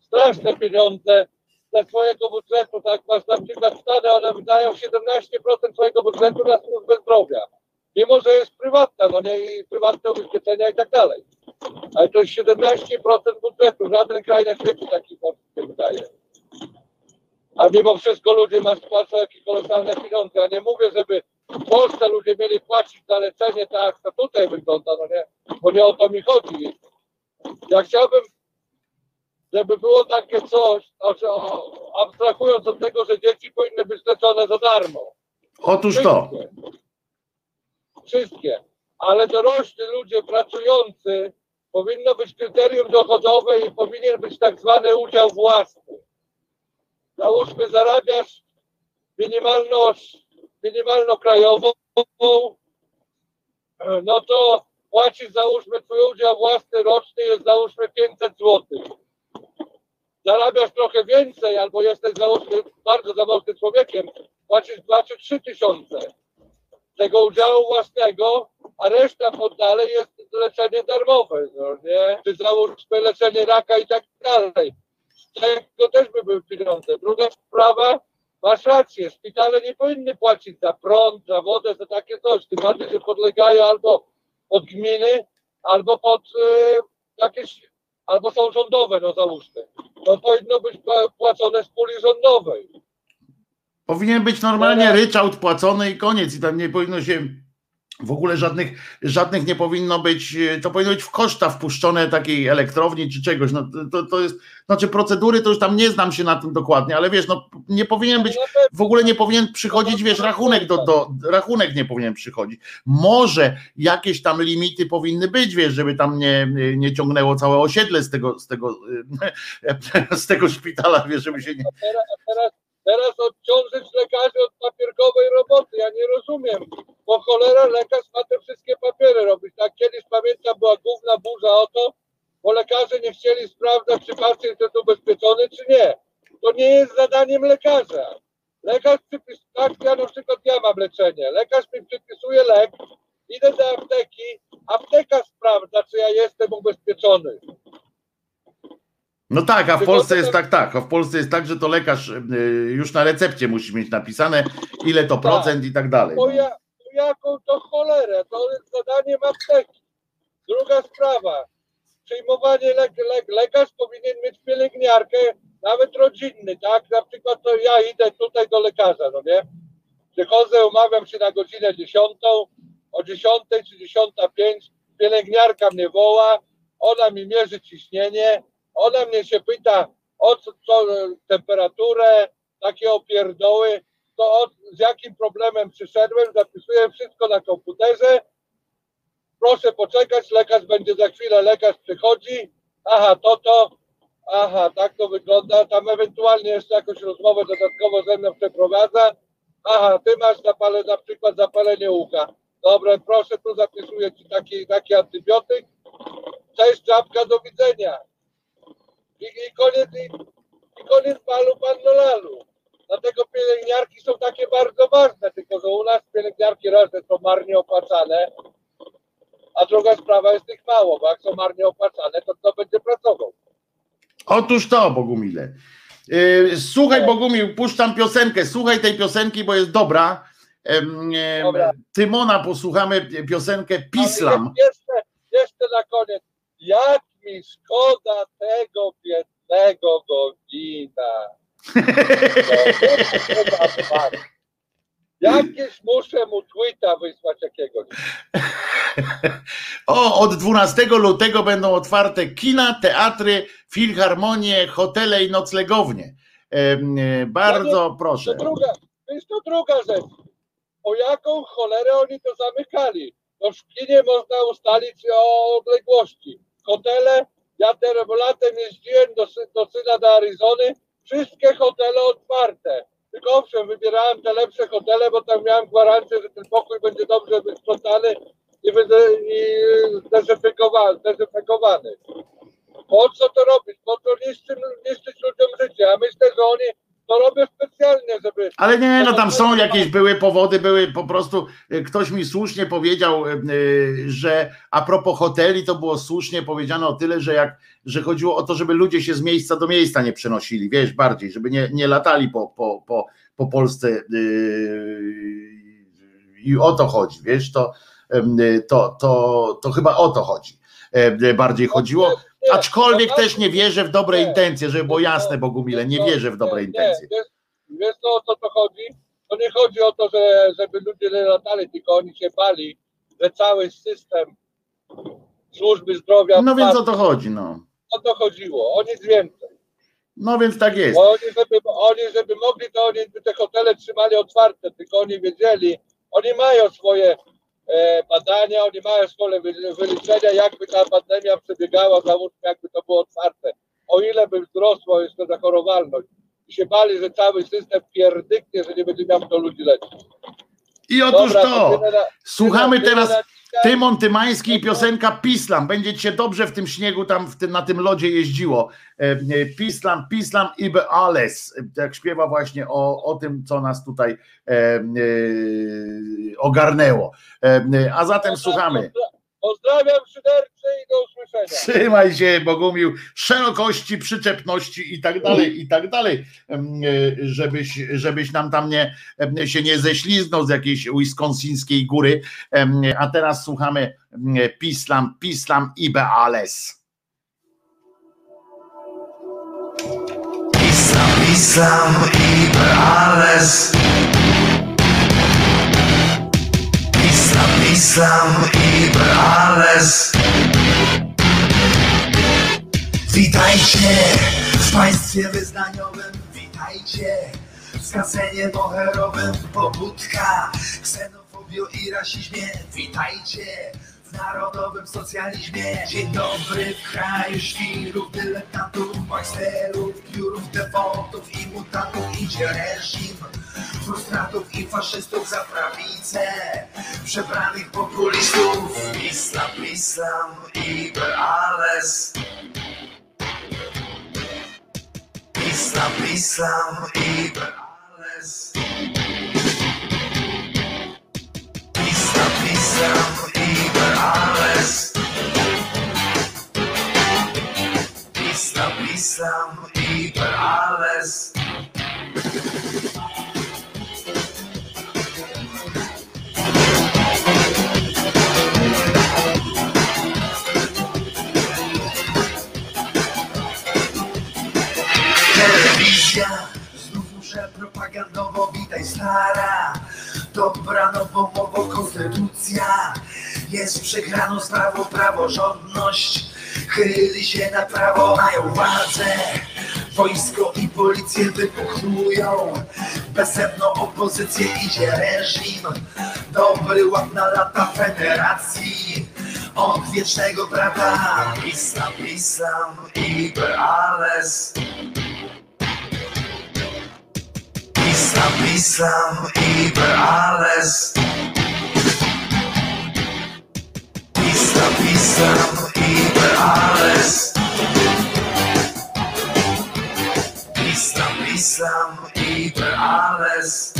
Speaker 6: straszne pieniądze ze swojego budżetu, tak masz na przykład Stany, one wydają 17% swojego budżetu na służbę zdrowia. Mimo, że jest prywatna, no nie, i prywatne ubezpieczenia i tak dalej. Ale to jest 17% budżetu, żaden kraj na świecie taki nie wydaje. A mimo wszystko ludzie masz płacą jakieś kolosalne pieniądze. Ja nie mówię, żeby w Polsce ludzie mieli płacić za leczenie tak, jak to tutaj wygląda, no nie, bo nie o to mi chodzi. Ja chciałbym żeby było takie coś, znaczy, abstrahując od tego, że dzieci powinny być leczone za darmo.
Speaker 1: Otóż to.
Speaker 6: Wszystkie. Wszystkie. Ale dorośli ludzie pracujący powinno być kryterium dochodowe i powinien być tak zwany udział własny. Załóżmy, zarabiasz minimalną, minimalną krajową, no to płacisz, załóżmy, twój udział własny roczny jest załóżmy 500 złotych zarabiasz trochę więcej, albo jesteś załóżmy bardzo zamożnym człowiekiem, płacisz 2 czy 3 tysiące tego udziału własnego, a reszta pod dalej jest leczenie darmowe, no nie? Czy załóżmy leczenie raka i tak dalej. Z tego też by były pieniądze. Druga sprawa, masz rację, szpitale nie powinny płacić za prąd, za wodę, za takie coś, tym bardziej, że podlegają albo pod gminy, albo pod y, jakieś albo są rządowe, no załóżmy, to powinno być pła- płacone z puli rządowej.
Speaker 1: Powinien być normalnie ryczałt płacony i koniec. I tam nie powinno się w ogóle żadnych, żadnych nie powinno być, e, to powinno być w koszta wpuszczone takiej elektrowni czy czegoś. No to, to jest, znaczy procedury to już tam nie znam się na tym dokładnie, ale wiesz, no nie powinien być,
Speaker 6: No
Speaker 1: w ogóle nie powinien przychodzić, wiesz, rachunek do, do rachunek nie powinien przychodzić. Może jakieś tam limity powinny być, wiesz, żeby tam nie, nie ciągnęło całe osiedle z tego, z tego, z tego szpitala, wiesz, żeby się nie.
Speaker 6: Teraz odciążyć lekarzy od papierkowej roboty. Ja nie rozumiem, bo cholera lekarz ma te wszystkie papiery robić. Tak kiedyś pamiętam była główna burza o to, bo lekarze nie chcieli sprawdzać, czy pacjent jest ubezpieczony, czy nie. To nie jest zadaniem lekarza. Lekarz przypisuje, tak ja na przykład ja mam leczenie. Lekarz mi przypisuje lek, idę do apteki, apteka sprawdza, czy ja jestem ubezpieczony.
Speaker 1: No tak, a w Polsce jest tak, tak. A w Polsce jest tak, że to lekarz y, już na recepcie musi mieć napisane, ile to procent i tak dalej.
Speaker 6: Ja, bo jaką to cholerę, to jest zadaniem apteki. Druga sprawa, przyjmowanie le, le, lekarz powinien mieć pielęgniarkę, nawet rodzinny, tak? Na przykład to ja idę tutaj do lekarza, no nie? Przychodzę, umawiam się na godzinę 10, o 10 czy 10.05 pielęgniarka mnie woła, ona mi mierzy ciśnienie, ona mnie się pyta o co, co temperaturę, takie opierdoły, to od, z jakim problemem przyszedłem, zapisuję wszystko na komputerze. Proszę poczekać, lekarz będzie za chwilę, lekarz przychodzi. Aha, to to, aha, tak to wygląda. Tam ewentualnie jeszcze jakąś rozmowę dodatkowo ze mną przeprowadza. Aha, ty masz zapale, na przykład zapalenie ucha. Dobra, proszę, tu zapisuję ci taki, taki antybiotyk. Cześć, czapka, do widzenia. I, i koniec, i, i koniec balu, panno lalu. Dlatego pielęgniarki są takie bardzo ważne, tylko że u nas pielęgniarki raz że są marnie opłacane, a druga sprawa jest ich mało, bo jak są marnie opłacane, to kto będzie pracował?
Speaker 1: Otóż to, Bogumile. Y, Słuchaj, Bogumił, puszczam piosenkę. Słuchaj tej piosenki, bo jest dobra.
Speaker 6: Dobra.
Speaker 1: Tymona posłuchamy piosenkę Pislam.
Speaker 6: Jeszcze, jeszcze na koniec. Jak mi szkoda tego biednego Gowina. No, Jakieś muszę mu tweeta wysłać jakiegoś.
Speaker 1: O, od 12 lutego będą otwarte kina, teatry, filharmonie, hotele i noclegownie. E, Bardzo
Speaker 6: To
Speaker 1: proszę.
Speaker 6: druga, to jest to druga rzecz. O jaką cholerę oni to zamykali? No w kinie można ustalić o odległości. Hotele, ja teraz latem jeździłem do, do syna do Arizony, wszystkie hotele otwarte. Tylko owszem, wybierałem te lepsze hotele, bo tam miałem gwarancję, że ten pokój będzie dobrze wysprzątany i, zdezynfekowany, zdezynfekowany. Po co to robić? Po co niszczyć, niszczyć ludziom życie? Ja myślę, że oni to robią specjalnie, żeby
Speaker 1: Ale nie, no tam są jakieś były powody, były po prostu, e, ktoś mi słusznie powiedział, e, e, że a propos hoteli, to było słusznie powiedziane o tyle, że jak, że chodziło o to, żeby ludzie się z miejsca do miejsca nie przenosili, wiesz, bardziej, żeby nie, nie latali po, po, po, po Polsce i o to chodzi, wiesz, to, to, to, to chyba o to chodzi. Bardziej chodziło, aczkolwiek
Speaker 6: to
Speaker 1: też nie wierzę w dobre intencje, żeby było jasne, Bogumile, nie
Speaker 6: No,
Speaker 1: wierzę w dobre intencje.
Speaker 6: Nie, wiesz, o co to chodzi? To nie chodzi o to, że, żeby ludzie nie latali, tylko oni się bali, że cały system służby zdrowia
Speaker 1: No więc o to chodzi, no.
Speaker 6: o to chodziło, o nic więcej.
Speaker 1: No więc tak jest.
Speaker 6: Bo oni żeby, oni, żeby mogli, to oni by te hotele trzymali otwarte, tylko oni wiedzieli, oni mają swoje badania, oni mają wy- wyliczenia, jakby ta pandemia przebiegała, załóżmy, jakby to było otwarte. O ile by wzrosła jeszcze zachorowalność. I się bali, że cały system pierdyknie, że nie będzie miał kto ludzi leczyć.
Speaker 1: I otóż
Speaker 6: Dobra,
Speaker 1: to,
Speaker 6: tyle
Speaker 1: słuchamy
Speaker 6: tyle
Speaker 1: teraz. Tymon Tymański i piosenka Pislam. Będzie ci się dobrze w tym śniegu, tam tym, na tym lodzie jeździło. E, e, Pislam, Pislam i Beales. Jak śpiewa właśnie o, o tym, co nas tutaj e, e, ogarnęło. E, e, a zatem słuchamy.
Speaker 6: Pozdrawiam szyderczy i do usłyszenia.
Speaker 1: Trzymaj się, Bogumił, szerokości, przyczepności i tak dalej, i tak dalej, e, żebyś, żebyś nam tam nie, się nie ześliznął z jakiejś wisconsińskiej góry. A teraz słuchamy Pislam, Pislam i Beales.
Speaker 3: Pislam, Pislam i Beales. Islam, i Brales. Witajcie w państwie wyznaniowym Witajcie w skazenie moherowym Pobudka, ksenofobią i rasizmie. Witajcie narodowym socjalizmie. Dzień dobry w kraju świrów, dyletantów, majsterów Piórów, defaultów i mutantów. Idzie reżim frustratów i faszystów za prawicę. Przebranych populistów Islam, Islam i Berales Islam, Islam i Berales Islam, Islam Berales Islam, Islam i Berales Telewizja. Znów muszę propagandowo witaj stara. Dobra nowomowo konstytucja Jest przegraną sprawą praworządność. Chyli się na prawo, mają władzę. Wojsko i policję wypuchnują Bezemną opozycję idzie reżim. Dobry ład na lata federacji. Od wiecznego brata. Islam, Islam i Berales Islam, Islam i Berales Islam, Islam i Berales Islam, Islam i Berales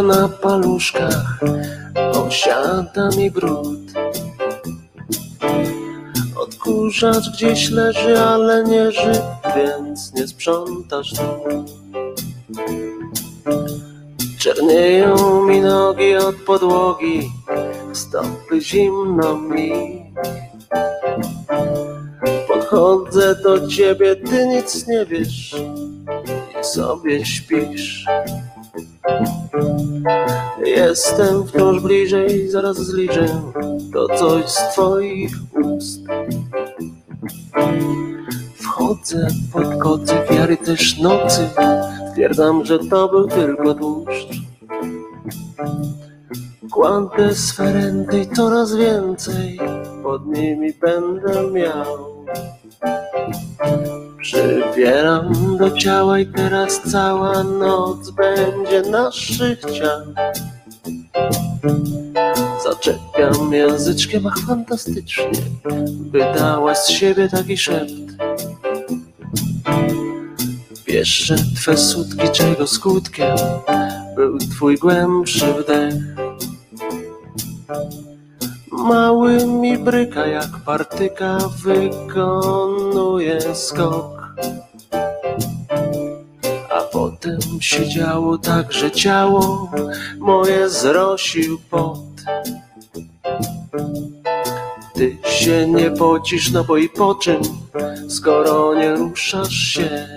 Speaker 7: na
Speaker 8: paluszkach, osiada mi brud. Odkurzacz gdzieś leży, ale nie żył, więc nie sprzątasz tu. Czernieją mi nogi od podłogi, stopy zimno mi. Podchodzę do ciebie, ty nic nie wiesz i sobie śpisz. Jestem wciąż bliżej, zaraz zliczę to coś z twoich ust. Wchodzę pod kocy wiary też nocy, stwierdzam, że to był tylko tłuszcz. Kłanty sferenty coraz więcej pod nimi będę miał. Przybieram do ciała i teraz cała noc będzie naszych ciał. Zaczepiam języczkiem, ach fantastycznie, by dałaś z siebie taki szept. Wiesz, twe sutki, czego skutkiem był twój głębszy wdech. Mały mi bryka jak partyka wykonuje skok. A potem się działo tak, że ciało moje zrosił pot. Ty się nie pocisz, no bo i po czym, skoro nie ruszasz się.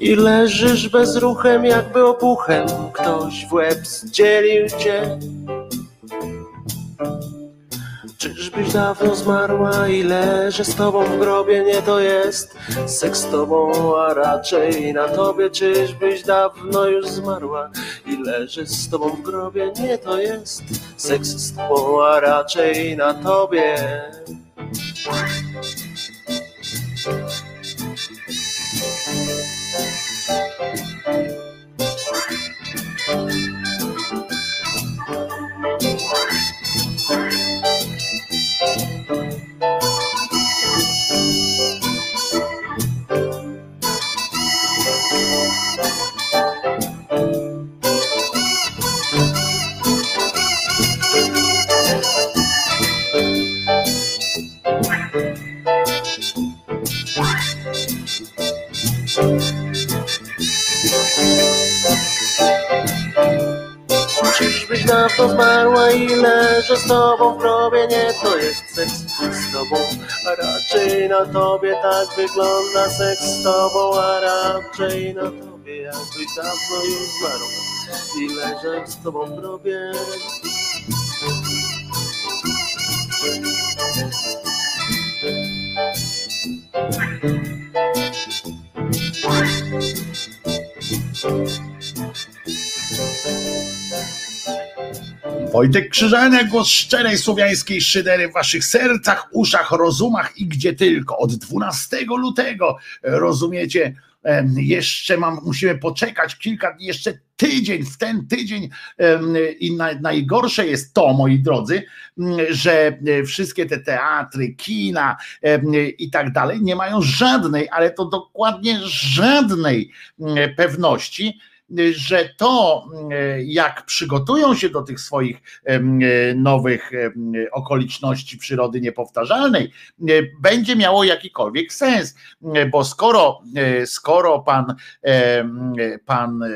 Speaker 8: I leżysz bezruchem, jakby opuchem ktoś w łeb zdzielił cię. Czyżbyś dawno zmarła i leżę z tobą w grobie, nie to jest seks z tobą, a raczej na tobie. Czyżbyś dawno już zmarła i leżę z tobą w grobie, nie to jest seks z tobą, a raczej na tobie. Czyżbyś dawno zmarła i leżę z tobą w grobie, nie to jest seks z tobą, a raczej na tobie tak wygląda seks z tobą, a raczej na tobie jakbyś dawno już zmarła i leżę z tobą w grobie.
Speaker 1: Wojtek Krzyżania, głos szczerej słowiańskiej szydery w waszych sercach, uszach, rozumach i gdzie tylko. Od 12 lutego, rozumiecie, jeszcze mam, musimy poczekać kilka dni, jeszcze tydzień, w ten tydzień i na, najgorsze jest to, moi drodzy, że e, wszystkie te teatry, kina i tak dalej nie mają żadnej, ale to dokładnie żadnej pewności, że to, jak przygotują się do tych swoich em, nowych okoliczności przyrody niepowtarzalnej, e, będzie miało jakikolwiek sens, E, bo skoro, e, skoro pan, pan e,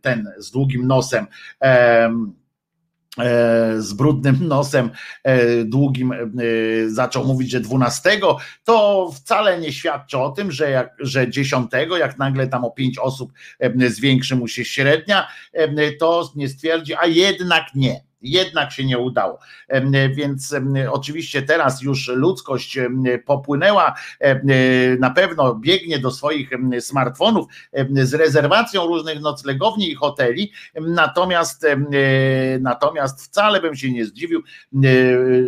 Speaker 1: ten z długim nosem, em, e, z brudnym nosem e, długim e, zaczął mówić, że 12, to wcale nie świadczy o tym, że, jak, że 10, jak nagle tam o 5 osób e, zwiększy mu się średnia, e, to nie stwierdzi, a jednak nie. Jednak się nie udało. Więc oczywiście teraz już ludzkość popłynęła, na pewno biegnie do swoich smartfonów z rezerwacją różnych noclegowni i hoteli, Natomiast, e, natomiast wcale bym się nie zdziwił, e,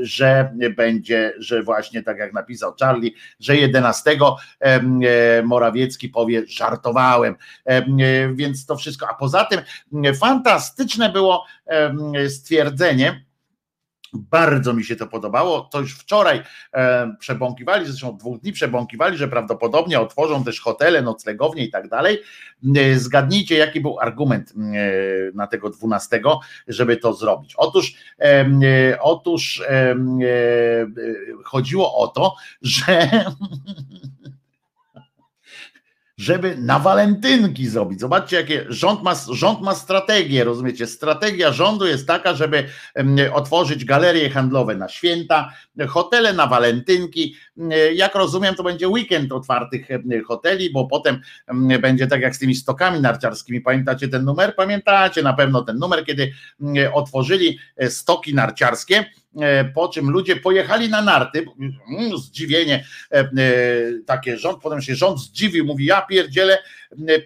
Speaker 1: że będzie, że właśnie tak jak napisał Charlie, że 11 em, e, Morawiecki powie żartowałem. Em, Więc to wszystko. A poza tym fantastyczne było em, stwierdzenie, Bardzo mi się to podobało. To już wczoraj e, przebąkiwali, zresztą dwóch dni przebąkiwali, że prawdopodobnie otworzą też hotele, noclegownie i tak dalej. E, zgadnijcie, jaki był argument e, na tego 12, żeby to zrobić. Otóż, e, e, otóż e, chodziło o to, że żeby na walentynki zrobić. Zobaczcie, jakie rząd ma, rząd ma strategię, rozumiecie? Strategia rządu jest taka, żeby otworzyć galerie handlowe na święta, hotele na walentynki. Jak rozumiem, to będzie weekend otwartych hoteli, bo potem będzie tak jak z tymi stokami narciarskimi. Pamiętacie ten numer? Pamiętacie na pewno ten numer, kiedy otworzyli e, stoki narciarskie po czym ludzie pojechali na narty, mm, zdziwienie e, e, takie rząd, potem się rząd zdziwił, mówi ja pierdzielę,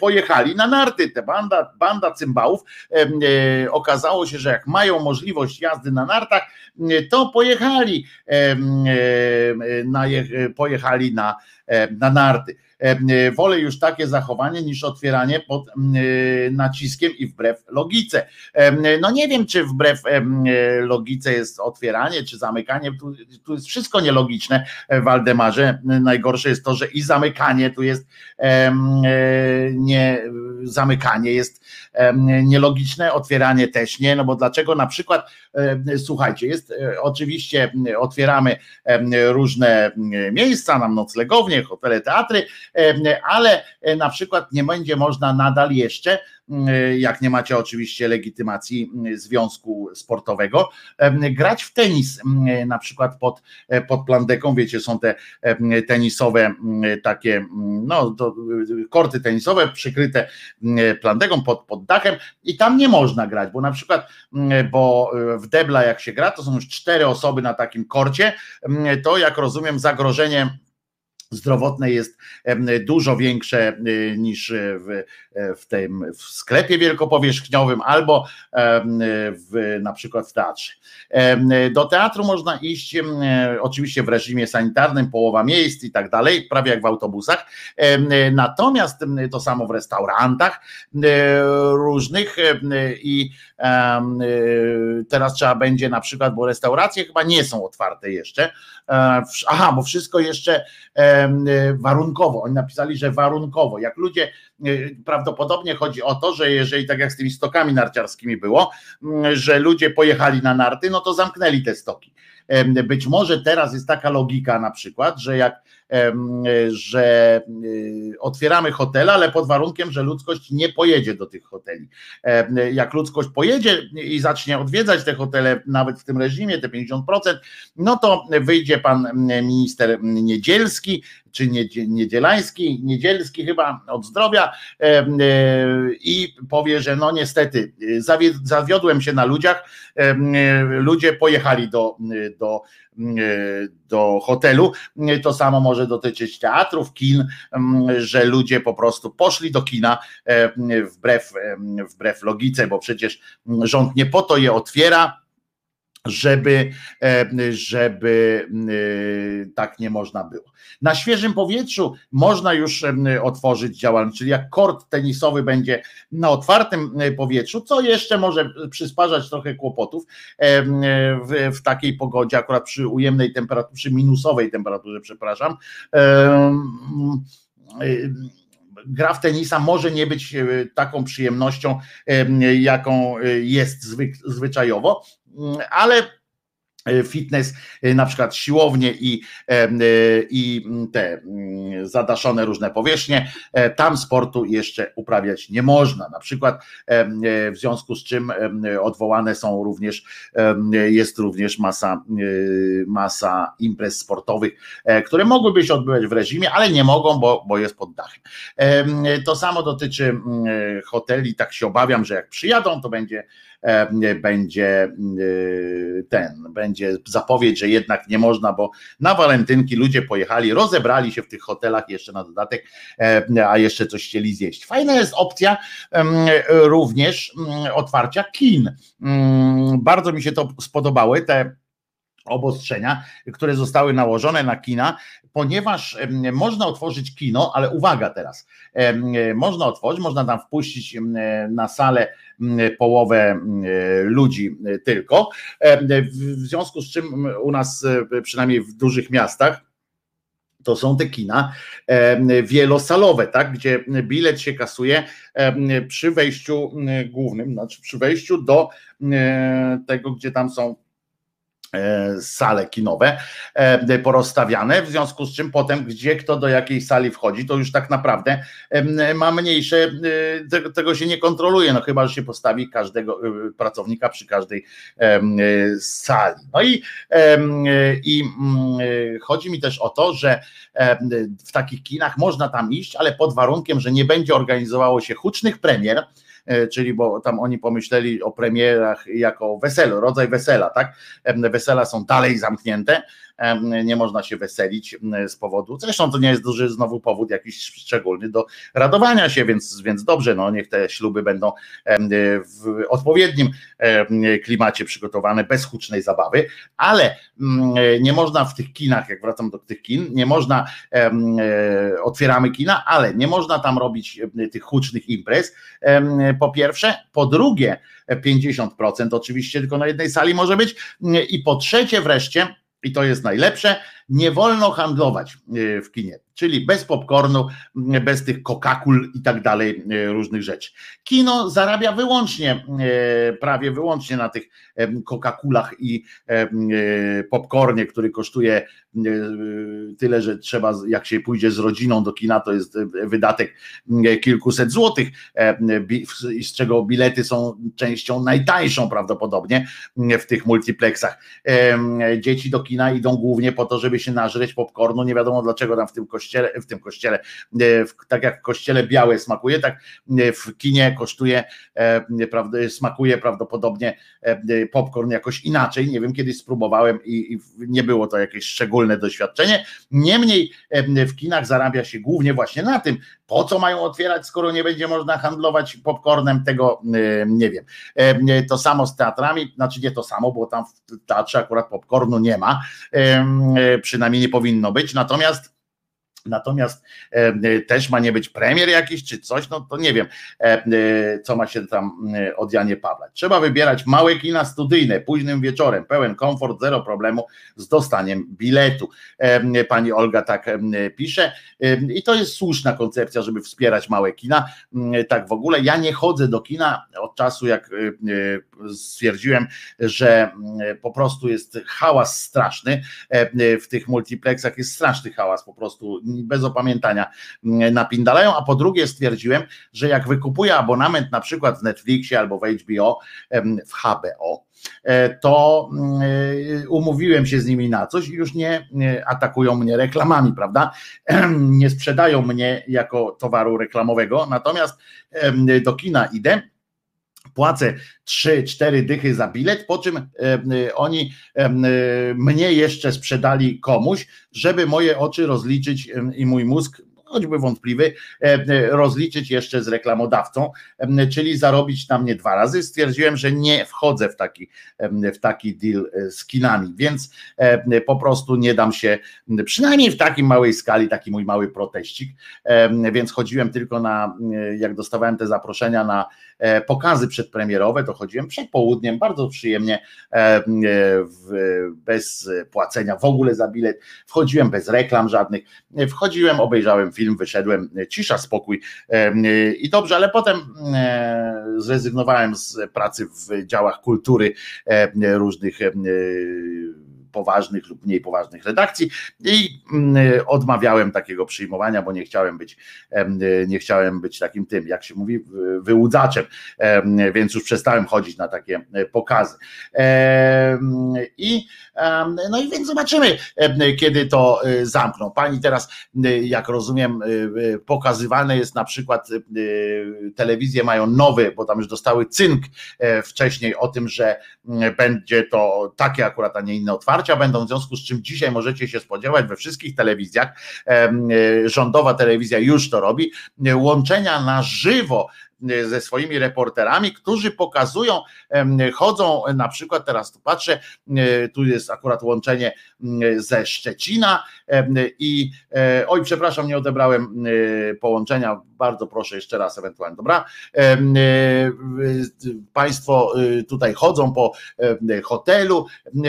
Speaker 1: pojechali na narty, te banda, banda cymbałów, okazało się, że jak mają możliwość jazdy na nartach, to pojechali, na, pojechali na, na narty. E, wolę już takie zachowanie niż otwieranie pod naciskiem i wbrew logice. No nie wiem, czy wbrew logice jest otwieranie, czy zamykanie, tu, tu jest wszystko nielogiczne, e, Waldemarze. Najgorsze jest to, że i zamykanie tu jest e, nie, zamykanie jest nielogiczne, otwieranie też nie, no bo dlaczego na przykład, słuchajcie, jest oczywiście, otwieramy różne miejsca, nam noclegownie, hotele, teatry, ale e, na przykład nie będzie można nadal jeszcze E, jak nie macie oczywiście legitymacji związku sportowego, grać w tenis, na przykład pod, e, pod plandeką, wiecie, są te tenisowe takie, no, to, korty tenisowe przykryte plandeką pod, pod dachem i tam nie można grać, bo na przykład, bo w debla jak się gra, to są już cztery osoby na takim korcie, to jak rozumiem zagrożenie zdrowotne jest dużo większe e, niż w, w tym w sklepie wielkopowierzchniowym albo w, na przykład w teatrze. Do teatru można iść oczywiście w reżimie sanitarnym, połowa miejsc i tak dalej, prawie jak w autobusach. Natomiast to samo w restaurantach różnych i teraz trzeba będzie na przykład, bo restauracje chyba nie są otwarte jeszcze. Aha, bo wszystko jeszcze warunkowo. Oni napisali, że warunkowo. Jak ludzie, e, prawdopodobnie chodzi o to, że jeżeli tak jak z tymi stokami narciarskimi było, że ludzie pojechali na narty, no to zamknęli te stoki. Być może teraz jest taka logika na przykład, że jak że y, otwieramy hotele, ale pod warunkiem, że ludzkość nie pojedzie do tych hoteli. Jak ludzkość pojedzie i zacznie odwiedzać te hotele, nawet w tym reżimie, te 50%, no to wyjdzie pan minister Niedzielski, czy Niedzielański, Niedzielski chyba od zdrowia e, i powie, że no niestety zawiodłem się na ludziach, ludzie pojechali do, do do hotelu. To samo może dotyczyć teatrów, kin, że ludzie po prostu poszli do kina wbrew, wbrew logice, bo przecież rząd nie po to je otwiera, żeby, e, żeby e, tak nie można było. Na świeżym powietrzu można już e, otworzyć działalność, czyli jak kort tenisowy będzie na otwartym powietrzu, co jeszcze może przysparzać trochę kłopotów w, w takiej pogodzie, akurat przy ujemnej temperaturze, przy minusowej temperaturze, przepraszam gra w tenisa może nie być taką przyjemnością, jaką jest zwyczajowo, ale e, fitness, e, na przykład siłownie i, e, i te zadaszone różne powierzchnie, tam sportu jeszcze uprawiać nie można. Na przykład w związku z czym odwołane są również, jest również masa, masa imprez sportowych, które mogłyby się odbywać w reżimie, ale nie mogą, bo, bo jest pod dachem. To samo dotyczy hoteli, tak się obawiam, że jak przyjadą, to będzie będzie e, ten, będzie zapowiedź, że jednak nie można, bo na walentynki ludzie pojechali, rozebrali się w tych hotelach jeszcze na dodatek, e, a jeszcze coś chcieli zjeść. Fajna jest opcja również otwarcia kin. Bardzo mi się to spodobały, te obostrzenia, które zostały nałożone na kina, ponieważ można otworzyć kino, ale uwaga teraz, można otworzyć, można tam wpuścić na salę połowę ludzi tylko, w związku z czym u nas, przynajmniej w dużych miastach, to są te kina wielosalowe, tak, gdzie bilet się kasuje przy wejściu głównym, znaczy przy wejściu do tego, gdzie tam są E, sale kinowe e, porozstawiane, w związku z czym potem gdzie kto do jakiej sali wchodzi, to już tak naprawdę ma mniejsze, e, tego się nie kontroluje, no chyba, że się postawi każdego pracownika przy każdej sali. No i, i mm, chodzi mi też o to, że w takich kinach można tam iść, ale pod warunkiem, że nie będzie organizowało się hucznych premier, E, czyli bo tam oni pomyśleli o premierach jako weselu, rodzaj wesela, tak? Wesela są dalej zamknięte, nie można się weselić z powodu, zresztą to nie jest duży znowu powód jakiś szczególny do radowania się, więc, więc dobrze, no niech te śluby będą w odpowiednim klimacie przygotowane, bez hucznej zabawy, ale nie można w tych kinach, jak wracam do tych kin, nie można, e, otwieramy kina, ale nie można tam robić tych hucznych imprez, po pierwsze, po drugie 50% oczywiście tylko na jednej sali może być i po trzecie wreszcie, i to jest najlepsze, nie wolno handlować e, w kinie, czyli bez popcornu, bez tych kokakul i tak dalej, e, różnych rzeczy. Kino zarabia wyłącznie, e, prawie wyłącznie na tych kokakulach i popcornie, który kosztuje tyle, że trzeba, jak się pójdzie z rodziną do kina, to jest wydatek kilkuset złotych, z czego bilety są częścią najtańszą prawdopodobnie w tych multiplexach. Dzieci do kina idą głównie po to, żeby żeby się nażreć popcornu, nie wiadomo dlaczego tam w tym kościele, w tym kościele, e, tak jak w kościele białe smakuje, tak e, w kinie kosztuje, e, smakuje prawdopodobnie popcorn jakoś inaczej, nie wiem, kiedyś spróbowałem i, i nie było to jakieś szczególne doświadczenie, niemniej w kinach zarabia się głównie właśnie na tym, po co mają otwierać, skoro nie będzie można handlować popcornem, tego nie wiem. To samo z teatrami, znaczy nie to samo, bo tam w teatrze akurat popcornu nie ma, przynajmniej nie powinno być, natomiast Natomiast e, też ma nie być premier jakiś czy coś, no to nie wiem, e, e, co ma się tam od Janie Pawła. Trzeba wybierać małe kina studyjne, późnym wieczorem, pełen komfort, zero problemu z dostaniem biletu. Pani Olga tak pisze i to jest słuszna koncepcja, żeby wspierać małe kina. Tak w ogóle ja nie chodzę do kina od czasu, jak stwierdziłem, że po prostu jest hałas straszny w tych multiplexach, jest straszny hałas po prostu bez opamiętania mm, napindalają, a po drugie stwierdziłem, że jak wykupuję abonament na przykład w Netflixie albo w HBO, w HBO, e, to mm, e, umówiłem się z nimi na coś i już nie atakują mnie reklamami, prawda? Nie sprzedają mnie jako towaru reklamowego, natomiast do kina idę płacę 3-4 dychy za bilet, po czym e, oni e, mnie jeszcze sprzedali komuś, żeby moje oczy rozliczyć i mój mózg choćby wątpliwy, rozliczyć jeszcze z reklamodawcą, czyli zarobić na mnie dwa razy. Stwierdziłem, że nie wchodzę w taki, w taki deal e, z kinami, więc po prostu nie dam się, przynajmniej w takiej małej skali, taki mój mały proteścik, więc chodziłem tylko na, jak dostawałem te zaproszenia na E, pokazy przedpremierowe, to chodziłem przed południem, bardzo przyjemnie, e, e, bez płacenia w ogóle za bilet, wchodziłem bez reklam żadnych, wchodziłem, obejrzałem film, wyszedłem, cisza, spokój. I dobrze, ale potem zrezygnowałem z pracy w działach kultury różnych poważnych lub mniej poważnych redakcji i mm, odmawiałem takiego przyjmowania, bo nie chciałem być, nie chciałem być takim tym, jak się mówi, wyłudzaczem, więc już przestałem chodzić na takie e, pokazy. I no i więc zobaczymy, kiedy to e, zamkną. Pani teraz, e, jak rozumiem, pokazywane jest na przykład telewizje mają nowy, bo tam już dostały cynk wcześniej o tym, że będzie to takie akurat, a nie inne otwarcie będą, w związku z czym dzisiaj możecie się spodziewać we wszystkich telewizjach, e, rządowa telewizja już to robi, łączenia na żywo e, ze swoimi reporterami, którzy pokazują, chodzą na przykład, teraz tu patrzę, e, tu jest akurat łączenie m, ze Szczecina i e, oj, przepraszam, nie odebrałem e, połączenia, bardzo proszę jeszcze raz ewentualnie, dobra? Państwo tutaj chodzą po hotelu,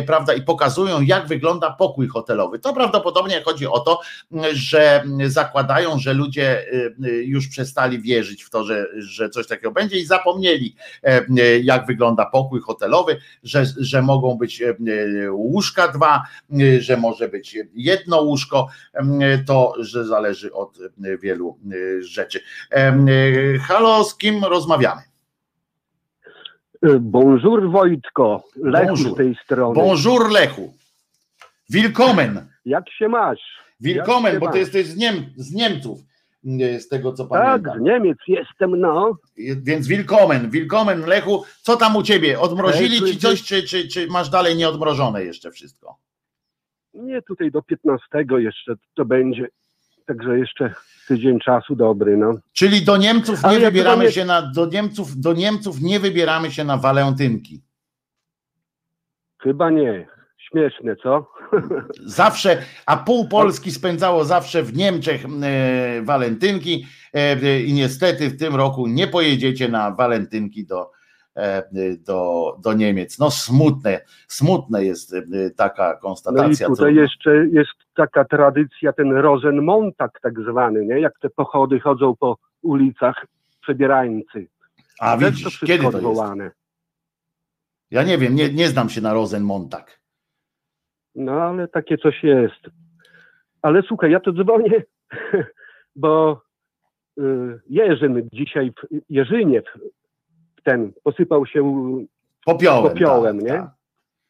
Speaker 1: prawda, i pokazują, jak wygląda pokój hotelowy. To prawdopodobnie chodzi o to, że zakładają, że ludzie już przestali wierzyć w to, że, że coś takiego będzie i zapomnieli, e, y, jak wygląda pokój hotelowy, że, że mogą być e, łóżka dwa, że może być jedno łóżko, to że zależy od wielu rzeczy. E, Halo, z kim rozmawiamy?
Speaker 9: Bonjour Wojtko, Lech
Speaker 1: Bonjour.
Speaker 9: z tej strony.
Speaker 1: Bonjour Lechu. Willkommen.
Speaker 9: Jak się masz?
Speaker 1: Willkommen,
Speaker 9: się
Speaker 1: bo ty
Speaker 9: masz?
Speaker 1: jesteś z, Niem, z Niemców, z tego co
Speaker 9: Tak,
Speaker 1: pamiętam.
Speaker 9: z Niemiec jestem, no.
Speaker 1: Więc willkommen, willkommen Lechu. Co tam u ciebie? Odmrozili
Speaker 9: Ej,
Speaker 1: ci coś, czy, czy, czy masz dalej nieodmrożone jeszcze wszystko?
Speaker 9: Nie tutaj do 15 jeszcze to będzie. Także jeszcze tydzień czasu dobry, no.
Speaker 1: Czyli do Niemców
Speaker 9: Ale
Speaker 1: nie
Speaker 9: jak
Speaker 1: wybieramy
Speaker 9: mamy-
Speaker 1: się na do Niemców, do Niemców nie wybieramy się na walentynki.
Speaker 9: Chyba nie. Śmieszne, co?
Speaker 1: Zawsze, a pół Polski spędzało zawsze w Niemczech e, walentynki e, i niestety w tym roku nie pojedziecie na walentynki do, e, do, do Niemiec. No smutne, smutne jest e, taka
Speaker 9: No i
Speaker 1: konstatacja.
Speaker 9: tutaj
Speaker 1: co-
Speaker 9: jeszcze jest taka tradycja, ten Rosenmontag tak zwany, nie? Jak te pochody chodzą po ulicach przebierańcy.
Speaker 1: A
Speaker 9: Też to
Speaker 1: widzisz,
Speaker 9: wszystko
Speaker 1: kiedy to jest?
Speaker 9: odwołane.
Speaker 1: Ja nie wiem, nie, nie znam się na Rosenmontag.
Speaker 9: No ale takie coś jest. Ale słuchaj, ja to dzwonię, bo y, Jerzyn dzisiaj, w Jerzyniew, ten posypał się
Speaker 1: Popiołem.
Speaker 9: popiołem,
Speaker 1: tak,
Speaker 9: nie?
Speaker 1: tak.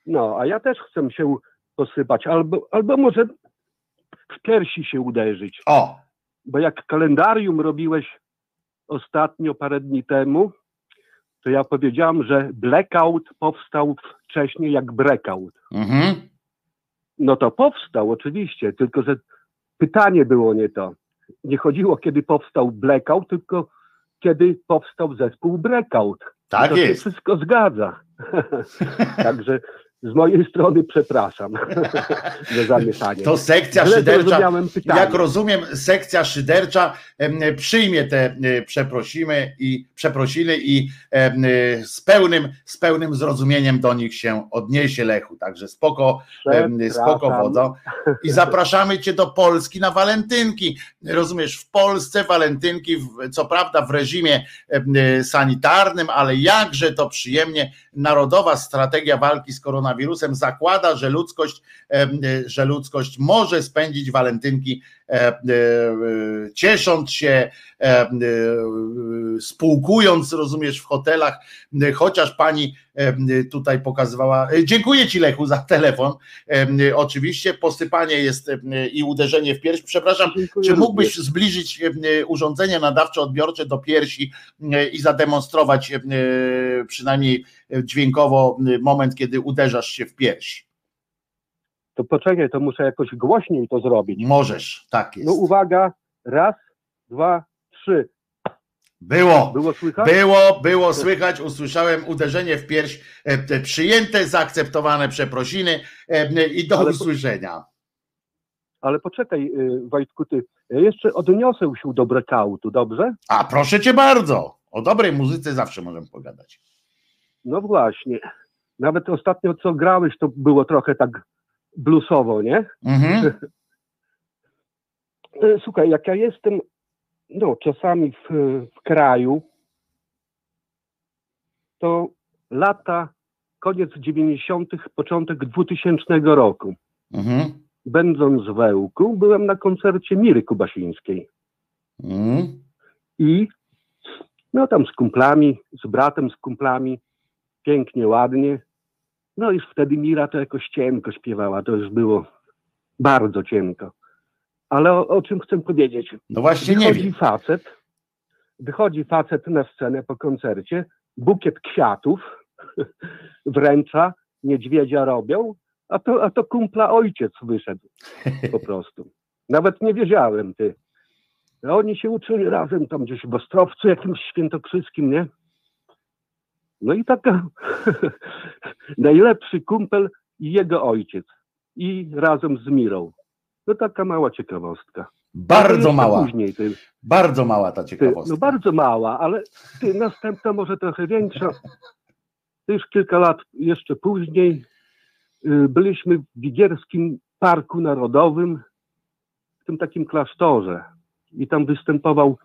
Speaker 9: No, a ja też chcę się posypać, albo, albo może w piersi się uderzyć.
Speaker 1: O,
Speaker 9: Bo jak kalendarium robiłeś ostatnio parę dni temu, to ja powiedziałam, że blackout powstał wcześniej jak breakout.
Speaker 1: mhm.
Speaker 9: No to powstał oczywiście, tylko że pytanie było nie to. Nie chodziło, kiedy powstał blackout, tylko kiedy powstał zespół breakout.
Speaker 1: tak
Speaker 9: to się
Speaker 1: jest.
Speaker 9: wszystko zgadza. Także z mojej strony przepraszam za zamieszanie.
Speaker 1: To sekcja
Speaker 9: Źle
Speaker 1: szydercza. Jak rozumiem, sekcja szydercza przyjmie te przeprosimy i przeprosiny i z pełnym, z pełnym zrozumieniem do nich się odniesie Lechu. Także spoko, spoko wodo. I zapraszamy cię do Polski na walentynki. Rozumiesz, w Polsce walentynki, co prawda w reżimie sanitarnym, ale jakże to przyjemnie. Narodowa strategia walki z koronawirusem zakłada, że ludzkość, em, e, że ludzkość może spędzić walentynki e, e, e, ciesząc się, e, e, spółkując, rozumiesz, w hotelach, e, chociaż pani e, tutaj pokazywała. e, Dziękuję Ci Lechu za telefon. E, Oczywiście posypanie jest e, i uderzenie w pierś. Przepraszam,
Speaker 9: Dziękuję
Speaker 1: czy
Speaker 9: również.
Speaker 1: mógłbyś zbliżyć e, urządzenie nadawczo-odbiorcze do piersi e, i zademonstrować e, przynajmniej dźwiękowo e, moment, kiedy uderzasz się w pierś?
Speaker 9: To poczekaj, to muszę jakoś głośniej to zrobić.
Speaker 1: Możesz, tak jest.
Speaker 9: No uwaga, raz, dwa, trzy.
Speaker 1: Było.
Speaker 9: Było słychać?
Speaker 1: Było, było słychać, usłyszałem uderzenie w pierś, e, te przyjęte, zaakceptowane przeprosiny e, i do
Speaker 9: Ale-
Speaker 1: usłyszenia.
Speaker 9: Ale poczekaj, y, Wojtku, ty. Ja jeszcze odniosę się do breakoutu, dobrze?
Speaker 1: A proszę cię bardzo. O dobrej muzyce zawsze możemy pogadać.
Speaker 9: No właśnie. Nawet ostatnio co grałeś, to było trochę tak bluesowo, nie?
Speaker 1: Mhm.
Speaker 9: E, Słuchaj, jak ja jestem no, czasami w, w kraju, to lata, koniec 90., początek 2000 roku.
Speaker 1: Mhm.
Speaker 9: Będąc w Wełku, byłem na koncercie Miry Kubasińskiej.
Speaker 1: Mhm.
Speaker 9: I no tam z kumplami, z bratem, z kumplami, pięknie, ładnie. No już wtedy Mira to jakoś cienko śpiewała, to już było bardzo cienko. Ale o, o czym chcę powiedzieć?
Speaker 1: No właśnie nie
Speaker 9: Wychodzi
Speaker 1: wiem.
Speaker 9: facet, wychodzi facet na scenę po koncercie, bukiet kwiatów wręcza, niedźwiedzia robią, a to, a to kumpla ojciec wyszedł po prostu. Nawet nie wiedziałem, ty. Oni się uczyli razem tam gdzieś w Ostrowcu jakimś świętokrzyskim, nie? No i taka najlepszy kumpel i jego ojciec. I razem z Mirą. No taka mała ciekawostka.
Speaker 1: Bardzo mała,
Speaker 9: Później, ty,
Speaker 1: bardzo mała ta
Speaker 9: ty,
Speaker 1: ciekawostka.
Speaker 9: no bardzo mała, ale ty, następna może trochę większa. Już kilka lat jeszcze później y, byliśmy w Wigierskim Parku Narodowym, w tym takim klasztorze. I tam występował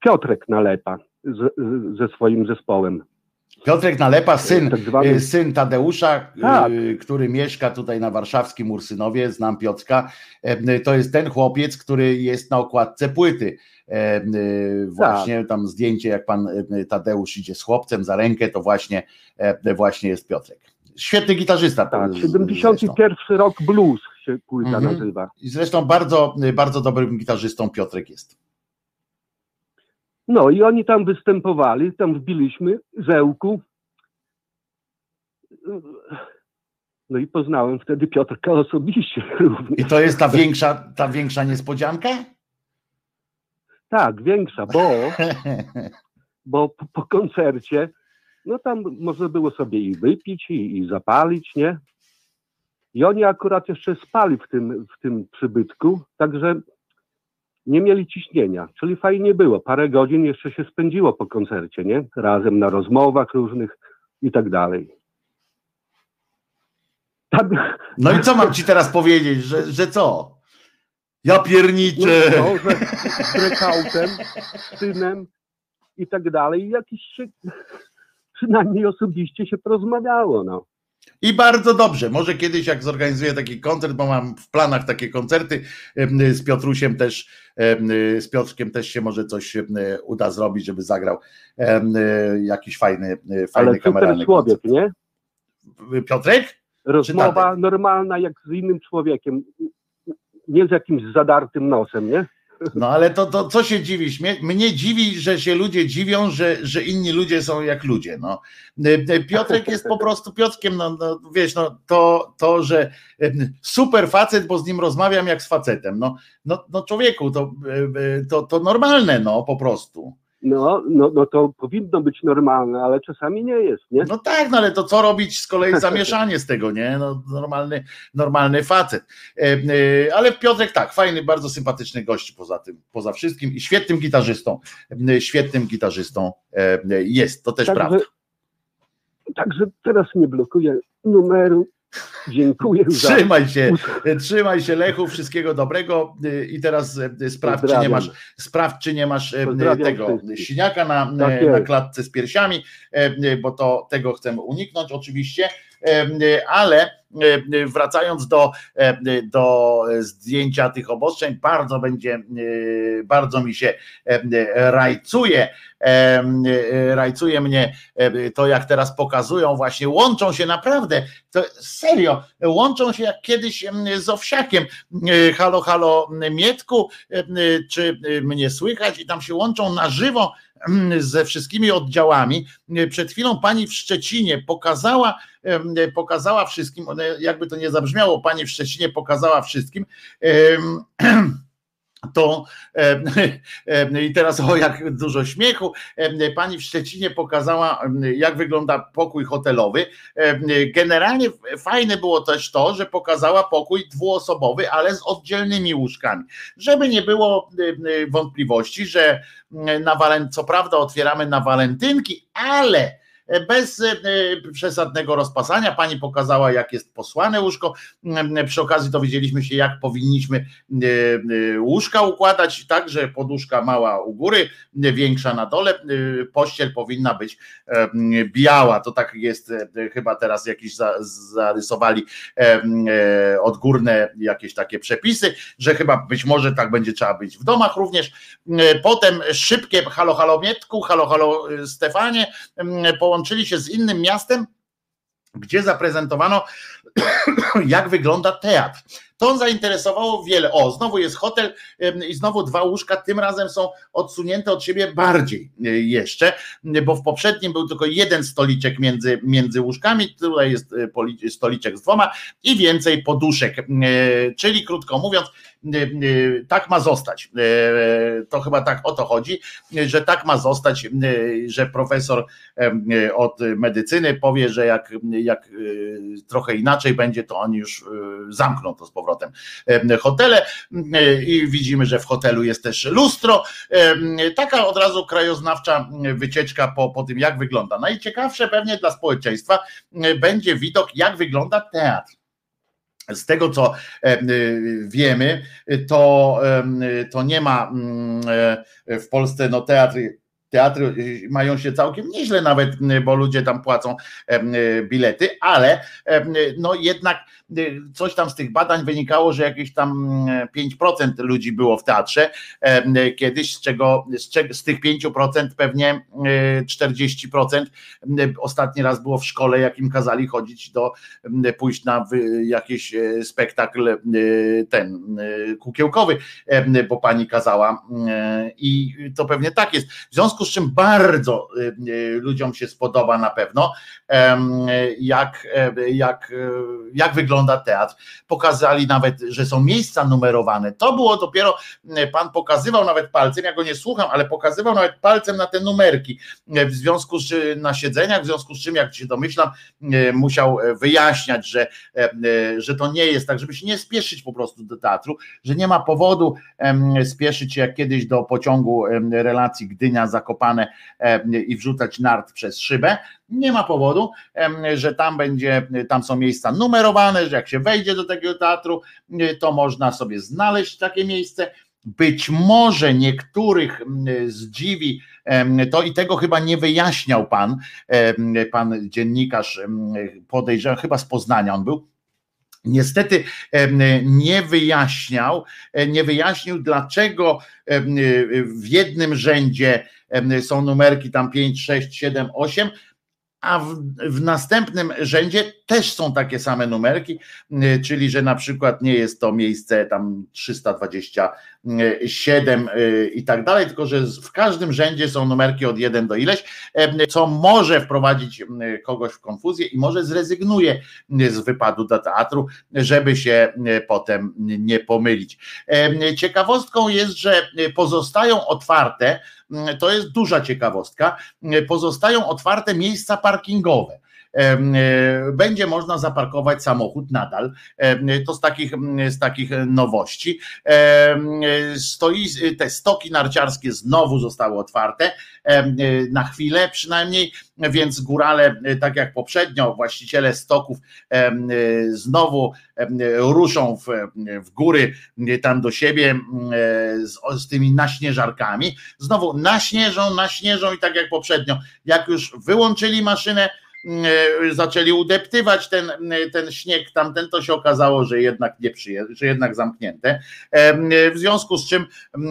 Speaker 9: Piotrek Nalepa z, z, ze swoim zespołem.
Speaker 1: Piotrek Nalepa, syn,
Speaker 9: Tak zwany-
Speaker 1: y, syn Tadeusza,
Speaker 9: Tak.
Speaker 1: y, który mieszka tutaj na warszawskim Ursynowie, znam Piotrka. E, To jest ten chłopiec, który jest na okładce płyty. E, y, Właśnie tam zdjęcie, jak pan Tadeusz idzie z chłopcem za rękę, to właśnie, e, właśnie jest Piotrek. Świetny gitarzysta.
Speaker 9: Tak,
Speaker 1: z-
Speaker 9: 71 rok blues się płyta
Speaker 1: Mhm.
Speaker 9: nazywa.
Speaker 1: I zresztą bardzo, bardzo dobrym gitarzystą Piotrek jest.
Speaker 9: No i oni tam występowali, tam wbiliśmy zełku. No i poznałem wtedy Piotrka osobiście również.
Speaker 1: I to jest ta większa, ta większa niespodzianka?
Speaker 9: Tak, większa, bo, bo po, po koncercie, no tam można było sobie i wypić, i, i zapalić, nie? I oni akurat jeszcze spali w tym, w tym przybytku, także nie mieli ciśnienia, czyli fajnie było. Parę godzin jeszcze się spędziło po koncercie, nie? Razem na rozmowach różnych i tak dalej. Tak,
Speaker 1: No i co mam ci teraz powiedzieć, że, że co? Ja
Speaker 9: no,
Speaker 1: pierniczę.
Speaker 9: no, że z breakoutem, z synem i tak dalej. I jakiś się, przynajmniej osobiście się porozmawiało, no.
Speaker 1: I bardzo dobrze. Może kiedyś, jak zorganizuję taki koncert, bo mam w planach takie koncerty z Piotrusiem też, z Piotrkiem też się może coś uda zrobić, żeby zagrał jakiś fajny, fajny
Speaker 9: Ale
Speaker 1: kameralny
Speaker 9: człowiek, nie?
Speaker 1: Piotrek?
Speaker 9: Rozmowa normalna jak z innym człowiekiem. Nie z jakimś zadartym nosem, nie?
Speaker 1: No ale to, to co się dziwisz? Mnie, mnie dziwi, że się ludzie dziwią, że, że inni ludzie są jak ludzie. No. Piotrek jest po prostu Piotrkiem, no, no wiesz, no, to, to, że em, super facet, bo z nim rozmawiam jak z facetem. No, no, no człowieku, to, e, to, to normalne, no po prostu.
Speaker 9: No, no, no to powinno być normalne, ale czasami nie jest, nie?
Speaker 1: No tak, no ale to co robić z kolei zamieszanie z tego, nie? No, normalny, normalny facet. E, e, Ale Piotrek tak, fajny, bardzo sympatyczny gość poza tym, poza wszystkim i świetnym gitarzystą, e, świetnym gitarzystą jest, to też prawda.
Speaker 9: Także teraz nie blokuję numeru. Dziękuję za.
Speaker 1: Trzymaj się, e, trzymaj się Lechu, wszystkiego dobrego e, i teraz e, sprawdź, czy nie masz, sprawdź, czy nie masz e,
Speaker 9: Pozdrawiam
Speaker 1: tego
Speaker 9: wszystkich.
Speaker 1: siniaka na,
Speaker 9: Tak
Speaker 1: na klatce z piersiami, e, bo to tego chcemy uniknąć oczywiście, e, ale e, wracając do, e, do zdjęcia tych obostrzeń, bardzo będzie, e, bardzo mi się e, rajcuje, e, rajcuje mnie e, to, jak teraz pokazują, właśnie łączą się naprawdę, to serio, łączą się jak kiedyś z Owsiakiem, E, halo, halo Mietku, e, czy e, mnie słychać? I tam się łączą na żywo ze wszystkimi oddziałami. E, Przed chwilą pani w Szczecinie pokazała, em, pokazała wszystkim, one- jakby to nie zabrzmiało, pani w Szczecinie pokazała wszystkim, to em, em, i teraz o jak dużo śmiechu, pani w Szczecinie pokazała jak wygląda pokój hotelowy. Generalnie fajne było też to, że pokazała pokój dwuosobowy, ale z oddzielnymi łóżkami, żeby nie było wątpliwości, że na co prawda otwieramy na walentynki, ale bez e, przesadnego rozpasania. Pani pokazała, jak jest posłane łóżko. Mm, Przy okazji dowiedzieliśmy się, jak powinniśmy e, e, łóżka układać, tak, że poduszka mała u góry, e, większa na dole. E, Pościel powinna być e, biała. To tak jest e, chyba teraz jakieś za, zarysowali e, e, odgórne jakieś takie przepisy, że chyba być może tak będzie trzeba być w domach również. E, Potem szybkie halo halo Mietku, halo halo e, Stefanie em, połączyli się z innym miastem, gdzie zaprezentowano, jak wygląda teatr. To zainteresowało wiele. O, znowu jest hotel i znowu dwa łóżka, tym razem są odsunięte od siebie bardziej jeszcze, bo w poprzednim był tylko jeden stoliczek między, między łóżkami, tutaj jest stoliczek z dwoma i więcej poduszek, czyli krótko mówiąc, tak ma zostać. To chyba tak o to chodzi, że tak ma zostać, że profesor od medycyny powie, że jak, jak trochę inaczej będzie, to oni już zamkną to z powrotem hotele i widzimy, że w hotelu jest też lustro. Taka od razu krajoznawcza wycieczka po, po tym, jak wygląda. Najciekawsze pewnie dla społeczeństwa będzie widok, jak wygląda teatr z tego co wiemy, to, to nie ma e, w Polsce no, teatry teatry y, mają się całkiem nieźle nawet, y, bo ludzie tam płacą y, bilety, ale no jednak coś tam z tych badań wynikało, że jakieś tam 5% ludzi było w teatrze kiedyś, z czego z, tych 5% pewnie 40% ostatni raz było w szkole, jakim kazali chodzić do pójść na jakiś spektakl ten kukiełkowy, bo pani kazała i to pewnie tak jest. W związku związku z czym bardzo y, y, ludziom się spodoba na pewno, jak, jak, y, jak wygląda teatr. Pokazali nawet, że są miejsca numerowane. To było dopiero, pan pokazywał nawet palcem, ja go nie słucham, ale pokazywał nawet palcem na te numerki. W związku z na siedzeniach, w związku z czym, jak się domyślam, musiał wyjaśniać, że, że to nie jest tak, żeby się nie spieszyć po prostu do teatru, że nie ma powodu spieszyć się jak kiedyś do pociągu relacji Gdynia za zakopane i wrzucać nart przez szybę. Nie ma powodu, że tam będzie, tam są miejsca numerowane, że jak się wejdzie do takiego teatru, to można sobie znaleźć takie miejsce. Być może niektórych zdziwi to i tego chyba nie wyjaśniał pan, pan dziennikarz, podejrzewam, chyba z Poznania on był, Niestety nie wyjaśniał, nie wyjaśnił, dlaczego w jednym rzędzie są numerki tam 5, 6, 7, 8, a w, w, następnym rzędzie też są takie same numerki, y, czyli że na przykład nie jest to miejsce tam 327 y, i tak dalej, tylko że w każdym rzędzie są numerki od 1 do ileś, co może wprowadzić kogoś w konfuzję i może zrezygnuje z wypadu do teatru, żeby się potem nie pomylić. Ciekawostką jest, że pozostają otwarte to jest duża ciekawostka, pozostają otwarte miejsca parkingowe. E, będzie można zaparkować samochód nadal. To z takich, z takich nowości. Stoi, te stoki narciarskie znowu zostały otwarte na chwilę przynajmniej, więc górale, tak jak poprzednio, właściciele stoków znowu ruszą w, w góry tam do siebie z, z tymi naśnieżarkami. Znowu naśnieżą, naśnieżą i tak jak poprzednio, jak już wyłączyli maszynę, E, zaczęli udeptywać ten, ten śnieg tamten, to się okazało, że jednak nie przyje, że jednak zamknięte. E, w związku z czym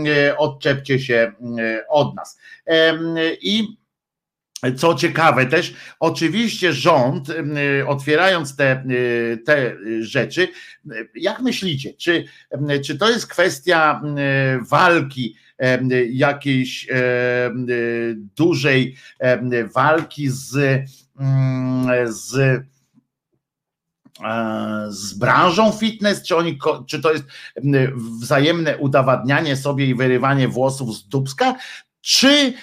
Speaker 1: e, odczepcie się od nas. I co ciekawe też, oczywiście rząd, otwierając te, te rzeczy, jak myślicie, czy, czy to jest kwestia walki, jakiejś dużej walki z z e, z branżą fitness, czy, oni, czy to jest wzajemne udowadnianie sobie i wyrywanie włosów z dubska, czy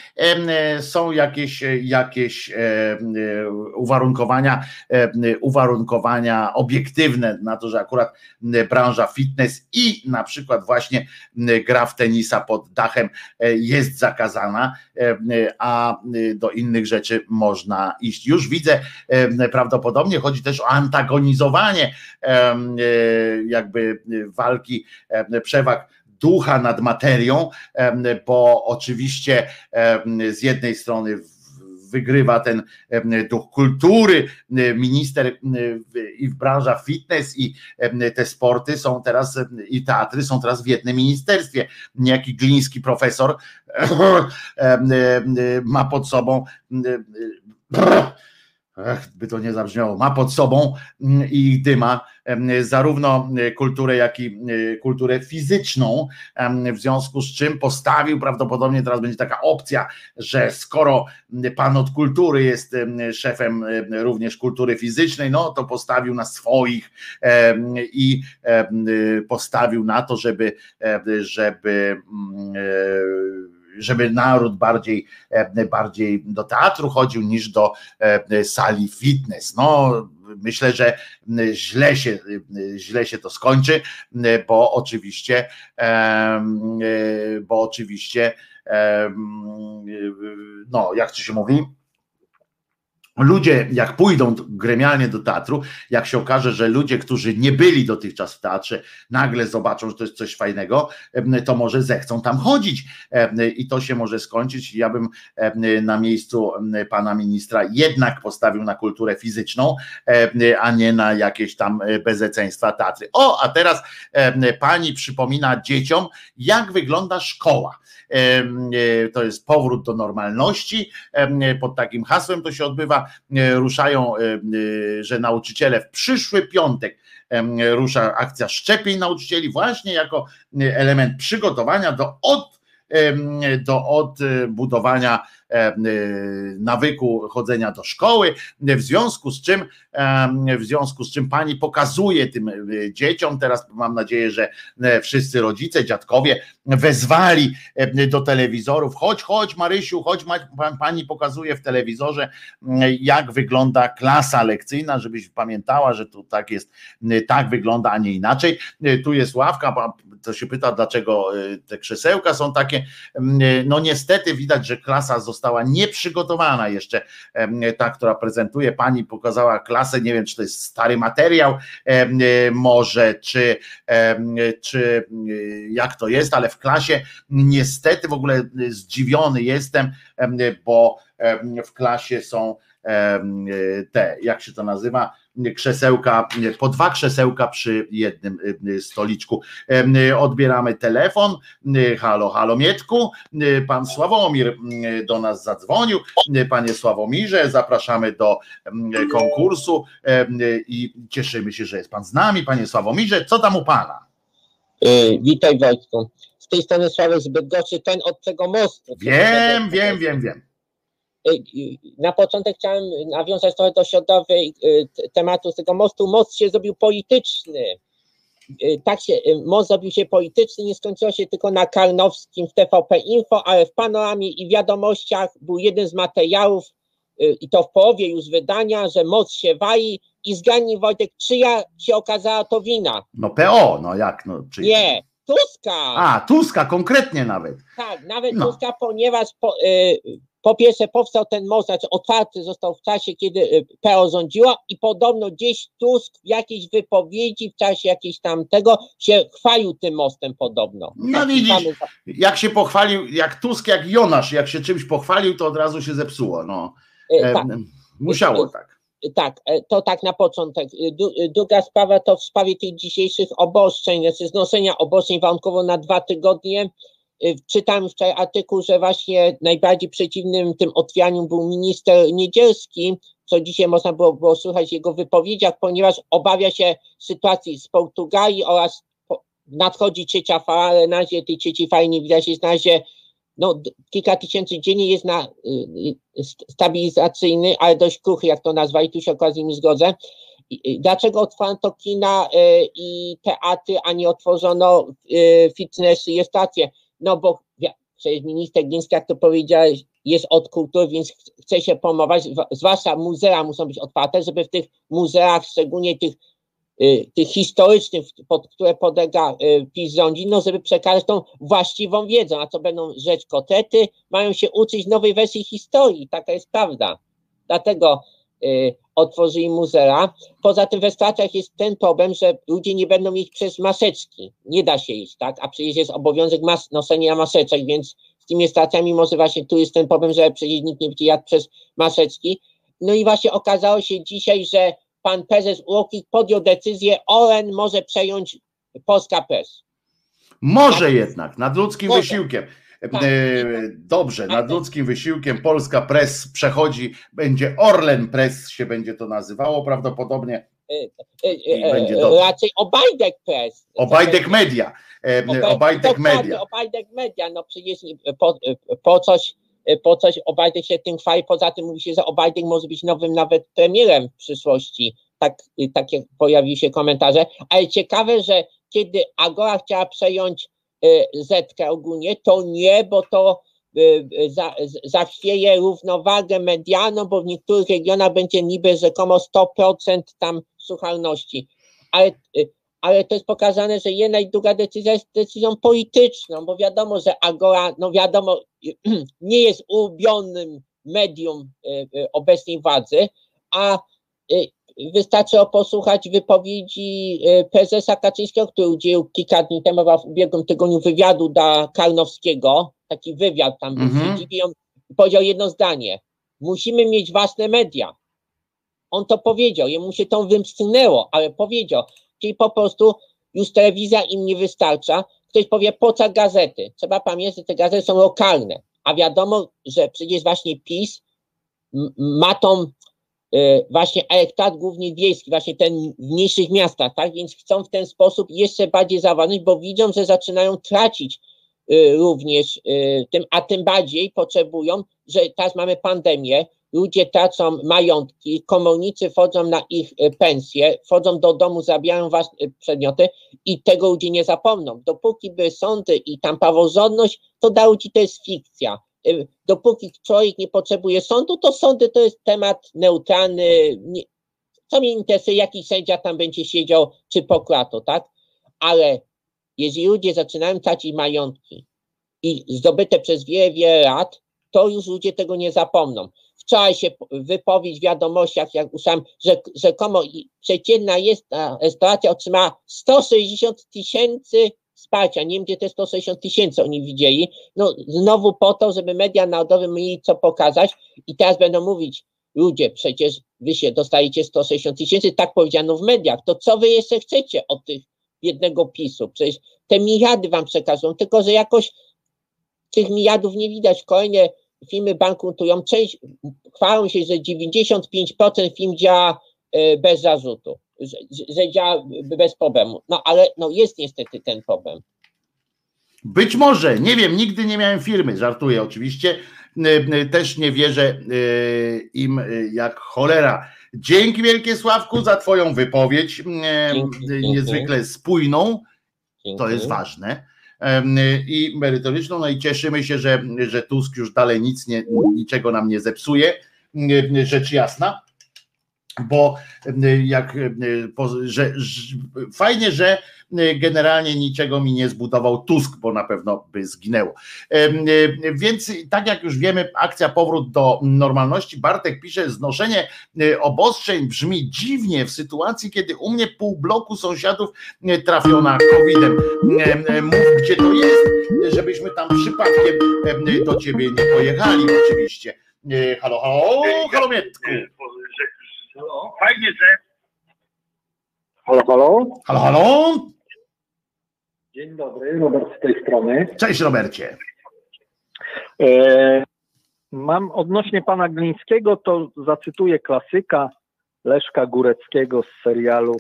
Speaker 1: są jakieś, jakieś uwarunkowania, uwarunkowania obiektywne na to, że akurat branża fitness i na przykład właśnie gra w tenisa pod dachem e, jest zakazana, a do innych rzeczy można iść. Już widzę, prawdopodobnie chodzi też o antagonizowanie e, jakby walki przewag ducha nad materią, bo oczywiście z jednej strony wygrywa ten duch kultury, minister i branża fitness i te sporty są teraz i teatry są teraz w jednym ministerstwie. Niejaki gliński profesor ma pod sobą By to nie zabrzmiało, ma pod sobą mm, i dyma zarówno e, kulturę, jak i e, kulturę fizyczną, w związku z czym postawił, prawdopodobnie teraz będzie taka opcja, że skoro pan od kultury jest em, szefem em, również kultury fizycznej, no to postawił na swoich i postawił na to, żeby, em, żeby mm, e, żeby naród bardziej, e, bardziej do teatru chodził niż do e, sali fitness. No, myślę, że źle się, źle się to skończy, bo oczywiście, e, bo oczywiście, no, jak to się mówi? Ludzie, jak pójdą gremialnie do teatru, jak się okaże, że ludzie, którzy nie byli dotychczas w teatrze, nagle zobaczą, że to jest coś fajnego, to może zechcą tam chodzić i to się może skończyć. Ja bym na miejscu pana ministra jednak postawił na kulturę fizyczną, a nie na jakieś tam e, bezeceństwa teatry. O, a teraz pani przypomina dzieciom, jak wygląda szkoła. E, To jest powrót do normalności. em, Pod takim hasłem to się odbywa. E, Ruszają, e, że nauczyciele w przyszły piątek rusza akcja szczepień nauczycieli, właśnie jako e, element przygotowania do od do odbudowania e, nawyku chodzenia do szkoły, w związku z czym em, w związku z czym pani pokazuje tym e, dzieciom, teraz mam nadzieję, że e, wszyscy rodzice, dziadkowie wezwali do telewizorów, chodź, chodź Marysiu, chodź, pani pokazuje w telewizorze jak wygląda klasa lekcyjna, żebyś pamiętała, że tu tak jest, tak wygląda, a nie inaczej. Tu jest ławka, to się pyta, dlaczego te krzesełka są takie. No niestety widać, że klasa została nieprzygotowana jeszcze. Ta, która prezentuje, pani pokazała klasę, nie wiem, czy to jest stary materiał, może, czy, czy y, jak to jest, ale w klasie niestety w ogóle zdziwiony jestem, em, bo w klasie są te, jak się to nazywa, krzesełka, po dwa krzesełka przy jednym y, stoliczku. Em, Odbieramy telefon. Y, Halo, halo Mietku. Y, Pan Sławomir y, do nas zadzwonił. Y, Panie Sławomirze, zapraszamy do konkursu i cieszymy się, że jest Pan z nami. Panie Sławomirze, co tam u Pana?
Speaker 10: Yy, witaj Wojtku. Z tej strony Sławek z Bydgoszczy, ten od tego mostu.
Speaker 1: Wiem, wiem, wiem, wiem.
Speaker 10: Yy, yy, Na początek chciałem nawiązać trochę do środowej t- tematu z tego mostu. Most się zrobił polityczny. Tak się, most zrobił się polityczny, nie skończyło się tylko na Karnowskim w TVP Info, ale w Panoramie i Wiadomościach był jeden z materiałów i to w połowie już wydania, że most się wali i zgadnij Wojtek, czyja się okazała to wina?
Speaker 1: No PO, no jak, no czy...
Speaker 10: Nie, Tuska!
Speaker 1: A, Tuska konkretnie nawet.
Speaker 10: Tak, nawet
Speaker 1: No.
Speaker 10: Tuska, ponieważ po, y, po pierwsze powstał ten most, znaczy otwarty został w czasie, kiedy y, PO rządziła i podobno gdzieś Tusk w jakiejś wypowiedzi w czasie jakiejś tam tego się chwalił tym mostem podobno.
Speaker 1: No
Speaker 10: Taki
Speaker 1: widzisz,
Speaker 10: mamy-
Speaker 1: jak się pochwalił, jak Tusk, jak Jonasz, jak się czymś pochwalił, to od razu się zepsuło. No.
Speaker 10: y,
Speaker 1: Em,
Speaker 10: tak,
Speaker 1: Musiało tak.
Speaker 10: tak, e, to tak na początek. Druga sprawa to w sprawie tych dzisiejszych obostrzeń, znaczy znoszenia obostrzeń warunkowo na dwa tygodnie. Y, Czytałem wczoraj artykuł, że właśnie najbardziej przeciwnym tym otwianiu był minister Niedzielski, co dzisiaj można było, było słychać w jego wypowiedziach, ponieważ obawia się sytuacji z Portugalii oraz nadchodzi trzecia fala, ale na razie tej trzeciej fali nie widać, jest na razie no, kilka tysięcy dziennie jest na y, y, st- stabilizacyjny, ale dość kruchy, jak to nazwali, tu się akurat z zgodzę. Dlaczego otwarto kina i teatry, a nie otworzono fitnessy i stacje? No bo przecież minister Gliński, jak to powiedziałeś, jest od kultury, więc ch- chce się promować, zwa- zwłaszcza muzea muszą być otwarte, żeby w tych muzeach, szczególnie tych y, tych historycznych, pod które podlega y, PiS rządzi, no żeby przekazać tą właściwą wiedzę, a co będą rzecz kotety, mają się uczyć nowej wersji historii, taka jest prawda. Dlatego y, otworzyli muzea. Poza tym we stacjach jest ten problem, że ludzie nie będą mieć przez maseczki. Nie da się iść, tak? A przecież jest obowiązek mas- noszenia maseczek, więc z tymi stacjami może właśnie tu jest ten problem, że przecież nikt nie będzie jadł przez maseczki. No i właśnie okazało się dzisiaj, że pan prezes UOKiK podjął decyzję, Oren może przejąć Polska Press.
Speaker 1: Może jednak, nad ludzkim
Speaker 10: Może.
Speaker 1: wysiłkiem.
Speaker 10: Tak.
Speaker 1: Dobrze, nad ludzkim wysiłkiem Polska Press przechodzi, będzie Orlen Press się będzie to nazywało prawdopodobnie,
Speaker 10: E, e,
Speaker 1: I
Speaker 10: e,
Speaker 1: będzie
Speaker 10: e,
Speaker 1: dobrze.
Speaker 10: Raczej Obajdek Press.
Speaker 1: Obajdek Media.
Speaker 10: Obaj-
Speaker 1: Obajdek Media.
Speaker 10: Obajdek Media, no przecież po, po coś po coś Obajdek się tym chwali, poza tym mówi się, że Obajdek może być nowym nawet premierem w przyszłości, tak, takie pojawiły się komentarze, ale ciekawe, że kiedy Agora chciała przejąć y, Zetkę ogólnie, to nie, bo to y, y, za, zachwieje równowagę medialną, bo w niektórych regionach będzie niby rzekomo 100% tam słuchalności, ale ale to jest pokazane, że jedna i druga decyzja jest decyzją polityczną, bo wiadomo, że Agora, no wiadomo, nie jest ulubionym medium obecnej władzy, a e, wystarczy o posłuchać wypowiedzi e, prezesa Kaczyńskiego, który udzielił kilka dni temu, w ubiegłym tygodniu wywiadu dla Karnowskiego, taki wywiad tam był,
Speaker 1: Mhm.
Speaker 10: i on powiedział jedno zdanie, musimy mieć własne media. On to powiedział, jemu się to wymknęło, ale powiedział, czyli po prostu już telewizja im nie wystarcza. Ktoś powie, po co gazety? Trzeba pamiętać, że te gazety są lokalne, a wiadomo, że przecież właśnie PiS ma tą właśnie elektorat głównie wiejski, właśnie ten w mniejszych miastach, tak? Więc chcą w ten sposób jeszcze bardziej zawarnąć, bo widzą, że zaczynają tracić y, również y, tym, a tym bardziej potrzebują, że teraz mamy pandemię, ludzie tracą majątki, komornicy wchodzą na ich pensje, wchodzą do domu, zabierają was przedmioty i tego ludzie nie zapomną. Dopóki by sądy i tam praworządność, to dla ludzi to jest fikcja. Y, Dopóki człowiek nie potrzebuje sądu, to sądy to jest temat neutralny. Co mnie interesuje, jaki sędzia tam będzie siedział, czy prokurator, tak? Ale jeżeli ludzie zaczynają tracić majątki i zdobyte przez wiele, wiele lat, to już ludzie tego nie zapomną. Wczoraj się po- wypowiedź w wiadomościach, jak usłyszałem, że rzekomo przeciętna jest, a restauracja otrzymała 160 tysięcy wsparcia. Nie wiem, gdzie te 160 tysięcy oni widzieli. No znowu po to, żeby media narodowe mieli co pokazać i teraz będą mówić, ludzie, przecież wy się dostajecie 160 tysięcy, tak powiedziano w mediach, to co wy jeszcze chcecie od tych jednego PiSu? Przecież te miliardy wam przekazują, tylko że jakoś tych miliardów nie widać. Kolejne firmy bankrutują. Część chwalą się, że 95% firm działa e, bez zarzutu, że, że- działa bez problemu. No ale no, jest niestety ten problem.
Speaker 1: Być może, nie wiem, nigdy nie miałem firmy, żartuję oczywiście. Też nie wierzę y, im y, jak cholera. Dzięki wielkie Sławku za Twoją wypowiedź, y,
Speaker 10: Dzięki,
Speaker 1: y,
Speaker 10: dzięki.
Speaker 1: niezwykle spójną, to
Speaker 10: Dzięki.
Speaker 1: jest ważne. I merytoryczną, no i cieszymy się, że, że Tusk już dalej nic nie, niczego nam nie zepsuje, rzecz jasna, bo y, jak y, że, że, fajnie, że y, generalnie niczego mi nie zbudował Tusk, bo na pewno by zginęło. Więc tak jak już wiemy, akcja powrót do normalności. Bartek pisze, znoszenie obostrzeń brzmi dziwnie w sytuacji, kiedy u mnie pół bloku sąsiadów trafiona COVID-em. Em, em, Mów, gdzie to jest, żebyśmy tam przypadkiem em, do ciebie nie pojechali oczywiście. Halo, halo, halo Mietku.
Speaker 11: Fajnie, że. Halo, halo.
Speaker 1: Halo, halo.
Speaker 11: Dzień dobry, Robert z tej strony.
Speaker 1: Cześć Robercie.
Speaker 11: E, mam odnośnie pana Glińskiego, to zacytuję klasyka Leszka Góreckiego z serialu,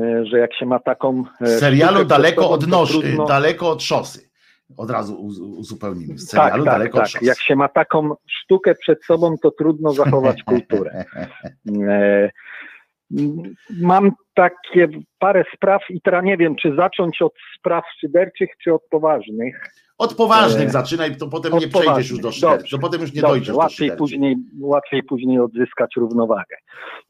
Speaker 11: e, że jak się ma taką. e,
Speaker 1: Z serialu
Speaker 11: sztukę
Speaker 1: daleko od
Speaker 11: to
Speaker 1: noż,
Speaker 11: trudno-
Speaker 1: daleko od szosy. Od razu uz- uzupełnimy. Z serialu
Speaker 11: tak,
Speaker 1: daleko
Speaker 11: tak,
Speaker 1: od
Speaker 11: tak. Jak się ma taką sztukę przed sobą, to trudno zachować kulturę. E, Mam takie parę spraw i teraz nie wiem, czy zacząć od spraw szyderczych, czy od poważnych.
Speaker 1: Od poważnych
Speaker 11: E,
Speaker 1: zaczynaj, to potem
Speaker 11: od
Speaker 1: nie przejdziesz
Speaker 11: poważnych.
Speaker 1: już do szyderczy.
Speaker 11: Dobrze,
Speaker 1: To potem już nie
Speaker 11: Dobrze,
Speaker 1: dojdziesz do
Speaker 11: łatwiej
Speaker 1: szyderczy.
Speaker 11: później, łatwiej później odzyskać równowagę.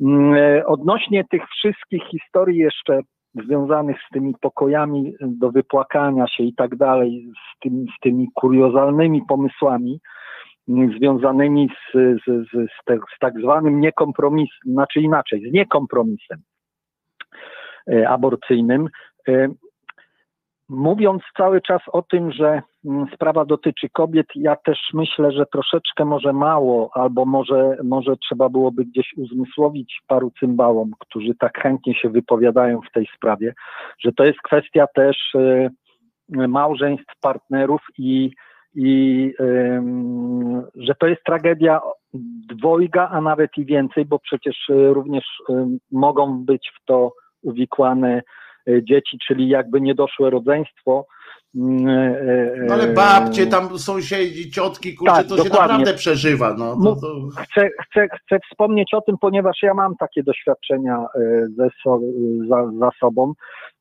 Speaker 11: Mm, e, Odnośnie tych wszystkich historii jeszcze związanych z tymi pokojami do wypłakania się i tak dalej, z, tym, z tymi kuriozalnymi pomysłami mm, związanymi z, z, z, z, te, z tak zwanym niekompromisem, znaczy inaczej, z niekompromisem e, aborcyjnym. Mówiąc cały czas o tym, że mm, sprawa dotyczy kobiet, ja też myślę, że troszeczkę może mało, albo może, może trzeba byłoby gdzieś uzmysłowić paru cymbałom, którzy tak chętnie się wypowiadają w tej sprawie, że to jest kwestia też e, małżeństw, partnerów i, i że to jest tragedia dwojga, a nawet i więcej, bo przecież y, również ym, mogą być w to uwikłane y, dzieci, czyli jakby niedoszłe rodzeństwo.
Speaker 1: No ale babcie, tam sąsiedzi, ciotki, kurczę,
Speaker 11: Tak,
Speaker 1: to się
Speaker 11: dokładnie.
Speaker 1: naprawdę przeżywa. No, to, to...
Speaker 11: Chcę, chcę, chcę wspomnieć o tym, ponieważ ja mam takie doświadczenia e, ze, so, za, za sobą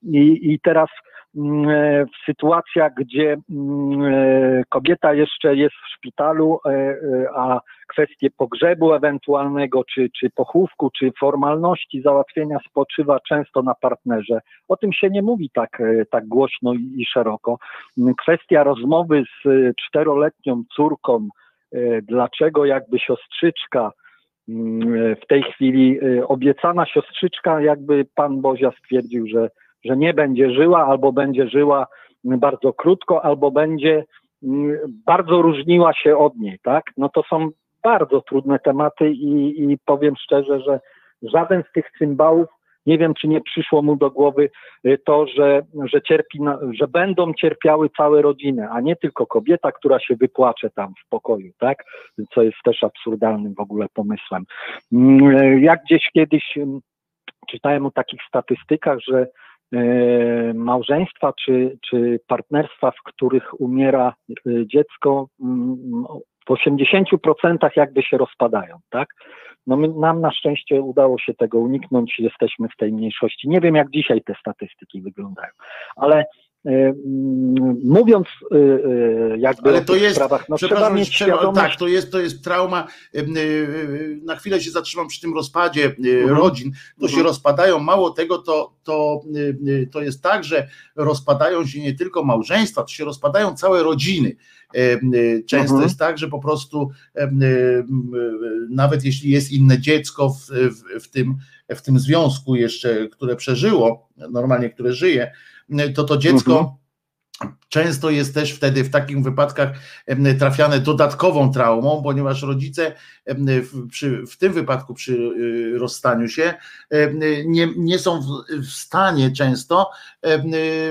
Speaker 11: i, i teraz e, w sytuacjach, gdzie mm, e, kobieta jeszcze jest w szpitalu, e, e, a kwestie pogrzebu ewentualnego, czy, czy pochówku, czy formalności załatwienia spoczywa często na partnerze. O tym się nie mówi tak, e, tak głośno i, szeroko. Mm, Kwestia rozmowy z e, czteroletnią córką, e, dlaczego jakby siostrzyczka mm, w tej chwili e, obiecana siostrzyczka, jakby pan Bozia stwierdził, że, że nie będzie żyła, albo będzie żyła mm, bardzo krótko, albo będzie mm, bardzo różniła się od niej, tak? No to są bardzo trudne tematy i, i powiem szczerze, że żaden z tych cymbałów, nie wiem, czy nie przyszło mu do głowy y, to, że, że, cierpi że będą cierpiały całe rodziny, a nie tylko kobieta, która się wypłacze tam w pokoju, tak? Co jest też absurdalnym w ogóle pomysłem. Mm, y, Jak gdzieś kiedyś czytałem o takich statystykach, że małżeństwa czy, czy partnerstwa, w których umiera e, dziecko, mm, w 80% jakby się rozpadają, tak? No my, nam na szczęście udało się tego uniknąć, jesteśmy w tej mniejszości. Nie wiem, jak dzisiaj te statystyki wyglądają, ale e, mówiąc e, e, jakby
Speaker 1: Ale
Speaker 11: o
Speaker 1: to
Speaker 11: tych
Speaker 1: jest,
Speaker 11: sprawach, no trzeba mieć świadomość,
Speaker 1: tak, to jest, to jest trauma. Na chwilę się zatrzymam przy tym rozpadzie
Speaker 11: Mhm.
Speaker 1: rodzin. To się
Speaker 11: Mhm.
Speaker 1: rozpadają. Mało tego, to, to, to jest tak, że rozpadają się nie tylko małżeństwa, to się rozpadają całe rodziny. Często
Speaker 11: Mhm.
Speaker 1: jest tak, że po prostu nawet jeśli jest inne dziecko w, w, w, tym, w tym związku jeszcze, które przeżyło, normalnie które żyje, to to dziecko
Speaker 11: Mhm.
Speaker 1: Często jest też wtedy w takich wypadkach trafiane dodatkową traumą, ponieważ rodzice w, przy, w tym wypadku przy y, rozstaniu się nie, nie są w, w stanie często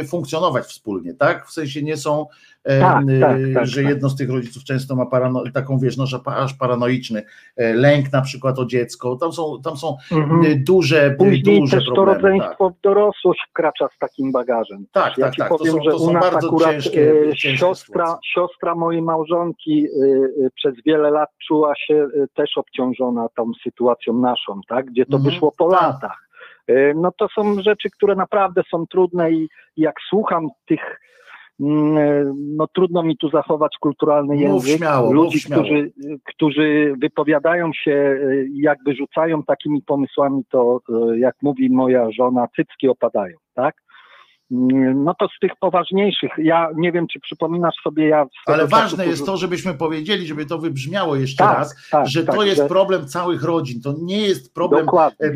Speaker 1: y, funkcjonować wspólnie, tak? W sensie nie są,
Speaker 11: Tak, tak, tak,
Speaker 1: że
Speaker 11: tak.
Speaker 1: jedno z tych rodziców często ma parano, taką wiesz, no, że aż paranoiczny e, lęk na przykład o dziecko. Tam są, tam są
Speaker 11: Mhm.
Speaker 1: y, duże, y,
Speaker 11: Później
Speaker 1: duże
Speaker 11: też to
Speaker 1: problemy. tak.
Speaker 11: rodzeństwo w dorosłość wkracza z takim bagażem.
Speaker 1: Tak,
Speaker 11: ja
Speaker 1: tak, tak. To
Speaker 11: powiem,
Speaker 1: są-
Speaker 11: że
Speaker 1: to są
Speaker 11: u nas
Speaker 1: bardzo
Speaker 11: akurat
Speaker 1: ciężkie-
Speaker 11: e,
Speaker 1: ciężkie
Speaker 11: siostra,
Speaker 1: sytuacje.
Speaker 11: siostra mojej małżonki e, e, przez wiele lat czuła się e, też obciążona tą sytuacją naszą, tak? gdzie to
Speaker 1: Mhm,
Speaker 11: wyszło po
Speaker 1: tak.
Speaker 11: latach. E, No to są rzeczy, które naprawdę są trudne i jak słucham tych e, no trudno mi tu zachować kulturalny
Speaker 1: Mów
Speaker 11: język
Speaker 1: śmiało, mów
Speaker 11: ludzi,
Speaker 1: śmiało.
Speaker 11: którzy, którzy wypowiadają się e, i jakby rzucają takimi pomysłami, to e, jak mówi moja żona, cycki opadają, tak? No to z tych poważniejszych, ja nie wiem, czy przypominasz sobie, ja...
Speaker 1: Ale
Speaker 11: swego czasu
Speaker 1: ważne jest to, żebyśmy powiedzieli, żeby to wybrzmiało jeszcze
Speaker 11: Tak,
Speaker 1: raz,
Speaker 11: tak,
Speaker 1: że
Speaker 11: tak,
Speaker 1: to jest
Speaker 11: że-
Speaker 1: problem całych rodzin. To nie jest problem,
Speaker 11: Dokładnie.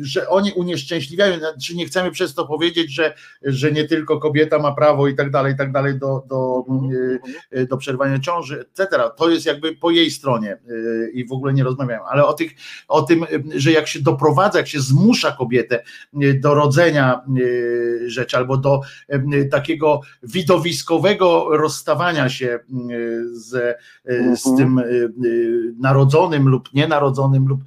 Speaker 1: że oni unieszczęśliwiają. Czy nie chcemy przez to powiedzieć, że, że nie tylko kobieta ma prawo i tak dalej, i tak dalej do, do,
Speaker 11: Mhm,
Speaker 1: y, y, do przerwania ciąży, etc. To jest jakby po jej stronie y, i w ogóle nie rozmawiają. Ale o, tych, o tym, y, że jak się doprowadza, jak się zmusza kobietę do rodzenia rzeczy albo do takiego widowiskowego rozstawania się y, z, z
Speaker 11: Mhm.
Speaker 1: tym y, y, narodzonym lub nienarodzonym lub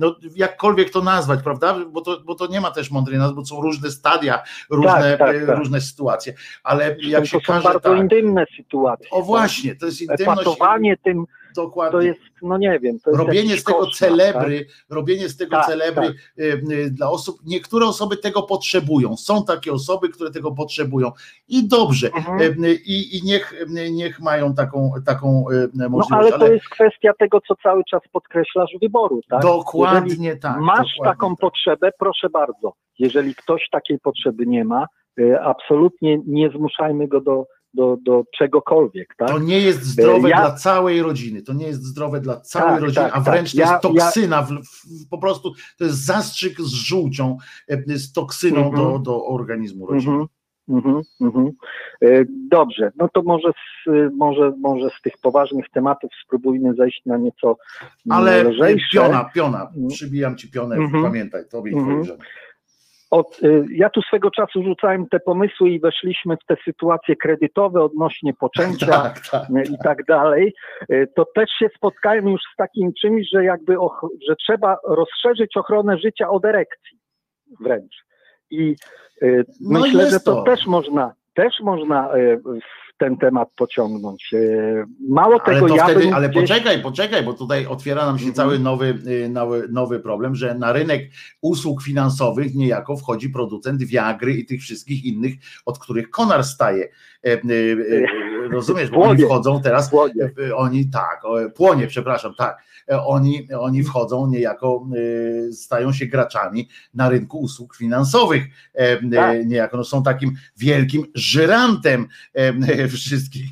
Speaker 1: no, jakkolwiek to nazwać, prawda? Bo to, bo to nie ma też mądrej nazwy, bo są różne stadia, różne,
Speaker 11: tak,
Speaker 1: y,
Speaker 11: tak.
Speaker 1: różne sytuacje, ale jak
Speaker 11: to
Speaker 1: się
Speaker 11: są
Speaker 1: każe
Speaker 11: bardzo
Speaker 1: tak,
Speaker 11: intymne sytuacje.
Speaker 1: o właśnie, to jest intymność,
Speaker 11: Epatowanie tym,
Speaker 1: dokładnie.
Speaker 11: to jest, no nie wiem, to jest
Speaker 1: robienie z tego
Speaker 11: koszmar,
Speaker 1: celebry, robienie z tego
Speaker 11: Tak,
Speaker 1: celebry
Speaker 11: tak.
Speaker 1: y, y, dla osób, niektóre osoby tego potrzebują, są takie osoby, które tego potrzebują i dobrze,
Speaker 11: Mhm.
Speaker 1: y, i, i niech, niech mają taką, taką y,
Speaker 11: No
Speaker 1: możliwość,
Speaker 11: ale to jest kwestia tego, co cały czas podkreślasz, wyboru, tak?
Speaker 1: dokładnie
Speaker 11: Jeżeli
Speaker 1: tak.
Speaker 11: masz
Speaker 1: dokładnie
Speaker 11: taką
Speaker 1: tak.
Speaker 11: potrzebę, proszę bardzo. Jeżeli ktoś takiej potrzeby nie ma, absolutnie nie zmuszajmy go do, do, do czegokolwiek, tak?
Speaker 1: To nie jest zdrowe
Speaker 11: Ja-
Speaker 1: dla całej rodziny. To nie jest zdrowe dla całej
Speaker 11: Tak,
Speaker 1: rodziny,
Speaker 11: tak,
Speaker 1: a wręcz
Speaker 11: tak.
Speaker 1: to
Speaker 11: Ja-
Speaker 1: jest toksyna. W, w, po prostu to jest zastrzyk z żółcią, e, z toksyną
Speaker 11: Mhm.
Speaker 1: do, do organizmu rodziny.
Speaker 11: Mhm, mhm, mhm. E, Dobrze, no to może z, może, może z tych poważnych tematów spróbujmy zejść na nieco
Speaker 1: Ale
Speaker 11: lżejsze.
Speaker 1: piona, piona,
Speaker 11: Mhm.
Speaker 1: przybijam ci pionę,
Speaker 11: Mhm.
Speaker 1: pamiętaj, tobie i
Speaker 11: Mhm.
Speaker 1: twojej żonie.
Speaker 11: Od, y, ja tu swego czasu rzucałem te pomysły i weszliśmy w te sytuacje kredytowe odnośnie poczęcia
Speaker 1: Tak, tak.
Speaker 11: y, i tak dalej, y, to też się spotkałem już z takim czymś, że jakby och, że trzeba rozszerzyć ochronę życia od erekcji wręcz. I
Speaker 1: No
Speaker 11: myślę, że to,
Speaker 1: to.
Speaker 11: też można też można ten temat pociągnąć. Y, Mało
Speaker 1: Ale
Speaker 11: tego, ja
Speaker 1: wtedy, ale
Speaker 11: gdzieś...
Speaker 1: poczekaj, poczekaj, bo tutaj otwiera nam się
Speaker 11: Mhm.
Speaker 1: cały nowy, y, nowy, nowy problem, że na rynek usług finansowych niejako wchodzi producent Viagry i tych wszystkich innych, od których konar staje. E, y, Rozumiesz, bo oni wchodzą teraz,
Speaker 11: Płonie.
Speaker 1: e, oni tak, płonie, przepraszam, tak, E, oni, oni wchodzą niejako, stają się graczami na rynku usług finansowych, e,
Speaker 11: Tak.
Speaker 1: niejako no, są takim wielkim żyrantem e, wszystkich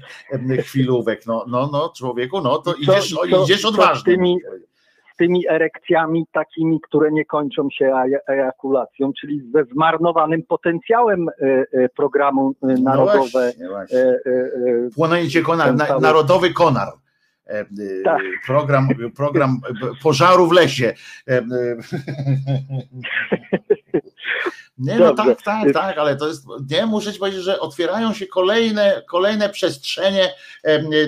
Speaker 1: chwilówek, no, no, no człowieku, no to
Speaker 11: co-
Speaker 1: idziesz,
Speaker 11: i
Speaker 1: o,
Speaker 11: co-
Speaker 1: idziesz odważnie.
Speaker 11: tymi- z tymi erekcjami takimi, które nie kończą się eja- ejakulacją, czyli ze zmarnowanym potencjałem e, e, programu e, narodowe.
Speaker 1: No właśnie, właśnie. Płonęcie konar, na, narodowy konar.
Speaker 11: Tak.
Speaker 1: Program, program pożaru w lesie. Nie, no tak, tak, tak, ale to jest, nie, muszę ci powiedzieć, że otwierają się kolejne, kolejne przestrzenie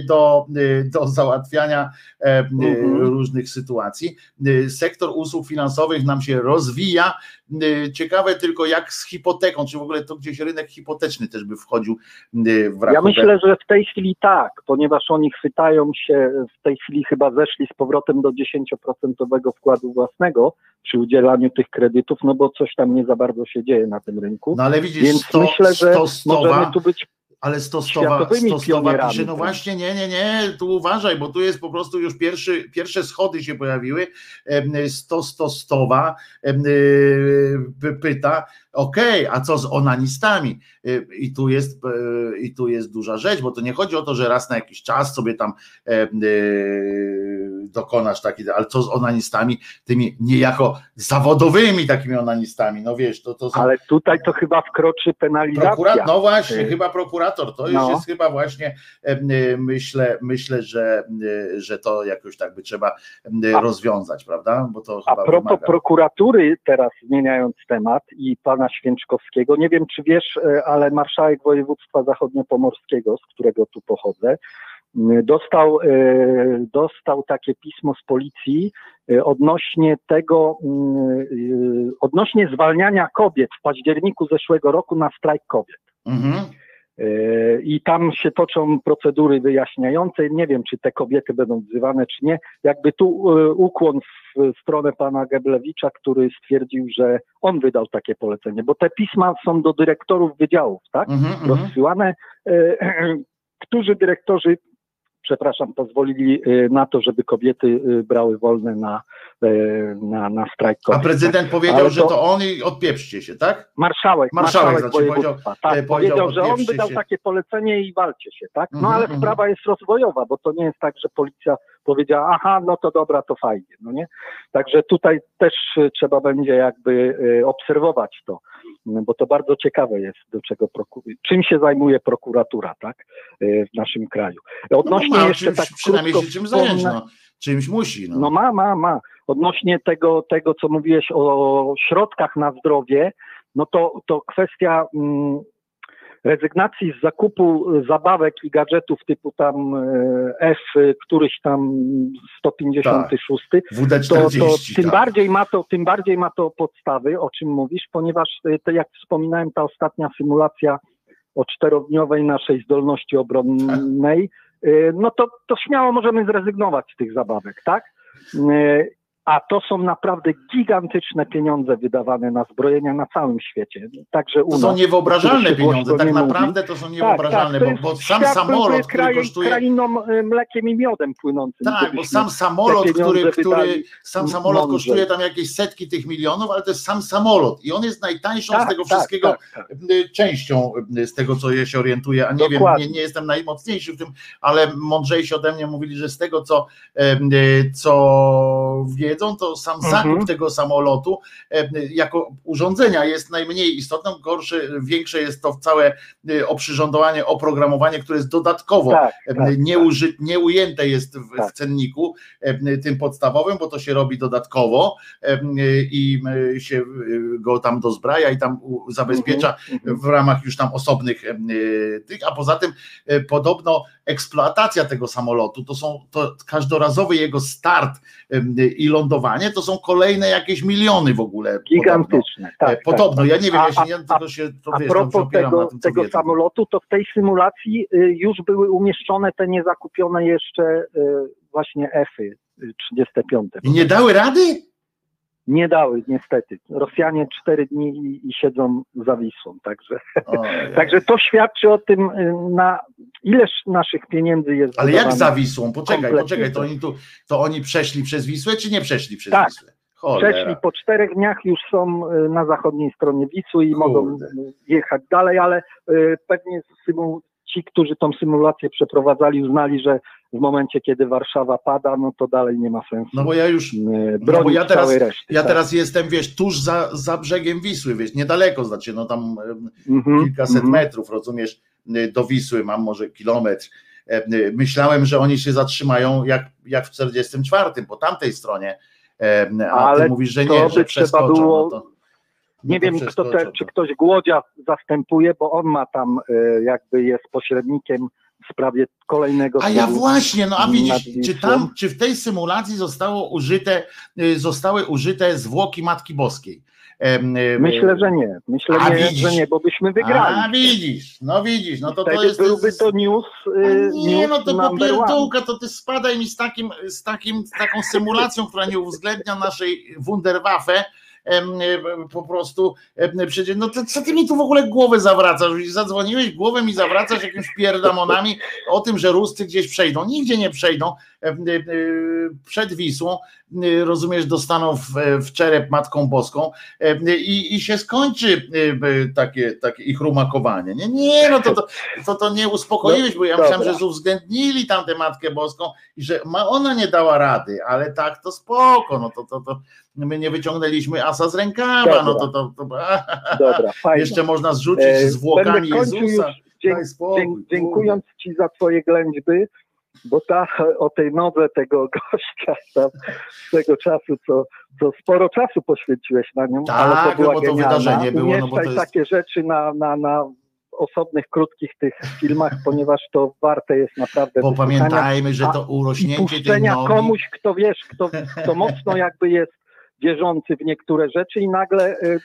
Speaker 1: do, y, do załatwiania y,
Speaker 11: Mhm.
Speaker 1: różnych sytuacji. Y, Sektor usług finansowych nam się rozwija. Ciekawe tylko jak z hipoteką, czy w ogóle to gdzieś rynek hipoteczny też by wchodził w
Speaker 11: Ja
Speaker 1: rachubę.
Speaker 11: myślę, że w tej chwili tak, ponieważ oni chwytają się, w tej chwili chyba zeszli z powrotem do 10% wkładu własnego przy udzielaniu tych kredytów, no bo coś tam nie za bardzo się dzieje na tym rynku.
Speaker 1: No ale widzisz,
Speaker 11: Więc
Speaker 1: sto,
Speaker 11: myślę, że
Speaker 1: sto stowa,
Speaker 11: możemy tu być
Speaker 1: ale sto stowa,
Speaker 11: światowymi
Speaker 1: sto stowa
Speaker 11: pionierami.
Speaker 1: pisze, no właśnie, nie, nie, nie, tu uważaj, bo tu jest po prostu już pierwszy, pierwsze schody się pojawiły, sto, sto stowa em, y, pyta, okej, a co z onanistami? Y, I tu jest, y, i tu jest duża rzecz, bo to nie chodzi o to, że raz na jakiś czas sobie tam em, y, dokonasz taki, ale co z onanistami, tymi niejako zawodowymi takimi onanistami, no wiesz, to, to są
Speaker 11: Ale tutaj to chyba wkroczy penalizacja.
Speaker 1: Prokura- no właśnie, chyba prokurator. To już
Speaker 11: no.
Speaker 1: jest chyba właśnie y, myślę, myślę, że, że to jakoś tak by trzeba
Speaker 11: A-
Speaker 1: rozwiązać, prawda? Bo to
Speaker 11: A propos
Speaker 1: wymaga.
Speaker 11: prokuratury, teraz zmieniając temat i pana Święczkowskiego, nie wiem czy wiesz, e, ale marszałek województwa zachodniopomorskiego, z którego tu pochodzę, dostał, e, dostał takie pismo z policji e, odnośnie tego, odnośnie zwalniania kobiet w październiku zeszłego roku na strajk kobiet.
Speaker 1: Mhm.
Speaker 11: E, I tam się toczą procedury wyjaśniające. Nie wiem, czy te kobiety będą wzywane, czy nie. Jakby tu e, ukłon w stronę pana Geblewicza, który stwierdził, że on wydał takie polecenie, bo te pisma są do dyrektorów wydziałów, tak?
Speaker 1: Mhm, mhm.
Speaker 11: Rozsyłane. E, Którzy dyrektorzy, przepraszam, pozwolili e, na to, żeby kobiety e, brały wolne na, e, na, na strajk
Speaker 1: A
Speaker 11: kobiet.
Speaker 1: prezydent
Speaker 11: tak?
Speaker 1: powiedział,
Speaker 11: Ale
Speaker 1: że to on i odpieprzcie się, tak?
Speaker 11: Marszałek,
Speaker 1: Marszałek,
Speaker 11: marszałek,
Speaker 1: znaczy, powiedział- e,
Speaker 11: tak,
Speaker 1: powiedział,
Speaker 11: powiedział, że on wydał
Speaker 1: się.
Speaker 11: takie polecenie i walcie się, tak? No
Speaker 1: Mhm,
Speaker 11: ale
Speaker 1: mhm.
Speaker 11: sprawa jest rozwojowa, bo to nie jest tak, że policja powiedziała, aha, no to dobra, to fajnie, no nie? Także tutaj też e, trzeba będzie jakby e, obserwować to, no bo to bardzo ciekawe jest, do czego czym się zajmuje prokuratura, tak? E, W naszym kraju. Odnośnie
Speaker 1: no, ma,
Speaker 11: jeszcze
Speaker 1: czymś,
Speaker 11: tak
Speaker 1: przynajmniej
Speaker 11: krótko
Speaker 1: się czym zająć, no. Czymś musi, no.
Speaker 11: no ma, ma, ma. Odnośnie tego, tego co mówiłeś o środkach na zdrowie, no to, to kwestia mm, rezygnacji z zakupu zabawek i gadżetów typu tam e, F, y, któryś tam 156, to, to
Speaker 1: WD-40,
Speaker 11: tym
Speaker 1: tak.
Speaker 11: bardziej ma to, tym bardziej ma to podstawy, o czym mówisz, ponieważ y, to jak wspominałem, ta ostatnia symulacja o czterodniowej naszej zdolności obronnej, y, no to, to śmiało możemy zrezygnować z tych zabawek, tak? A to są naprawdę gigantyczne pieniądze wydawane na zbrojenia na całym świecie. Także u
Speaker 1: To są niewyobrażalne pieniądze, tak
Speaker 11: mówi.
Speaker 1: naprawdę to są niewyobrażalne,
Speaker 11: tak,
Speaker 1: bo,
Speaker 11: to
Speaker 1: bo
Speaker 11: jest
Speaker 1: sam samolot,
Speaker 11: byłby
Speaker 1: który
Speaker 11: kraj,
Speaker 1: kosztuje
Speaker 11: krainą y, mlekiem i miodem płynącym.
Speaker 1: Tak, bo sam samolot, który, który sam samolot
Speaker 11: mądrzej.
Speaker 1: kosztuje tam jakieś setki tych milionów, ale to jest sam samolot i on jest najtańszą z
Speaker 11: Tak,
Speaker 1: tego
Speaker 11: tak,
Speaker 1: wszystkiego
Speaker 11: tak, tak.
Speaker 1: częścią z tego, co ja się orientuję, a nie wiem,
Speaker 11: Dokładnie.
Speaker 1: nie, nie jestem najmocniejszy w tym, ale mądrzejsi ode mnie mówili, że z tego, co, y, co wie, wiedzą, to sam
Speaker 11: Mhm.
Speaker 1: zakup tego samolotu e, jako urządzenia jest najmniej istotne, gorsze, większe jest to całe e, oprzyrządowanie, oprogramowanie, które jest dodatkowo
Speaker 11: Tak,
Speaker 1: e,
Speaker 11: tak,
Speaker 1: nieuży, nieujęte jest w, w
Speaker 11: Tak.
Speaker 1: cenniku tym podstawowym, bo to się robi dodatkowo i się go tam dozbraja i tam zabezpiecza
Speaker 11: Mhm,
Speaker 1: w ramach już tam osobnych tych, a poza tym podobno eksploatacja tego samolotu, to są to każdorazowy jego start e, i lądowanie, to są kolejne jakieś miliony w ogóle.
Speaker 11: Gigantyczne.
Speaker 1: Podobno,
Speaker 11: Tak,
Speaker 1: E, podobno.
Speaker 11: tak,
Speaker 1: ja
Speaker 11: tak.
Speaker 1: nie wiem,
Speaker 11: A-
Speaker 1: ja, się, ja tylko się to
Speaker 11: A
Speaker 1: wiesz,
Speaker 11: propos tego,
Speaker 1: na tym,
Speaker 11: tego samolotu, to w tej symulacji y, już były umieszczone te niezakupione jeszcze y, właśnie F-y y, 35.
Speaker 1: I nie dały rady?
Speaker 11: Nie dały, niestety. Rosjanie cztery dni i, i siedzą za Wisłą, także, także to świadczy o tym, y, na ileż naszych pieniędzy jest
Speaker 1: Ale jak za Wisłą? Poczekaj,
Speaker 11: Kompletnie
Speaker 1: poczekaj, to oni tu, to oni przeszli przez Wisłę, czy nie przeszli przez
Speaker 11: Tak.
Speaker 1: Wisłę? Cholera.
Speaker 11: Przeszli po czterech dniach, już są y, na zachodniej stronie Wisły i mogą
Speaker 1: Kurde.
Speaker 11: y, jechać dalej, ale y, pewnie symu, ci, którzy tą symulację przeprowadzali, uznali, że w momencie, kiedy Warszawa pada, no to dalej nie ma sensu
Speaker 1: No bo ja już,
Speaker 11: y,
Speaker 1: no
Speaker 11: bronić
Speaker 1: bo ja teraz,
Speaker 11: reszty.
Speaker 1: ja
Speaker 11: tak.
Speaker 1: teraz jestem, wiesz, tuż za, za brzegiem Wisły, wiesz, niedaleko, znaczy, no tam em,
Speaker 11: Mhm,
Speaker 1: kilkaset
Speaker 11: mhm.
Speaker 1: metrów, rozumiesz, y, do Wisły, mam może kilometr. E, y, Myślałem, że oni się zatrzymają jak, jak w 44 po tamtej stronie, a
Speaker 11: Ale
Speaker 1: ty mówisz, że nie, że
Speaker 11: trzeba
Speaker 1: przeskoczą.
Speaker 11: było-
Speaker 1: no to,
Speaker 11: Nie
Speaker 1: no
Speaker 11: wiem, kto te, czy
Speaker 1: to.
Speaker 11: ktoś Głodzia zastępuje, bo on ma tam y, jakby jest pośrednikiem w sprawie kolejnego
Speaker 1: A ja właśnie, no a widzisz, czy tam, czy w tej symulacji zostało użyte, y, zostały użyte zwłoki Matki Boskiej? Em, y,
Speaker 11: Myślę, że nie. Myślę,
Speaker 1: A
Speaker 11: nie, że nie, bo byśmy wygrali.
Speaker 1: A widzisz, no widzisz, no to to jest.
Speaker 11: byłby to news, y,
Speaker 1: nie,
Speaker 11: news
Speaker 1: no to popierdółka, to ty spadaj mi z takim, z takim, z taką symulacją, która nie uwzględnia naszej Wunderwaffe. E, Po prostu przecież, no co ty mi tu w ogóle głowę zawracasz? Zadzwoniłeś głowę mi zawracasz jakimiś pierdamonami o tym, że Ruscy gdzieś przejdą. Nigdzie nie przejdą. E, e, Przed Wisłą, rozumiesz, dostaną w, w czerep Matką Boską i, i się skończy takie, takie ich rumakowanie. Nie, nie, no to, to, to, to nie uspokoiłeś, bo ja
Speaker 11: Dobra.
Speaker 1: myślałem, że uwzględnili tam tę Matkę Boską i że ma, ona nie dała rady, ale tak to spoko, no to, to, to my nie wyciągnęliśmy asa z rękawa,
Speaker 11: Dobra.
Speaker 1: no to, to, to
Speaker 11: Dobra, fajnie.
Speaker 1: jeszcze można zrzucić
Speaker 11: E,
Speaker 1: zwłokami Jezusa.
Speaker 11: już,
Speaker 1: spokój,
Speaker 11: dziękując Ci za Twoje ględźby, bo ta o tej nodze tego gościa tam, z tego czasu, co, co sporo czasu poświęciłeś na nią,
Speaker 1: Tak,
Speaker 11: ale to była
Speaker 1: bo to wydarzenie było, no bo to jest-
Speaker 11: takie rzeczy na, na, na osobnych, krótkich tych filmach, ponieważ to warte jest naprawdę
Speaker 1: Bo pamiętajmy, że to urośnięcie tej nogi.
Speaker 11: komuś, kto wiesz, kto, kto mocno jakby jest wierzący w niektóre rzeczy i nagle y,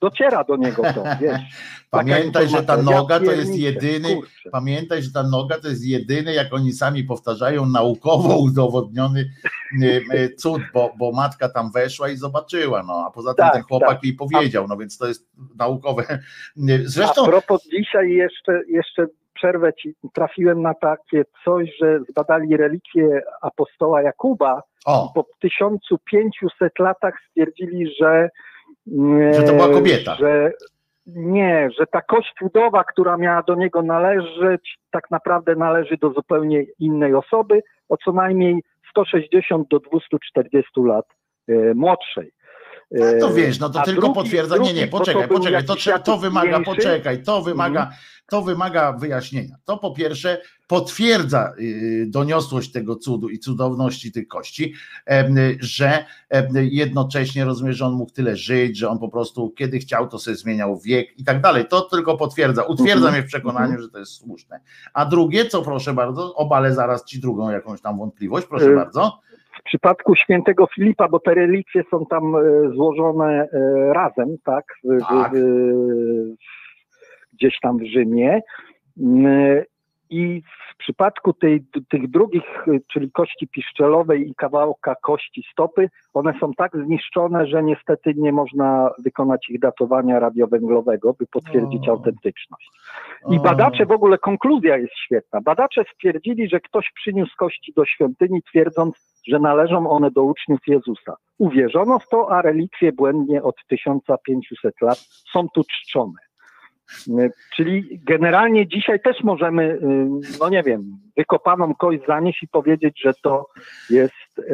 Speaker 11: dociera do niego to, wiesz.
Speaker 1: Pamiętaj, że ta noga to jest jedyny,
Speaker 11: kurczę.
Speaker 1: pamiętaj, że ta noga to jest jedyny, jak oni sami powtarzają, naukowo udowodniony y, y, cud, bo, bo matka tam weszła i zobaczyła, no, a poza tym
Speaker 11: Tak,
Speaker 1: ten chłopak
Speaker 11: tak.
Speaker 1: jej powiedział, no więc to jest naukowe. Zresztą,
Speaker 11: A propos dzisiaj jeszcze, jeszcze przerwę ci, trafiłem na takie coś, że zbadali relikwie apostoła Jakuba
Speaker 1: o,
Speaker 11: i po 1500 latach stwierdzili, że mm,
Speaker 1: Że to była kobieta.
Speaker 11: Że nie, że ta kość udowa, która miała do niego należeć, tak naprawdę należy do zupełnie innej osoby, o co najmniej 160 do 240 lat e, młodszej.
Speaker 1: No to
Speaker 11: E,
Speaker 1: wiesz, no to tylko
Speaker 11: drugi-
Speaker 1: potwierdza, nie, nie,
Speaker 11: drugi, bo to
Speaker 1: poczekaj, poczekaj, to, trzeba, to wymaga, poczekaj, to wymaga,
Speaker 11: Mhm.
Speaker 1: to wymaga wyjaśnienia. To po pierwsze potwierdza y, doniosłość tego cudu i cudowności tych kości, że jednocześnie rozumie, że on mógł tyle żyć, że on po prostu kiedy chciał, to sobie zmieniał wiek i tak dalej. To tylko potwierdza, utwierdza
Speaker 11: Mhm.
Speaker 1: mnie w przekonaniu, że to jest słuszne. A drugie, co proszę bardzo, obalę zaraz ci drugą jakąś tam wątpliwość, proszę
Speaker 11: Y,
Speaker 1: bardzo.
Speaker 11: W przypadku świętego Filipa, bo te relikwie są tam e, złożone e, razem, tak,
Speaker 1: Tak.
Speaker 11: W, w, gdzieś tam w Rzymie. I w przypadku tej, tych drugich, e, czyli kości piszczelowej i kawałka kości stopy, one są tak zniszczone, że niestety nie można wykonać ich datowania radiowęglowego, by potwierdzić
Speaker 1: O.
Speaker 11: autentyczność. I badacze, w ogóle konkluzja jest świetna. Badacze stwierdzili, że ktoś przyniósł kości do świątyni, twierdząc, że należą one do uczniów Jezusa. Uwierzono w to, a relikwie błędnie od 1500 lat są tu czczone. Y, Czyli generalnie dzisiaj też możemy, y, no nie wiem, wykopaną kość zanieść i powiedzieć, że to jest.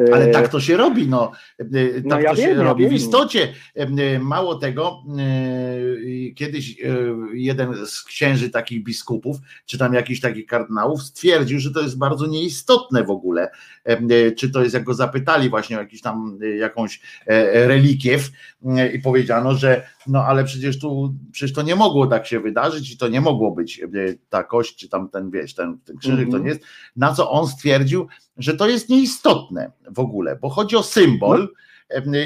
Speaker 11: e,
Speaker 1: Ale tak to się robi, no. E,
Speaker 11: No
Speaker 1: Tak
Speaker 11: ja
Speaker 1: to się
Speaker 11: wiem, ja
Speaker 1: robi w
Speaker 11: wiem.
Speaker 1: istocie. E, Mało tego, e, kiedyś e, jeden z księży takich biskupów, czy tam jakichś takich kardynałów stwierdził, że to jest bardzo nieistotne w ogóle, e, czy to jest, jak go zapytali właśnie o jakiś tam, e, jakąś e, relikiew e, i powiedziano, że no ale przecież tu, przecież to nie mogło tak się wydarzyć i to nie mogło być e, ta kość, czy tam ten, wiesz, ten, ten krzyżyk, to
Speaker 11: Mhm.
Speaker 1: nie jest, na co on stwierdził, że to jest nieistotne w ogóle, bo chodzi o symbol e,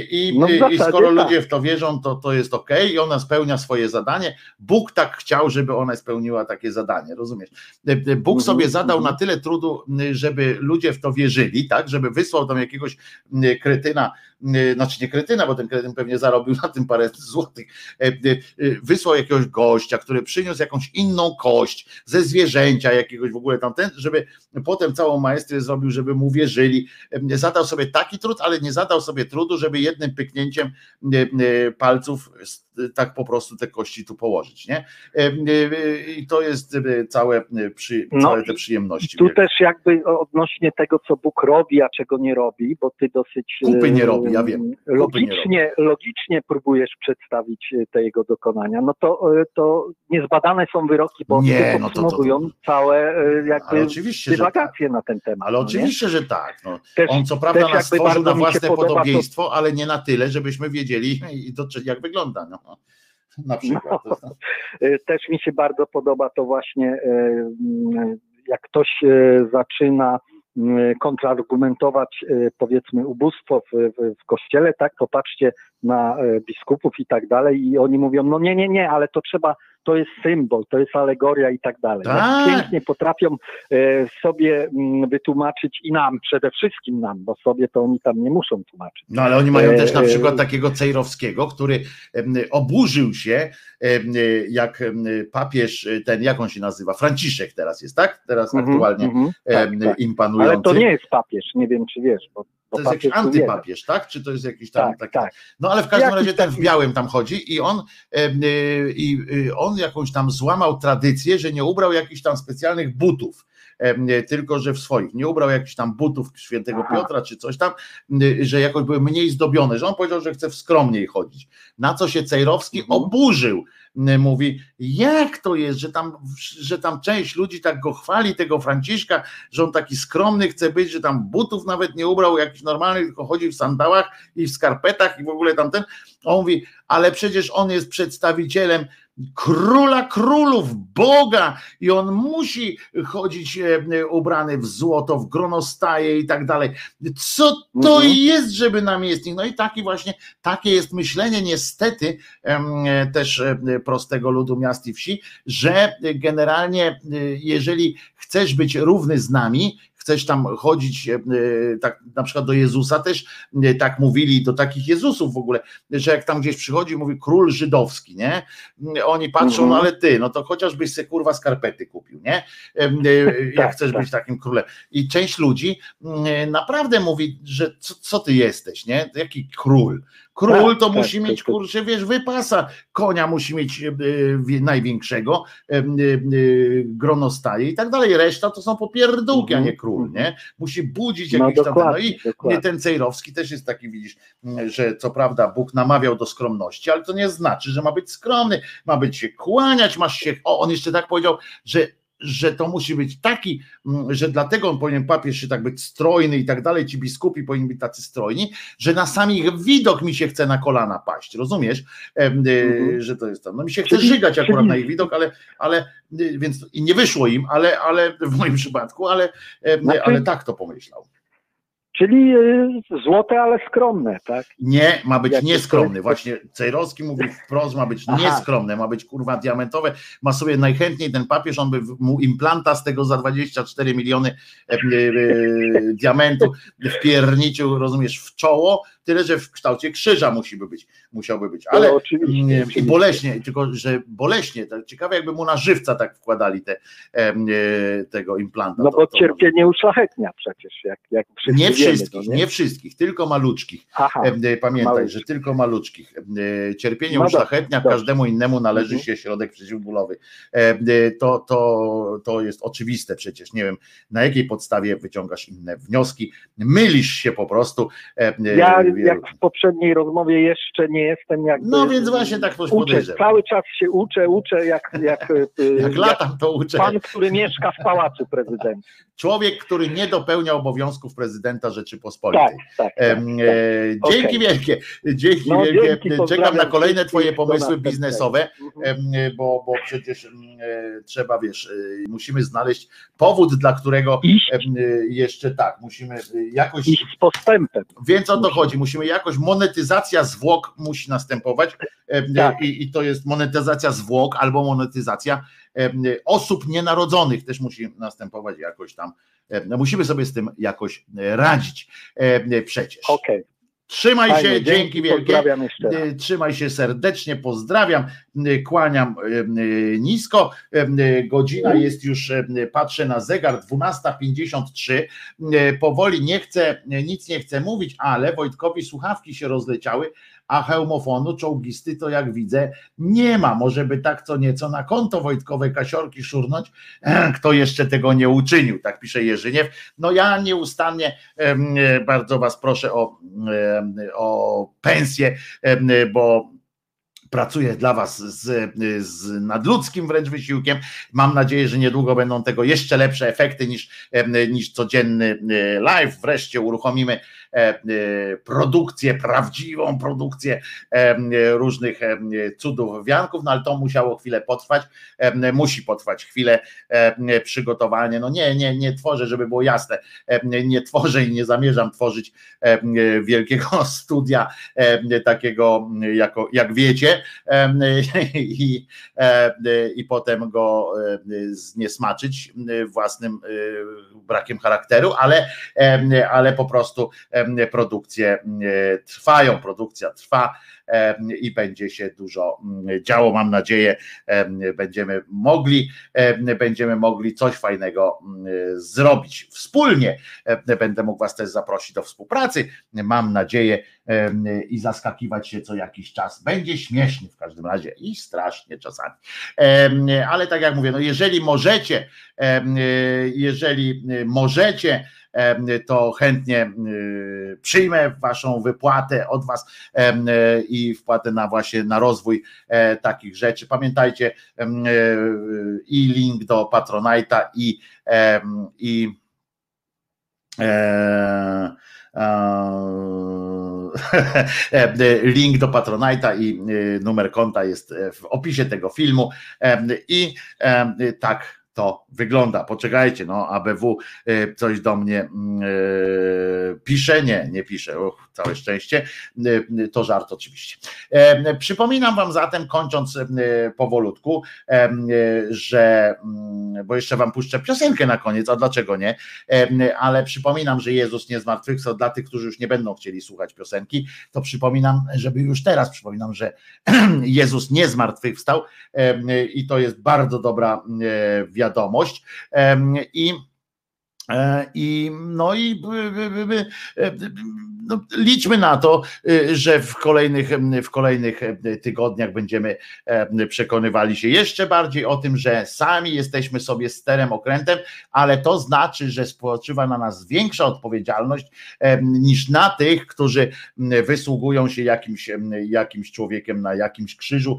Speaker 1: i,
Speaker 11: No
Speaker 1: i skoro
Speaker 11: tak.
Speaker 1: ludzie w to wierzą, to, to jest ok i ona spełnia swoje zadanie. Bóg tak chciał, żeby ona spełniła takie zadanie, rozumiesz? Bóg
Speaker 11: Mhm,
Speaker 1: sobie zadał
Speaker 11: mhm.
Speaker 1: na tyle trudu, żeby ludzie w to wierzyli, tak, żeby wysłał tam jakiegoś kretyna, znaczy nie kretyna, bo ten kretyn pewnie zarobił na tym parę złotych, e, e, wysłał jakiegoś gościa, który przyniósł jakąś inną kość ze zwierzęcia jakiegoś w ogóle tamten, żeby potem całą maestrię zrobił, żeby mu wierzyli. Zadał sobie taki trud, ale nie zadał sobie trudu, żeby jednym pyknięciem e, e, palców tak po prostu te kości tu położyć, nie? E, e, I to jest e, całe, przy,
Speaker 11: No
Speaker 1: całe te przyjemności.
Speaker 11: Tu też jakby odnośnie tego, co Bóg robi, a czego nie robi, bo ty dosyć
Speaker 1: Kupy nie robi, ja wiem. Kupy nie
Speaker 11: Logicznie, logicznie próbujesz przedstawić te jego dokonania. No to, to niezbadane są wyroki boskie,
Speaker 1: Nie, no to- to-
Speaker 11: całe jakby dywagacje na ten temat.
Speaker 1: Ale
Speaker 11: no nie?
Speaker 1: oczywiście, że tak. No.
Speaker 11: Też-
Speaker 1: On co prawda nas stworzył na własne
Speaker 11: podoba to-
Speaker 1: podobieństwo, ale nie na tyle, żebyśmy wiedzieli, i to, jak wygląda. No. Na przykład.
Speaker 11: No, też mi się bardzo podoba to właśnie, e, m, jak ktoś zaczyna kontrargumentować powiedzmy ubóstwo w, w, w kościele, tak, to patrzcie na biskupów i tak dalej i oni mówią, no nie, nie, nie, ale to trzeba, to jest symbol, to jest alegoria i tak dalej.
Speaker 1: Tak.
Speaker 11: pięknie potrafią e, sobie m, wytłumaczyć i nam, przede wszystkim nam, bo sobie to oni tam nie muszą tłumaczyć.
Speaker 1: No ale oni mają też na
Speaker 11: E,
Speaker 1: przykład takiego Cejrowskiego, który oburzył się, jak papież, e, ten, jak on się nazywa, Franciszek teraz jest, tak? Teraz
Speaker 11: Mhm,
Speaker 1: aktualnie
Speaker 11: mhm, tak, tak.
Speaker 1: im panujący.
Speaker 11: Ale to nie jest papież, nie wiem czy wiesz, bo, bo
Speaker 1: To jest jakiś antypapież, tak? Czy to jest jakiś tam
Speaker 11: Tak,
Speaker 1: taki.
Speaker 11: tak.
Speaker 1: No ale w każdym
Speaker 11: Jakiś
Speaker 1: razie ten w białym tam chodzi i on y, i y, on jakąś tam złamał tradycję, że nie ubrał jakichś tam specjalnych butów. Tylko, że w swoich nie ubrał jakichś tam butów świętego. Piotra czy coś tam, że jakoś były mniej zdobione, że on powiedział, że chce w skromniej chodzić. Na co się Cejrowski
Speaker 11: Mhm.
Speaker 1: oburzył. Mówi, jak to jest, że tam, że tam część ludzi tak go chwali, tego Franciszka, że on taki skromny chce być, że tam butów nawet nie ubrał jakichś normalnych, tylko chodzi w sandałach i w skarpetach i w ogóle tamten. On mówi, ale przecież on jest przedstawicielem króla królów, Boga i on musi chodzić e, ubrany w złoto, w gronostaje i tak dalej. Co to
Speaker 11: Mhm.
Speaker 1: jest, żeby namiestnik? No i taki właśnie, takie jest myślenie niestety e, też e, prostego ludu miast i wsi, że generalnie jeżeli chcesz być równy z nami, chcesz tam chodzić e, tak na przykład do Jezusa też e, tak mówili do takich Jezusów w ogóle, że jak tam gdzieś przychodzi mówi król żydowski, nie? Oni patrzą,
Speaker 11: Mhm.
Speaker 1: no ale ty, no to chociażbyś se kurwa skarpety kupił, nie? E, Jak
Speaker 11: Tak,
Speaker 1: chcesz
Speaker 11: tak.
Speaker 1: być takim królem. I część ludzi mm, naprawdę mówi, że co, co ty jesteś, nie? Jaki król? Król
Speaker 11: Tak,
Speaker 1: to
Speaker 11: tak,
Speaker 1: musi
Speaker 11: tak,
Speaker 1: mieć,
Speaker 11: tak.
Speaker 1: kurczę, wiesz, wypasa. Konia musi mieć e, wie- największego, e, e, e, gronostaje i tak dalej. Reszta to są popierdółki, a
Speaker 11: Mhm,
Speaker 1: nie król, nie? Musi budzić
Speaker 11: No
Speaker 1: jakiś tam... No i
Speaker 11: dokładnie.
Speaker 1: ten Cejrowski też jest taki, widzisz, że co prawda Bóg namawiał do skromności, ale to nie znaczy, że ma być skromny, ma być się kłaniać, masz się, o, on jeszcze tak powiedział, że że to musi być taki, mm, że dlatego on powinien papież się tak być strojny i tak dalej, ci biskupi powinni być tacy strojni, że na sam ich widok mi się chce na kolana paść, rozumiesz, Em,
Speaker 11: Mhm.
Speaker 1: że to jest tam, no mi się chce żygać akurat na ich widok, ale, ale y, więc i nie wyszło im, ale, ale w moim przypadku, ale,
Speaker 11: Znaczy-
Speaker 1: ale tak to pomyślał.
Speaker 11: Czyli y, złote, ale skromne, tak?
Speaker 1: Nie, ma być
Speaker 11: Jak
Speaker 1: nieskromny.
Speaker 11: jest?
Speaker 1: Właśnie Cejrowski mówi wprost, ma być
Speaker 11: Aha.
Speaker 1: nieskromny, ma być kurwa diamentowe. Ma sobie najchętniej ten papież, on by mu implanta z tego za 24 miliony e, e, e, diamentu wpierniczył, rozumiesz, w czoło, tyle, że w kształcie krzyża musi być, musiałby być, ale
Speaker 11: No, oczywiście,
Speaker 1: i
Speaker 11: oczywiście.
Speaker 1: boleśnie, tylko że boleśnie, tak ciekawe jakby mu na żywca tak wkładali te, e, tego implanta.
Speaker 11: No
Speaker 1: To-
Speaker 11: bo
Speaker 1: to-
Speaker 11: cierpienie uszlachetnia przecież, jak, jak wszyscy
Speaker 1: nie
Speaker 11: wiemy,
Speaker 1: wszystkich,
Speaker 11: no
Speaker 1: nie wszystkich, tylko maluczkich.
Speaker 11: Aha,
Speaker 1: e, Pamiętaj,
Speaker 11: maluczkich.
Speaker 1: że tylko maluczkich. E, Cierpienie
Speaker 11: No
Speaker 1: uszlachetnia,
Speaker 11: dobrze.
Speaker 1: każdemu innemu należy
Speaker 11: Mhm.
Speaker 1: się środek przeciwbólowy. E, To, to, to jest oczywiste przecież. Nie wiem, na jakiej podstawie wyciągasz inne wnioski. Mylisz się po prostu. E,
Speaker 11: Ja
Speaker 1: wielu-
Speaker 11: jak w poprzedniej rozmowie jeszcze nie jestem jakby...
Speaker 1: No więc właśnie tak
Speaker 11: uczę. Cały czas się uczę, uczę jak, jak, y,
Speaker 1: Jak latam, to uczę.
Speaker 11: pan, który mieszka w Pałacu Prezydenckim.
Speaker 1: Człowiek, który nie dopełnia obowiązków prezydenta Rzeczypospolitej.
Speaker 11: Tak, tak. tak,
Speaker 1: e,
Speaker 11: tak.
Speaker 1: Dzięki
Speaker 11: Okej.
Speaker 1: wielkie, dzięki
Speaker 11: No,
Speaker 1: wielkie.
Speaker 11: dzięki,
Speaker 1: Czekam na kolejne Twoje pomysły biznesowe,
Speaker 11: Mhm.
Speaker 1: e, bo, bo przecież e, trzeba, wiesz, musimy znaleźć powód, dla którego jeszcze tak, musimy jakoś,
Speaker 11: iść z postępem.
Speaker 1: więc o to chodzi, musimy jakoś, monetyzacja zwłok musi następować em, e,
Speaker 11: Tak.
Speaker 1: i, i to jest monetyzacja zwłok albo monetyzacja e, osób nienarodzonych też musi następować jakoś tam. No Musimy sobie z tym jakoś e, radzić przecież.
Speaker 11: Okej.
Speaker 1: Trzymaj
Speaker 11: Fajnie,
Speaker 1: się, dzięki wielkie.
Speaker 11: Pozdrawiam jeszcze raz.
Speaker 1: Y, Trzymaj się serdecznie, pozdrawiam, y, kłaniam y, nisko. Godzina jest już, patrzę na zegar, 12.53. Y, Powoli nie chcę, nic nie chcę mówić, ale Wojtkowi słuchawki się rozleciały, a hełmofonu czołgisty to jak widzę nie ma. Może by tak co nieco na konto Wojtkowe Kasiorki szurnąć, kto jeszcze tego nie uczynił, tak pisze Jerzyniew. No ja nieustannie e, bardzo was proszę o, o pensję, em, bo pracuję dla Was z, z nadludzkim wręcz wysiłkiem. Mam nadzieję, że niedługo będą tego jeszcze lepsze efekty niż, niż codzienny e, live. Wreszcie uruchomimy e, e, produkcję, prawdziwą produkcję em, różnych cudów wianków, no ale to musiało chwilę potrwać. Musi potrwać chwilę przygotowanie. No nie, nie, nie tworzę, żeby było jasne. Nie tworzę i nie zamierzam tworzyć wielkiego studia takiego, jako, jak wiecie, i, i potem go zniesmaczyć własnym e, brakiem charakteru, ale, ale po prostu produkcje em, trwają, produkcja trwa i będzie się dużo mm, działo. Mam nadzieję, em, będziemy mogli, em, będziemy mogli coś fajnego mm, zrobić wspólnie. Będę mógł Was też zaprosić do współpracy. Mam nadzieję i zaskakiwać się co jakiś czas. Będzie śmiesznie w każdym razie i strasznie czasami. Ale tak jak mówię, no jeżeli możecie, jeżeli możecie, em, to chętnie y, przyjmę waszą wypłatę od was em, i wpłatę na właśnie na rozwój e, takich rzeczy. Pamiętajcie e, i link do Patronite'a i i e, link do Patronite'a i numer konta jest w opisie tego filmu i tak to wygląda. Poczekajcie, no ABW e, coś do mnie mm, e, pisze, nie, nie pisze, Uch, całe szczęście, E, to żart oczywiście. Przypominam wam zatem, kończąc powolutku, że, mm, bo jeszcze wam puszczę piosenkę na koniec, a dlaczego nie, ale przypominam, że Jezus nie zmartwychwstał dla tych, którzy już nie będą chcieli słuchać piosenki, to przypominam, żeby już teraz przypominam, że Jezus nie zmartwychwstał i to jest bardzo dobra e, wiadomość. I i no i e, no, liczmy na to, y, że w kolejnych, w kolejnych e, tygodniach będziemy e, przekonywali się jeszcze bardziej o tym, że sami jesteśmy sobie sterem, okrętem, ale to znaczy, że spoczywa na nas większa odpowiedzialność niż na tych, którzy wysługują się jakimś, jakimś człowiekiem na jakimś krzyżu,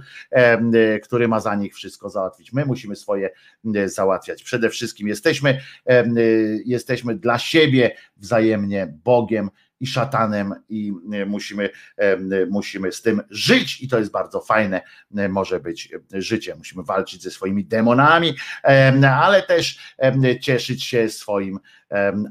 Speaker 1: który ma za nich wszystko załatwić. My musimy swoje załatwiać. Przede wszystkim jesteśmy, jesteśmy dla siebie wzajemnie Bogiem i szatanem i e, musimy, em, musimy z tym żyć i to jest bardzo fajne e, może być e, życie. Musimy walczyć ze swoimi demonami, em, ale też cieszyć się swoim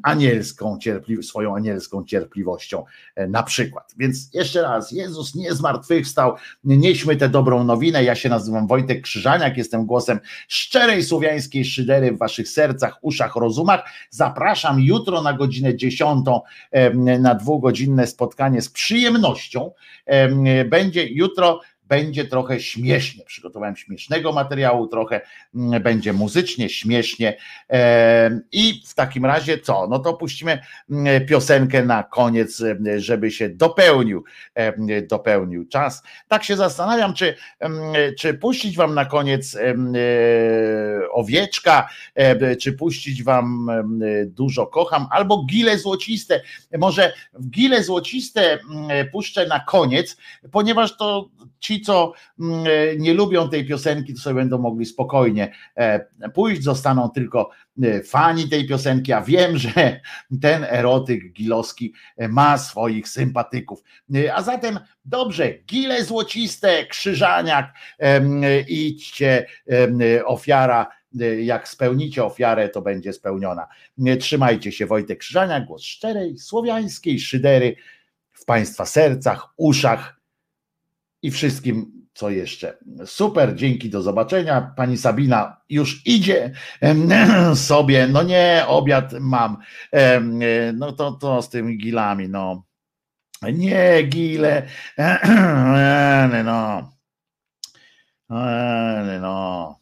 Speaker 1: anielską cierpli swoją anielską cierpliwością na przykład. Więc jeszcze raz, Jezus nie zmartwychwstał, nieśmy tę dobrą nowinę. Ja się nazywam Wojtek Krzyżaniak, jestem głosem szczerej słowiańskiej szydery w waszych sercach, uszach, rozumach. Zapraszam jutro na godzinę 10 na dwugodzinne spotkanie z przyjemnością. Będzie jutro będzie trochę śmiesznie. Przygotowałem śmiesznego materiału, trochę mm, będzie muzycznie, śmiesznie. I w takim razie co? No to puścimy mm, piosenkę na koniec, żeby się dopełnił, dopełnił czas. Tak się zastanawiam, czy, czy puścić wam na koniec e, owieczka, czy puścić wam dużo kocham, albo gile złociste. Może gile złociste mm, puszczę na koniec, ponieważ to ci, co mm, e, nie lubią tej piosenki, to sobie będą mogli spokojnie e, pójść, zostaną tylko e, fani tej piosenki, a wiem, że ten erotyk gilowski ma swoich sympatyków. A zatem dobrze, gile złociste, krzyżaniak, idźcie, ofiara jak spełnicie ofiarę, to będzie spełniona. Trzymajcie się, Wojtek Krzyżania, głos szczerej, słowiańskiej szydery w Państwa sercach, uszach i wszystkim, co jeszcze. Super, dzięki, do zobaczenia. Pani Sabina już idzie sobie. No nie, obiad mam. No to, to z tymi gilami, no. Nie, gile. No. No.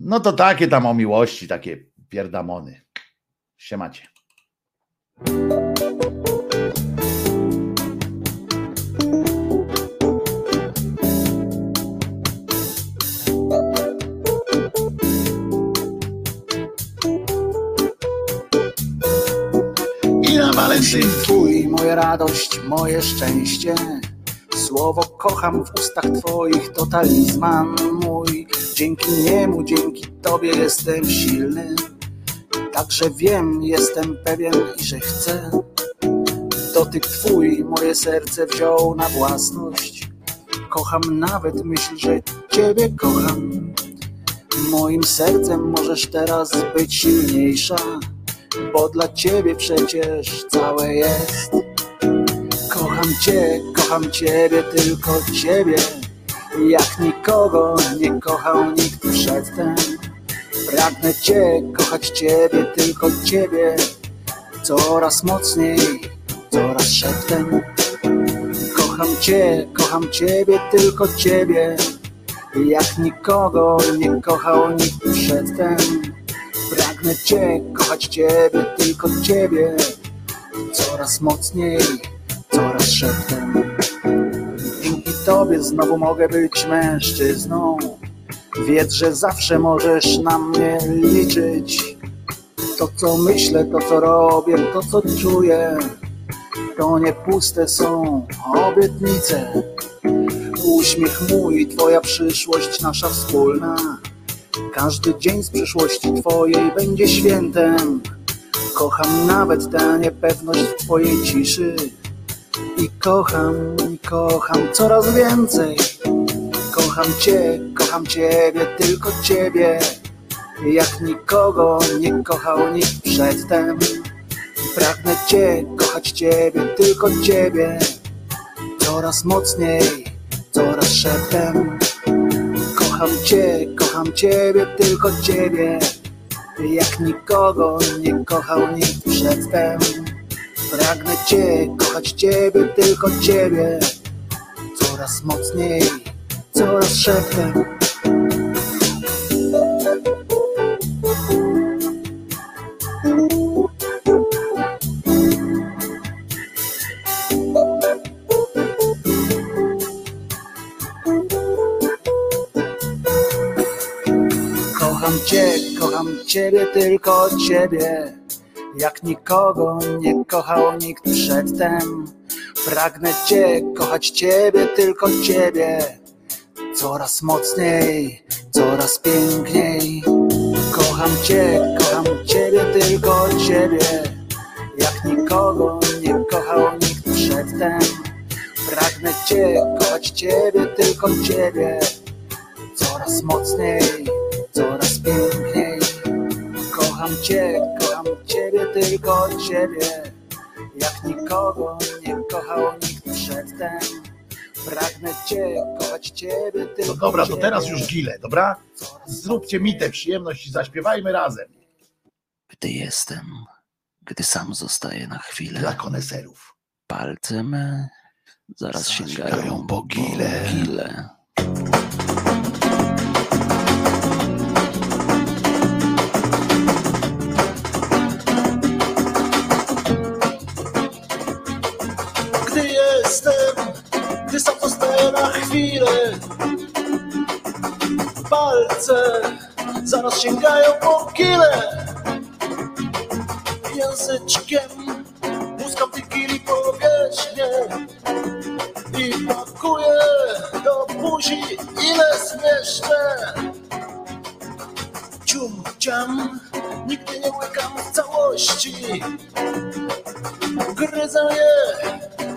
Speaker 1: No to takie tam o miłości, takie pierdamony. Siemacie.
Speaker 3: Walentyn radość, moje szczęście. Słowo kocham w ustach Twoich, to talizman mój. Dzięki niemu, dzięki Tobie jestem silny. Także wiem, jestem pewien i że chcę. Dotyk Twój moje serce wziął na własność. Kocham nawet myśl, że Ciebie kocham. Moim sercem możesz teraz być silniejsza bo dla ciebie przecież całe jest. Cię, kocham ciebie, tylko ciebie, jak nikogo nie kochał nikt przedtem. Pragnę cię, kochać ciebie, tylko ciebie, coraz mocniej, coraz szeptem. Kocham cię, kocham ciebie, tylko ciebie, jak nikogo nie kochał nikt przedtem. Pragnę Cię, kochać Ciebie, tylko Ciebie Coraz mocniej, szeptem Dzięki Tobie znowu mogę być mężczyzną. Wiedz, że zawsze możesz na mnie liczyć. To co myślę, to co robię, to co czuję To nie puste są obietnice. Uśmiech mój, Twoja przyszłość nasza wspólna. Każdy dzień z przyszłości Twojej będzie świętem. Kocham nawet tę niepewność w Twojej ciszy. I kocham, i kocham coraz więcej. Kocham Cię, kocham Ciebie, tylko Ciebie. Jak nikogo nie kochał nikt przedtem. Pragnę Cię, kochać Ciebie, tylko Ciebie. Coraz mocniej, coraz szeptem. Kocham Cię, kocham Ciebie, tylko Ciebie Jak nikogo nie kochał nikt przedtem Pragnę Cię, kochać Ciebie, tylko Ciebie. Coraz mocniej, coraz szeptem. Cię, kocham Ciebie, tylko Ciebie Jak nikogo nie kochał nikt przedtem Pragnę Cię, kochać Ciebie, tylko Ciebie. Coraz mocniej, coraz piękniej. Kocham Cię, kocham Ciebie, tylko Ciebie. Jak nikogo nie kochał nikt przedtem Pragnę Cię, kochać Ciebie, tylko Ciebie. Coraz mocniej
Speaker 12: piękniej. Kocham Cię, kocham Ciebie, tylko Ciebie. Jak nikogo nie kochał nikt przedtem. Pragnę Cię, kochać Ciebie, tylko
Speaker 1: No dobra, to teraz już gile, dobra? Zróbcie mi tę przyjemność i zaśpiewajmy razem.
Speaker 13: Gdy jestem, gdy sam zostaję na chwilę.
Speaker 1: Dla koneserów.
Speaker 13: Palce me zaraz sięgają
Speaker 1: sięgają po gile.
Speaker 13: gile.
Speaker 3: Chwilę Palce zaraz sięgają po kile. Języczkiem muskam tych kili powierzchnię I pakuję do buzi ile zmieszczę Cium, ciam, nigdy nie łykam w całości Gryzę je,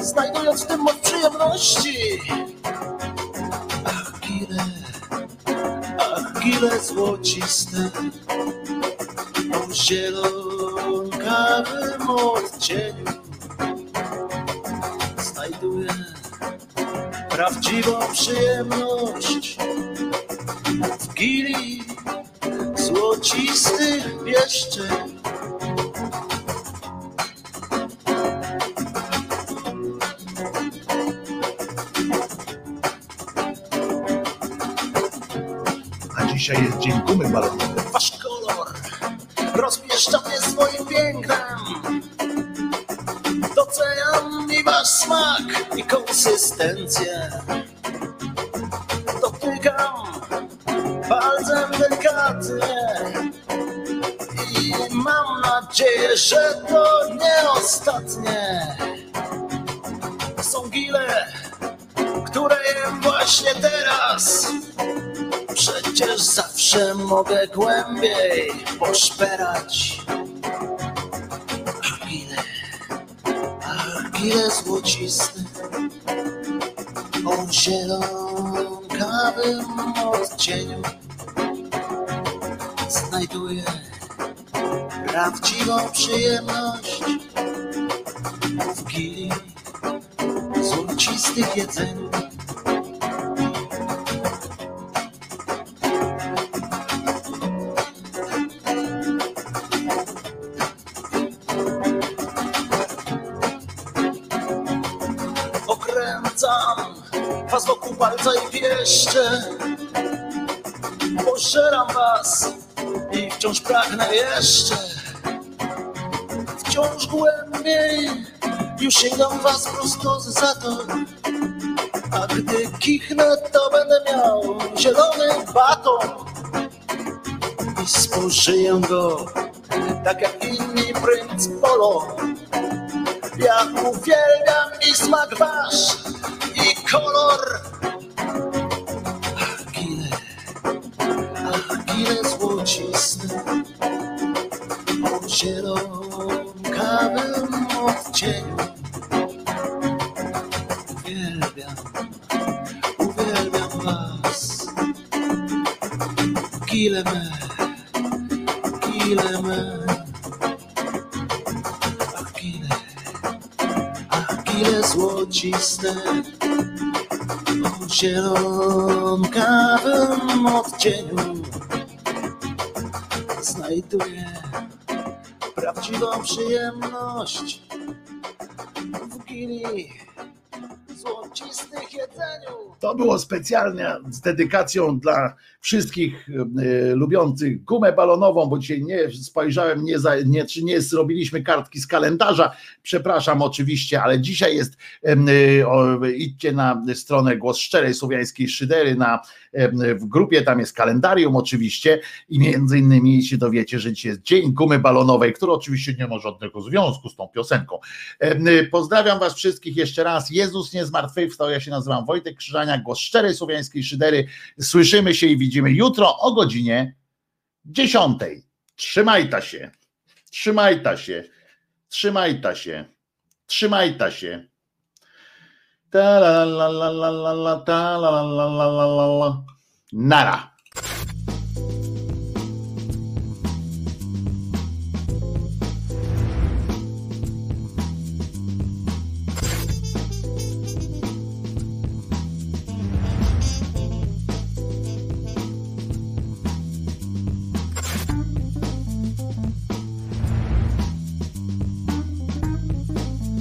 Speaker 3: znajdując w tym moc przyjemności. Ach, gile, ach, gile złociste, o zielonkawym odcieniu. Znajduję prawdziwą przyjemność w gili złocistych pieszczeń.
Speaker 1: A dzisiaj jest dzień gumy balonowej.
Speaker 3: Wasz kolor rozpieszcza swoim pięknem. Doceniam i wasz smak i konsystencję. Dotykam palcem delikatnie i mam nadzieję, że to nie ostatnie. Są gile, które jem właśnie teraz. Przecież zawsze mogę głębiej poszperać. Achille, achille złocisty, o zielonkawym odcieniu. Znajduję prawdziwą przyjemność w gili złocistych jedzeniu. okręcam was wokół palca i pieszcze. Pożeram was wciąż pragnę jeszcze. Wciąż głębiej już sięgam was prosto za to. A gdy kichnę, to będę miał zielony baton i spożyję go tak jak inni princ polo. Ja uwielbiam i smak wasz, i kolor. Achille, achille złocisty, o zielonkawym odcieniu. Uwielbiam, uwielbiam was. Kile me, kile me. Achille. Achille złociste o zielonkawym odcieniu znajduję prawdziwą przyjemność w gili złocistych jedzeniu.
Speaker 1: To było specjalnie z dedykacją dla wszystkich e, lubiących gumę balonową, bo dzisiaj nie spojrzałem, nie, za, nie, czy nie zrobiliśmy kartki z kalendarza. Przepraszam oczywiście, ale dzisiaj jest, e, idźcie na stronę Głos Szczerej Słowiańskiej Szydery na, w grupie, tam jest kalendarium oczywiście i między innymi się dowiecie, że dzisiaj jest Dzień Gumy Balonowej, który oczywiście nie ma żadnego związku z tą piosenką. Em, Pozdrawiam was wszystkich jeszcze raz. Jezus nie zmartwychwstał, ja się nazywam Wojtek Krzyżania, Głos Szczerej Słowiańskiej Szydery. Słyszymy się i widzimy jutro o godzinie 10. Trzymajta się. Trzymajta się. Trzymajta się. Trzymajta się. Ta la la la la la la ta la la la la la la. Nara.